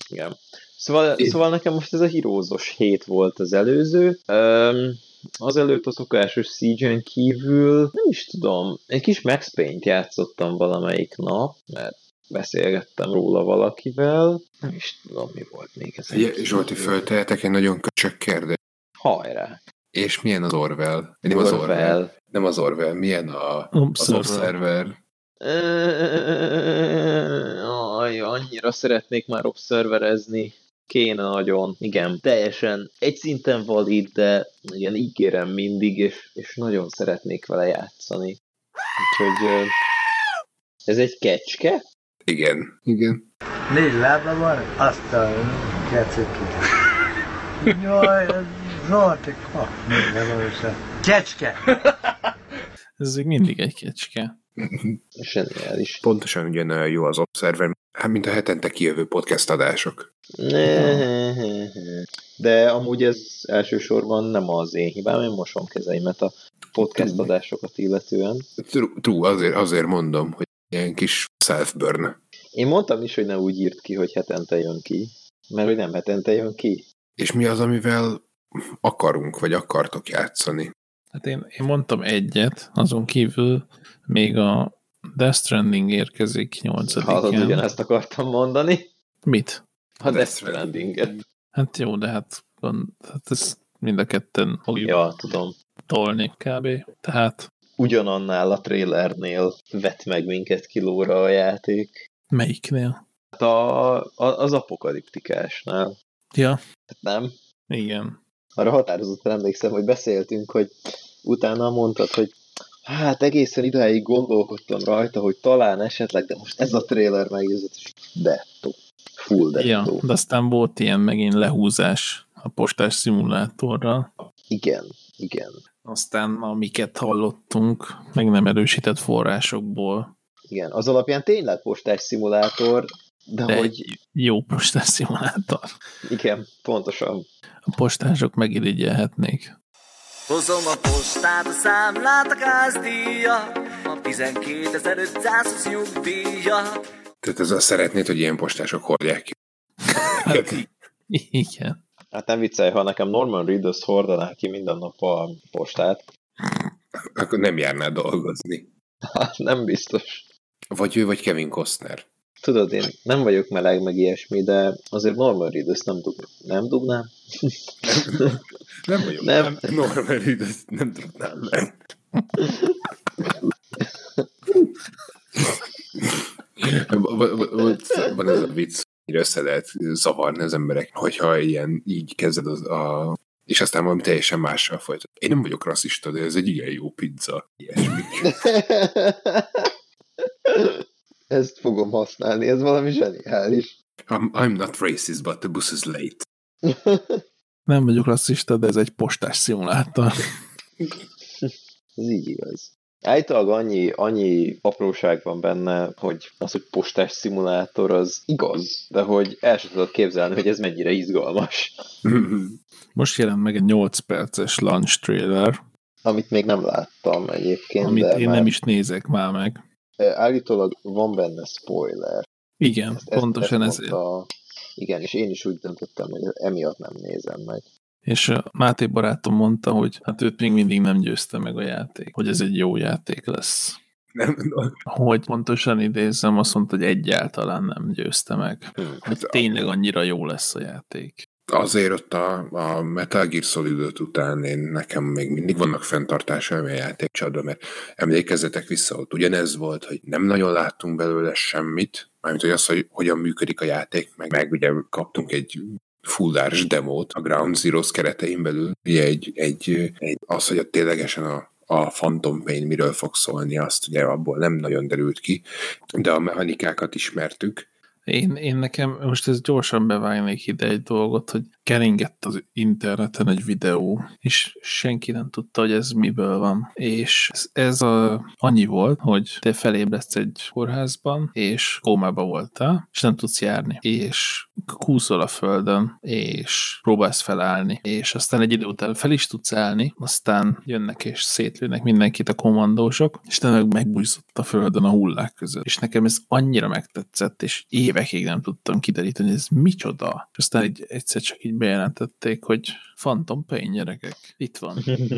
Igen. Szóval, szóval nekem most ez a hírózos hét volt az előző. Um, azelőtt a szokásos siege kívül, nem is tudom, egy kis Max Payne-t játszottam valamelyik nap, mert beszélgettem róla valakivel. Nem is tudom, mi volt még ez. Ja, Zsolti, föltehetek egy nagyon köcsök kérdés. Hajrá! És milyen az Orwell? Nem Orwell. az Orwell. Nem az Orwell. Milyen a, Observer. az Observer? Aj, annyira szeretnék már observerezni. Kéne nagyon. Igen, teljesen egy szinten valid, de igen, ígérem mindig, és, és nagyon szeretnék vele játszani. Úgyhogy ez egy kecske? Igen. Igen. Négy lába van, azt a kecske. Jaj, ez Zsolti, minden össze. Kecske! Ez még mindig egy kecske. Zseniális. Pontosan ugyanolyan jó az Observer, hát mint a hetente kijövő podcast adások. De amúgy ez elsősorban nem az én hibám, én mosom kezeimet a podcast adásokat illetően. True, true azért, azért mondom, hogy ilyen kis self-burn. Én mondtam is, hogy ne úgy írt ki, hogy hetente jön ki, mert hogy nem hetente jön ki. És mi az, amivel akarunk, vagy akartok játszani? Hát én, én mondtam egyet, azon kívül még a Death Stranding érkezik 8 Hallod, ugyanezt akartam mondani. Mit? A Death Stranding-et. Hát jó, de hát, hát ez mind a ketten fogjuk ja, tudom. tolni kb. Tehát... Ugyanannál a trailernél vett meg minket kilóra a játék. Melyiknél? Hát a, a, az apokaliptikásnál. Ja. Hát nem? Igen. Arra határozottan emlékszem, hogy beszéltünk, hogy utána mondtad, hogy hát egészen idáig gondolkodtam rajta, hogy talán esetleg, de most ez a trailer meggyőzött, és dettó. Full dettó. Ja, de aztán volt ilyen megint lehúzás a postás szimulátorral. Igen, igen. Aztán amiket hallottunk, meg nem erősített forrásokból. Igen, az alapján tényleg postás szimulátor, de, de hogy... Jó postás szimulátor. Igen, pontosan. A postások megirigyelhetnék. Hozom a postát, a számlát, a gázdíja, a 12.520 nyugdíja. Tehát ez azt szeretnéd, hogy ilyen postások hordják ki. Hát, igen. Hát nem viccelj, ha nekem Norman Reedus hordaná ki minden nap a postát. Akkor nem járnál dolgozni. Hát nem biztos. Vagy ő, vagy Kevin Costner. Tudod, én nem vagyok meleg, meg ilyesmi, de azért Norman Reedus nem, dug, nem dugnám. Nem vagyok. Nem. nem Norman Reedus nem tudnám meg. Van ez a vicc, hogy össze lehet zavarni az emberek, hogyha ilyen így kezded az, a és aztán valami teljesen mással folytat. Én nem vagyok rasszista, de ez egy igen jó pizza. Ilyesmi. Ezt fogom használni, ez valami zseniális. I'm, I'm not racist, but the bus is late. Nem vagyok rasszista, de ez egy postás szimulátor. Ez így igaz. Állítólag annyi, annyi apróság van benne, hogy az, hogy postás szimulátor az igaz, de hogy el sem tudod képzelni, hogy ez mennyire izgalmas. Most jelent meg egy 8 perces launch trailer, Amit még nem láttam egyébként, amit de én már nem is nézek már meg. Állítólag van benne spoiler. Igen, pontosan ezt ezért. mondta- Igen, és én is úgy döntöttem, hogy emiatt nem nézem meg. És Máté barátom mondta, hogy hát őt még mindig nem győzte meg a játék, hogy ez egy jó játék lesz. Nem, Hogy pontosan idézem, azt mondta, hogy egyáltalán nem győzte meg. Hogy tényleg annyira jó lesz a játék. Azért ott a, a Metal Gear Solid 5 után én, nekem még mindig vannak fenntartásaim a játékcsadban, mert emlékezzetek vissza, ott ugyanez volt, hogy nem nagyon láttunk belőle semmit, mármint hogy az, hogy hogyan működik a játék, meg, meg ugye kaptunk egy fullárs demót a Ground Zeroes keretein belül, ugye egy, egy, egy az, hogy a ténylegesen a, a Phantom Pain miről fog szólni, azt ugye abból nem nagyon derült ki, de a mechanikákat ismertük, Én, én nekem most ez gyorsan bevágnék ide egy dolgot, hogy keringett az interneten egy videó, és senki nem tudta, hogy ez miből van. És ez, ez a, annyi volt, hogy te felébresztsz egy kórházban, és kómába voltál, és nem tudsz járni. És kúszol a földön, és próbálsz felállni, és aztán egy idő után fel is tudsz állni, aztán jönnek és szétlőnek mindenkit a kommandósok, és te meg megbújszott a földön a hullák között. És nekem ez annyira megtetszett, és évekig nem tudtam kideríteni, ez micsoda. És aztán egy, egyszer csak így bejelentették, hogy Phantom Pain gyerekek, itt van.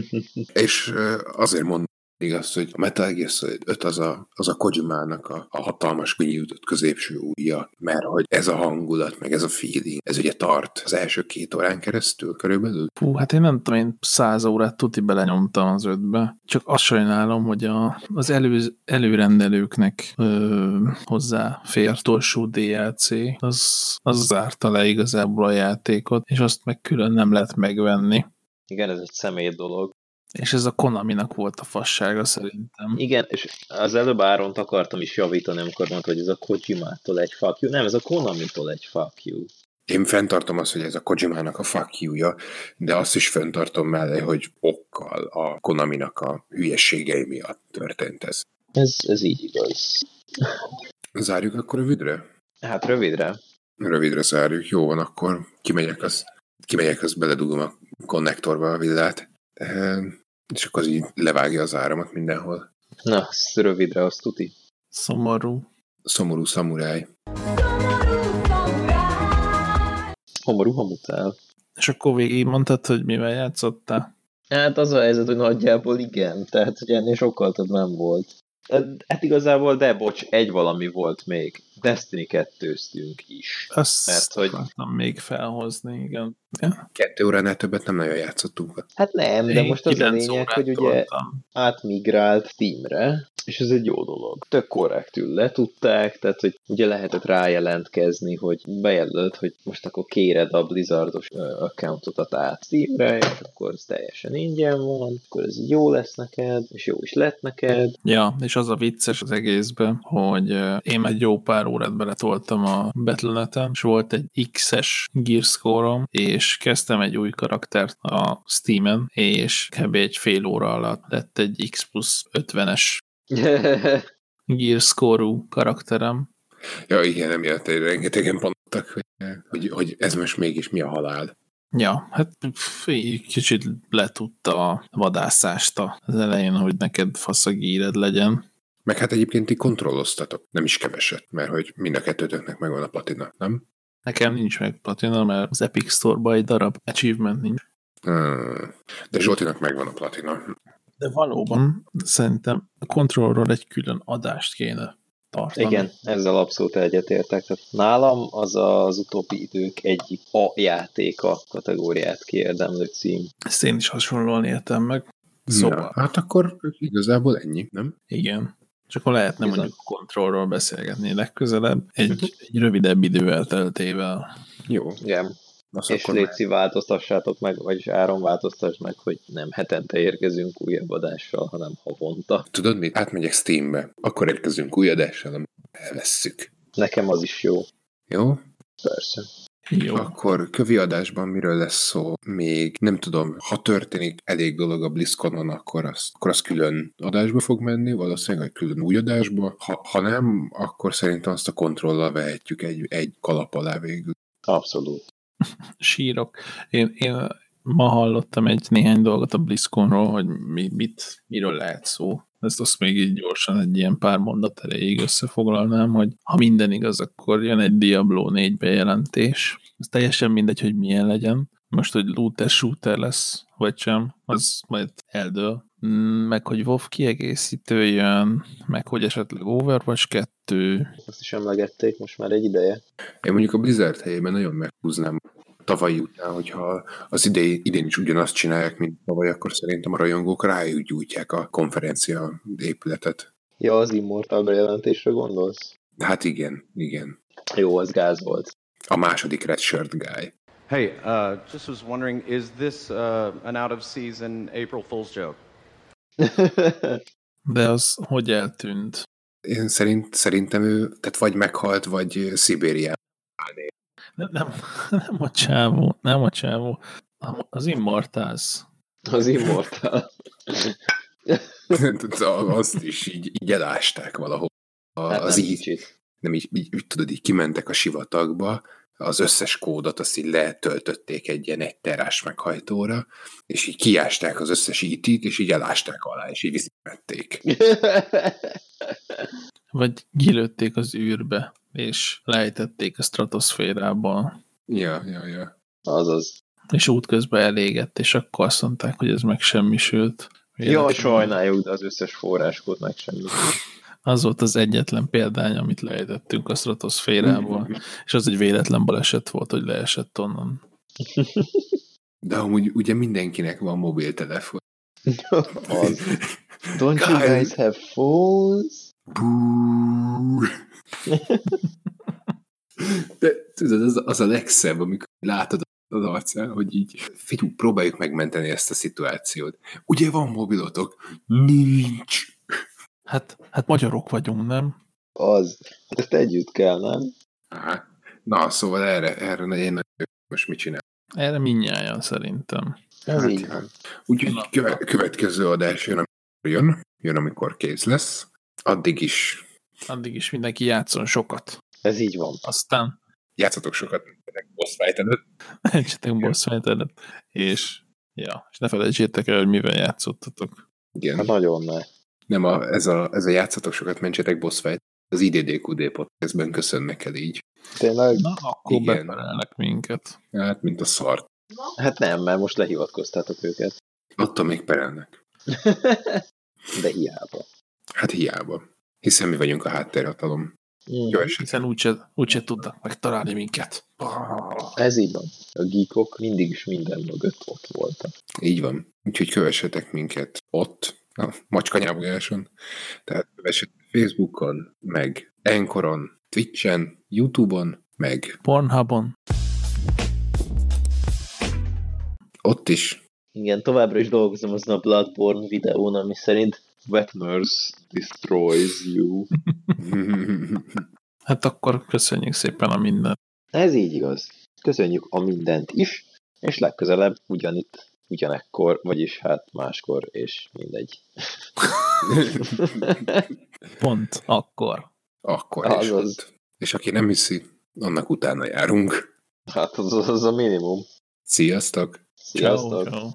És azért mondom igaz, hogy a Metal Gear Solid 5 az a, az a Kojimának a, a hatalmas kinyújtott középső ujja, mert hogy ez a hangulat, meg ez a feeling, ez ugye tart az első két órán keresztül körülbelül. Fú, hát én nem tudom, én száz órát tuti belenyomtam az ötbe. Csak azt sajnálom, hogy a, az elő, előrendelőknek ö, hozzá fértorsú DLC, az, az zárta le igazából a játékot, és azt meg külön nem lehet megvenni. Igen, ez egy személy dolog. És ez a Konaminak volt a fassága szerintem. Igen, és az előbb Áront akartam is javítani, amikor mondta, hogy ez a Kojimától egy fuck you. Nem, ez a Konamitól egy fuck you. Én fenntartom azt, hogy ez a Kojimának a fuck you-ja, de azt is fenntartom mellé, hogy okkal a Konaminak a hülyességei miatt történt ez. Ez, ez így igaz. Zárjuk akkor rövidre? Hát rövidre. Rövidre zárjuk. Jó van, akkor kimegyek, az, kimegyek, az beledugom a konnektorba a villát, Ehm, és akkor az így levágja az áramot mindenhol. Na, rövidre, azt tuti. Szomorú. Szomorú szamuráj. Homorú hamutál. És akkor végig mondtad, hogy mivel játszottál? Hát az a helyzet, hogy nagyjából igen, tehát hogy ennél sokkal több nem volt. Hát igazából, de bocs, egy valami volt még. Destiny 2 is. Azt Mert hogy még felhozni, igen. Ja. Kettő óránál többet nem nagyon játszottunk. Hát nem, de most az a lényeg, hogy ugye toltam. átmigrált Steamre, és ez egy jó dolog. Tök korrektül letudták, tehát hogy ugye lehetett rájelentkezni, hogy bejelölt, hogy most akkor kéred a Blizzardos ö, accountodat át Steamre, és akkor ez teljesen ingyen van, akkor ez jó lesz neked, és jó is lett neked. Ja, és az a vicces az egészben, hogy én egy jó pár órát beletoltam a Battle.net-en, és volt egy X-es gear score és kezdtem egy új karaktert a Steam-en, és kb. egy fél óra alatt lett egy X plusz 50-es gear score karakterem. Ja, igen, emiatt egy rengetegen panottak, hogy, hogy, hogy ez most mégis mi a halál. Ja, hát kicsit letudta a vadászást az elején, hogy neked faszagíred legyen. Meg hát egyébként ti kontrolloztatok, nem is keveset, mert hogy mind a kettőtöknek megvan a patina, nem? Nekem nincs meg platina, mert az Epic Store-ban egy darab achievement nincs. Hmm. De Zsoltinak megvan a platina. De valóban szerintem a kontrollról egy külön adást kéne tartani. Igen, ezzel abszolút egyetértek. Tehát nálam az az utóbbi idők egyik a játéka kategóriát kiérdemlő cím. Ezt én is hasonlóan értem meg. Szóval. Ja, hát akkor igazából ennyi, nem? Igen. És akkor lehetne Bizony. mondjuk a kontrollról beszélgetni legközelebb, egy, egy rövidebb idő elteltével. Jó. Igen. Azt És akkor Léci változtassátok meg, vagyis Áron változtass meg, hogy nem hetente érkezünk újabb adással, hanem havonta. Tudod mit? Átmegyek Steambe. Akkor érkezünk új adással, amit elvesszük. Nekem az is jó. Jó? Persze. Jó. Akkor kövi adásban miről lesz szó? Még nem tudom, ha történik elég dolog a BlizzConon, akkor az, akkor az külön adásba fog menni, valószínűleg egy külön új adásba. Ha, ha nem, akkor szerintem azt a kontrollal vehetjük egy, egy kalap alá végül. Abszolút. Sírok. Én, én ma hallottam egy néhány dolgot a BlizzConról, hogy mi, mit, miről lehet szó. Ezt azt még így gyorsan egy ilyen pár mondat erejéig összefoglalnám, hogy ha minden igaz, akkor jön egy Diablo 4 bejelentés. Ez teljesen mindegy, hogy milyen legyen. Most, hogy looter shooter lesz, vagy sem, az majd eldől. Mm, Meg, hogy WoW kiegészítő jön, meg, hogy esetleg Overwatch 2. Azt is emlegették most már egy ideje. Én mondjuk a Blizzard helyében nagyon meghúznám tavalyi után, hogyha az idei, idén is ugyanazt csinálják, mint tavaly, akkor szerintem a rajongók rájuk gyújtják a konferencia épületet. Ja, az Immortal bejelentésre gondolsz? Hát igen, igen. Jó, az gáz volt. A második Redshirt guy. Hey, uh, just was wondering, is this uh, an out of season April Fool's joke? De az hogy eltűnt? Én szerint, szerintem ő, tehát vagy meghalt, vagy Szibérián. Nem, nem, nem a csávó, nem a csávó. Az Immortals. Az Immortal. Azt is így, így elásták valahol. A, Hát az nem így, kicsit. nem így, így, így, tudod, így kimentek a sivatagba, az összes kódot azt így letöltötték egy ilyen egy terás meghajtóra, és így kiásták az összes IT-t, és így elásták alá, és így visszavették. Vagy kilőtték az űrbe, és lejtették a stratoszférába, Ja, ja, ja. Azaz. és útközben elégett, és akkor azt mondták, hogy ez megsemmisült. Jaj, sajnáljuk, de az összes forráskód meg semmi. Az volt az egyetlen példány, amit lejtettünk a stratoszférából, és az egy véletlen baleset volt, hogy leesett onnan. De amúgy ugye mindenkinek van mobiltelefon. Az. Don't you guys have phones? Bú. De tudod, az, az a legszebb, amikor látod az arcán, hogy így figyú, próbáljuk megmenteni ezt a szituációt. Ugye van mobilotok? Nincs. Hát, hát magyarok vagyunk, nem? Az. Ezt együtt kell, nem? Á, na, szóval erre, erre én nagyon most mit csinál? Erre minnyáján szerintem. Ez Hát, így hát. Úgyhogy köve, következő adás jön, amikor jön, jön, amikor kész lesz. Addig is Addig is mindenki játszon sokat. Ez így van. Aztán játszatok sokat, boss fight előtt. egysetek boss fight előtt, és ja, és ne felejtsétek el, hogy mivel játszottatok. Igen. Hát nagyon ne. Nem, a, ez, a, ez a játszatok sokat, mentsetek boss fight. Az IDDQD podcastben köszönnek el így. Tényleg? Na, akkor Igen. beperelnek minket. Hát, mint a szart. Hát nem, mert most lehivatkoztátok őket. Attól még perelnek. De hiába. Hát hiába. Hiszen mi vagyunk a háttérhatalom. Jó eset. Hiszen úgyse, úgyse tudnak megtalálni minket. Ez így van. A geekok mindig is minden mögött ott voltak. Így van. Úgyhogy kövessetek minket ott, a macskanyábolyáson. Tehát kövessetek Facebookon, meg Enkoron, Twitchen, Youtube-on, meg Pornhubon. ott is. Igen, továbbra is dolgozom azon a Bloodborne videón, ami szerint Wetmers destroys you. Hát akkor köszönjük szépen a mindent. Ez így igaz. Köszönjük a mindent is, és legközelebb ugyanitt, ugyanekkor, vagyis hát máskor, és mindegy. Pont akkor. Akkor is Azaz. ott. És aki nem hiszi, annak utána járunk. Hát az, az a minimum. Sziasztok! Sziasztok! Ciao, ciao.